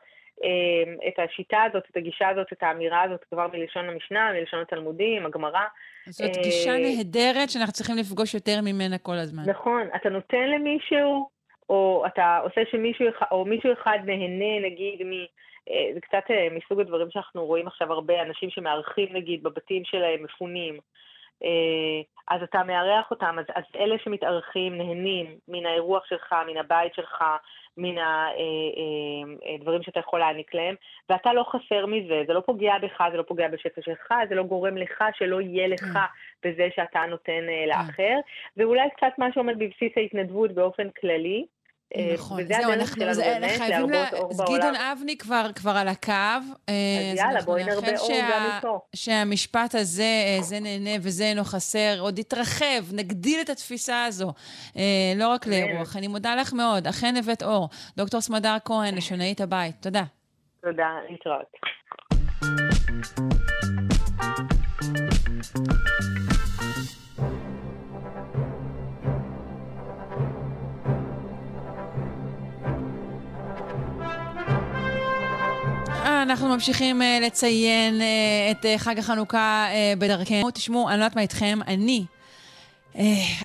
את השיטה הזאת, את הגישה הזאת, את האמירה הזאת כבר מלשון המשנה, מלשון התלמודים, הגמרא. זאת גישה נהדרת שאנחנו צריכים לפגוש יותר ממנה כל הזמן. נכון, אתה נותן למישהו, או אתה עושה שמישהו, או מישהו אחד נהנה, נגיד, מ... זה קצת מסוג הדברים שאנחנו רואים עכשיו הרבה, אנשים שמארחים נגיד בבתים שלהם מפונים, אה, אז אתה מארח אותם, אז, אז אלה שמתארחים נהנים מן האירוח שלך, מן הבית שלך, מן הדברים אה, אה, שאתה יכול להעניק להם, ואתה לא חסר מזה, זה לא פוגע בך, זה לא פוגע בשפע שלך, זה לא גורם לך שלא יהיה לך כן. בזה שאתה נותן לאחר, ואולי קצת מה שעומד בבסיס ההתנדבות באופן כללי, אה, נכון, זהו, אנחנו חייבים לה... גדעון אבני כבר, כבר על הקו. אה, אז יאללה, בואי נרבה אור גם איתו. שהמשפט הזה, אה, זה נהנה וזה אינו חסר, עוד יתרחב, נגדיל את התפיסה הזו, לא רק לאירוח. אני מודה לך מאוד, אכן הבאת אור. דוקטור סמדר כהן, לשונאית הבית, תודה. תודה, להתראות. אנחנו ממשיכים uh, לציין uh, את uh, חג החנוכה בדרכנו. תשמעו, אני לא יודעת מה איתכם, אני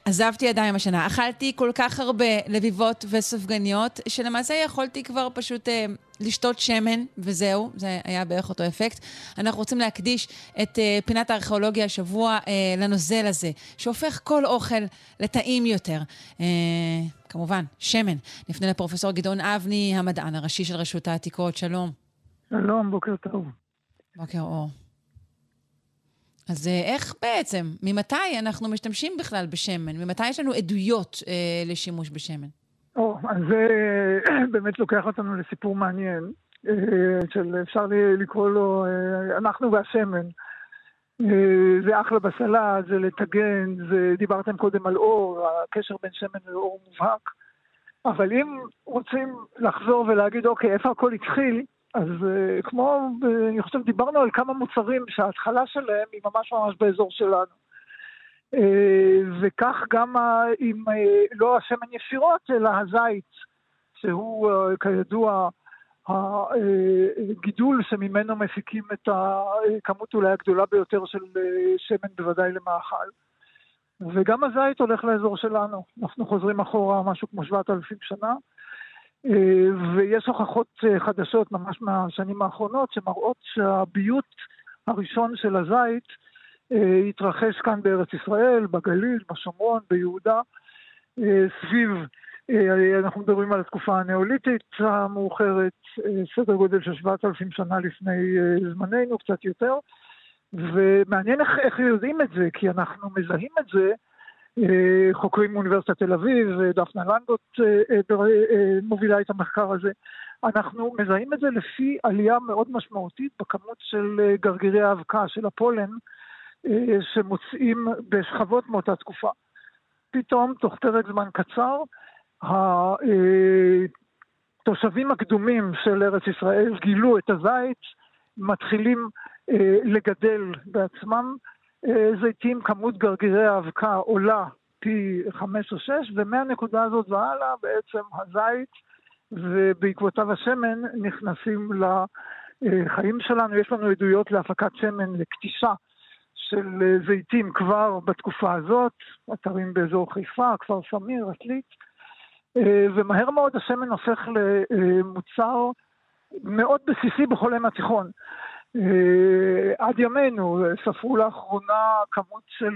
עזבתי ידיים השנה. אכלתי כל כך הרבה לביבות וסופגניות, שלמעשה יכולתי כבר פשוט לשתות שמן, וזהו, זה היה בערך אותו אפקט. אנחנו רוצים להקדיש את פינת הארכיאולוגיה השבוע לנוזל הזה, שהופך כל אוכל לטעים יותר. כמובן, שמן. נפנה לפרופסור גדעון אבני, המדען הראשי של רשות העתיקות. שלום. שלום, בוקר טוב. בוקר אור. אז אה, איך בעצם, ממתי אנחנו משתמשים בכלל בשמן? ממתי יש לנו עדויות אה, לשימוש בשמן? או, אז זה אה, באמת לוקח אותנו לסיפור מעניין, אה, של אפשר לקרוא לו אה, אנחנו והשמן. אה, זה אחלה בסלט, זה לטגן, זה, דיברתם קודם על אור, הקשר בין שמן לאור מובהק. אבל אם רוצים לחזור ולהגיד, אוקיי, איפה הכל התחיל, אז uh, כמו, uh, אני חושב, דיברנו על כמה מוצרים שההתחלה שלהם היא ממש ממש באזור שלנו. Uh, וכך גם עם, לא השמן ישירות, אלא הזית, שהוא כידוע הגידול שממנו מפיקים את הכמות אולי הגדולה ביותר של שמן בוודאי למאכל. וגם הזית הולך לאזור שלנו. אנחנו חוזרים אחורה משהו כמו 7,000 שנה. אה, ויש הוכחות אה, חדשות ממש מהשנים האחרונות שמראות שהביות הראשון של הזית אה, התרחש כאן בארץ ישראל, בגליל, בשומרון, ביהודה, סביב, אנחנו מדברים על התקופה הנאוליתית המאוחרת, סדר גודל של 7,000 שנה לפני זמננו, קצת יותר, ומעניין איך, איך יודעים את זה, כי אנחנו מזהים את זה חוקרים מאוניברסיטת תל אביב, דפנה לנדוט אה, אה, מובילה את המחקר הזה. אנחנו מזהים את זה לפי עלייה מאוד משמעותית בכמות של גרגירי האבקה, של הפולן, שמוצאים בשכבות מאותה תקופה. פתאום, תוך פרק זמן קצר, התושבים הקדומים של ארץ ישראל גילו את הזית, מתחילים אה, לגדל בעצמם אה, זיתים, כמות גרגירי האבקה עולה פי חמש או שש, ומהנקודה הזאת והלאה בעצם הזית ובעקבותיו השמן נכנסים לחיים שלנו. יש לנו עדויות להפקת שמן, לקטישה של זיתים כבר בתקופה הזאת, אתרים באזור חיפה, כפר סמיר, עתלית, ומהר מאוד השמן הופך למוצר מאוד בסיסי בכל ים התיכון. עד ימינו, ספרו לאחרונה כמות של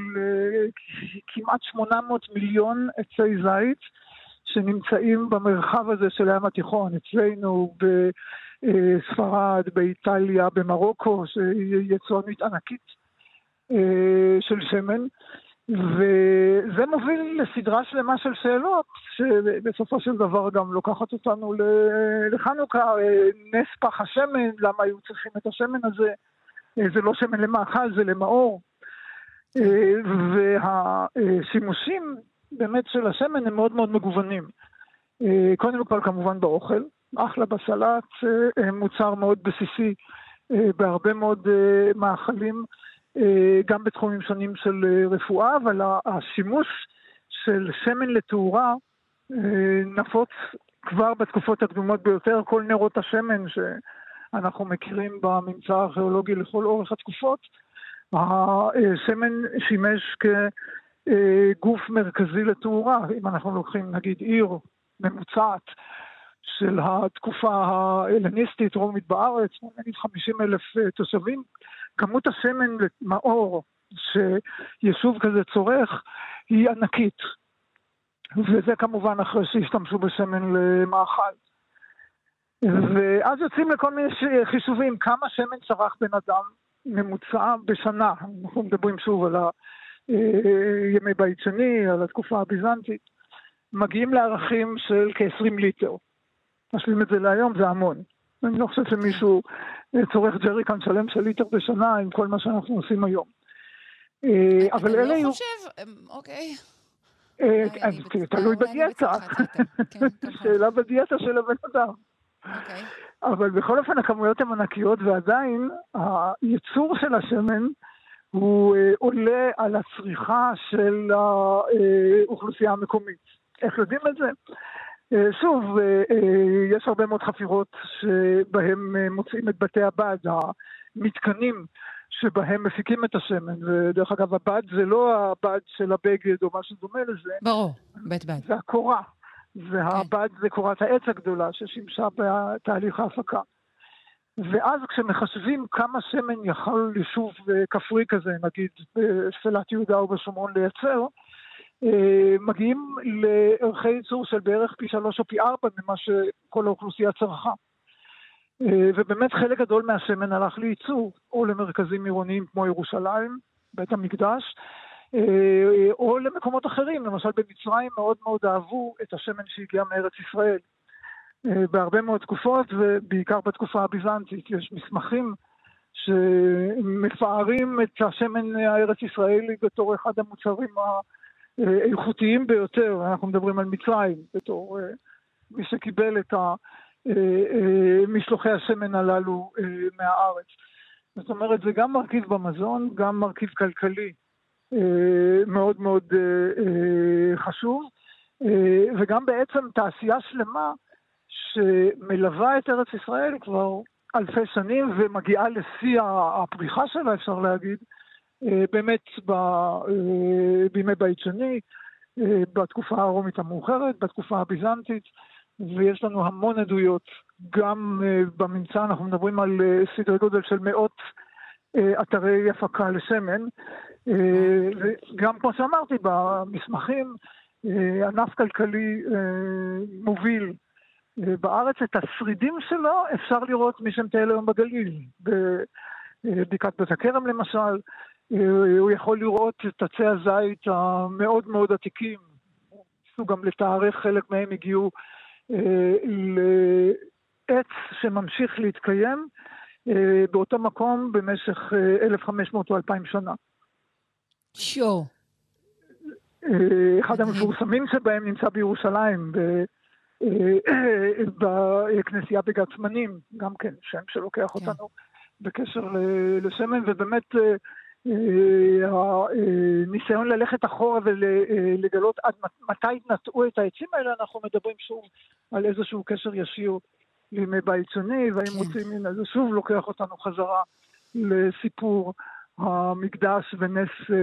כמעט 800 מיליון עצי זית שנמצאים במרחב הזה של הים התיכון, אצלנו בספרד, באיטליה, במרוקו, שהיא יצואנית ענקית של שמן. וזה מוביל לסדרה שלמה של שאלות, שבסופו של דבר גם לוקחת אותנו לחנוכה, נס פח השמן, למה היו צריכים את השמן הזה? זה לא שמן למאכל, זה למאור. והשימושים באמת של השמן הם מאוד מאוד מגוונים. קודם כל כמובן באוכל, אחלה בסלט, מוצר מאוד בסיסי בהרבה מאוד מאכלים. גם בתחומים שונים של רפואה, אבל השימוש של שמן לתאורה נפוץ כבר בתקופות הקדומות ביותר. כל נרות השמן שאנחנו מכירים בממצא הארכיאולוגי לכל אורך התקופות, השמן שימש כגוף מרכזי לתאורה. אם אנחנו לוקחים נגיד עיר ממוצעת של התקופה ההלניסטית, רומית בארץ, נגיד 50 אלף תושבים, כמות השמן למאור שיישוב כזה צורך היא ענקית. וזה כמובן אחרי שהשתמשו בשמן למאכל. ואז יוצאים לכל מיני חישובים, כמה שמן צרך בן אדם ממוצע בשנה. אנחנו מדברים שוב על ימי בית שני, על התקופה הביזנטית. מגיעים לערכים של כ-20 ליטר. משווים את זה להיום, זה המון. אני לא חושב שמישהו צורך ג'ריקן שלם של ליטר בשנה עם כל מה שאנחנו עושים היום. אבל אלה היו... אני לא חושב, אוקיי. תלוי בדיאטה. שאלה בדיאטה של הבן אדם. אוקיי. אבל בכל אופן הכמויות הן ענקיות, ועדיין הייצור של השמן הוא עולה על הצריכה של האוכלוסייה המקומית. איך יודעים את זה? שוב, יש הרבה מאוד חפירות שבהם מוצאים את בתי הבד, המתקנים שבהם מפיקים את השמן, ודרך אגב, הבד זה לא הבד של הבגד או משהו דומה לזה. ברור, בית בד. זה הקורה, והבד זה קורת העץ הגדולה ששימשה בתהליך ההפקה. ואז כשמחשבים כמה שמן יכול יישוב כפרי כזה, נגיד בשפלת יהודה או בשומרון לייצר, מגיעים לערכי ייצור של בערך פי שלוש או פי ארבע ממה שכל האוכלוסייה צרכה. ובאמת חלק גדול מהשמן הלך לייצור, או למרכזים עירוניים כמו ירושלים, בית המקדש, או למקומות אחרים, למשל במצרים מאוד מאוד אהבו את השמן שהגיע מארץ ישראל. בהרבה מאוד תקופות, ובעיקר בתקופה הביזנטית, יש מסמכים שמפארים את השמן הארץ ישראלי בתור אחד המוצרים האיכותיים ביותר, אנחנו מדברים על מצרים, בתור מי שקיבל את משלוחי השמן הללו מהארץ. זאת אומרת, זה גם מרכיב במזון, גם מרכיב כלכלי מאוד מאוד חשוב, וגם בעצם תעשייה שלמה שמלווה את ארץ ישראל כבר אלפי שנים ומגיעה לשיא הפריחה שלה, אפשר להגיד, באמת בימי בית שני, בתקופה הרומית המאוחרת, בתקופה הביזנטית, ויש לנו המון עדויות. גם בממצא אנחנו מדברים על סדרי גודל של מאות אתרי הפקה לשמן. וגם כמו שאמרתי, במסמכים, ענף כלכלי מוביל בארץ, את השרידים שלו אפשר לראות מי שמטייל היום בגליל, בבדיקת בית הכרם למשל, הוא יכול לראות את עצי הזית המאוד מאוד עתיקים, ניסו גם לתארך, חלק מהם הגיעו לעץ שממשיך להתקיים באותו מקום במשך 1,500 או 2,000 שנה. שואו. אחד המפורסמים שבהם נמצא בירושלים, בכנסייה בגצמנים, גם כן, שם שלוקח כן. אותנו בקשר לשמן, ובאמת הניסיון ללכת אחורה ולגלות עד מתי נטעו את העצים האלה, אנחנו מדברים שוב על איזשהו קשר ישיר לימי בית שני, והאם כן. רוצים, הנה זה שוב לוקח אותנו חזרה לסיפור המקדש ונס אה,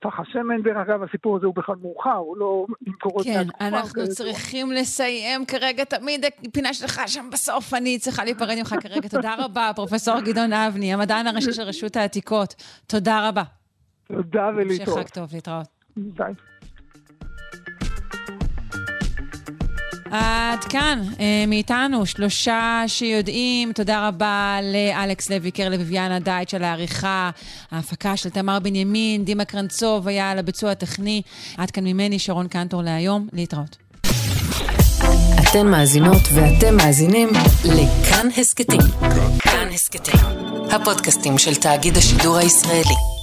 פח השמן. דרך אגב, הסיפור הזה הוא בכלל מאוחר, הוא לא ממקורות כן, מהתקופה. כן, אנחנו צריכים לסיים כרגע, תמיד הפינה שלך שם בסוף, אני צריכה להיפרד ממך כרגע. תודה רבה, פרופ' גדעון אבני, המדען הראשי של רשות העתיקות. תודה רבה. תודה ולהתראות. המשך חג טוב, להתראות. ביי. עד כאן אה, מאיתנו, שלושה שיודעים. תודה רבה לאלכס לויקר, לביביאנה דייט של העריכה, ההפקה של תמר בנימין, דימה קרנצוב היה על הביצוע הטכני. עד כאן ממני, שרון קנטור להיום. להתראות. אתן מאזינות ואתם מאזינים לכאן הסכתים. כאן הסכתים, הפודקאסטים של תאגיד השידור הישראלי.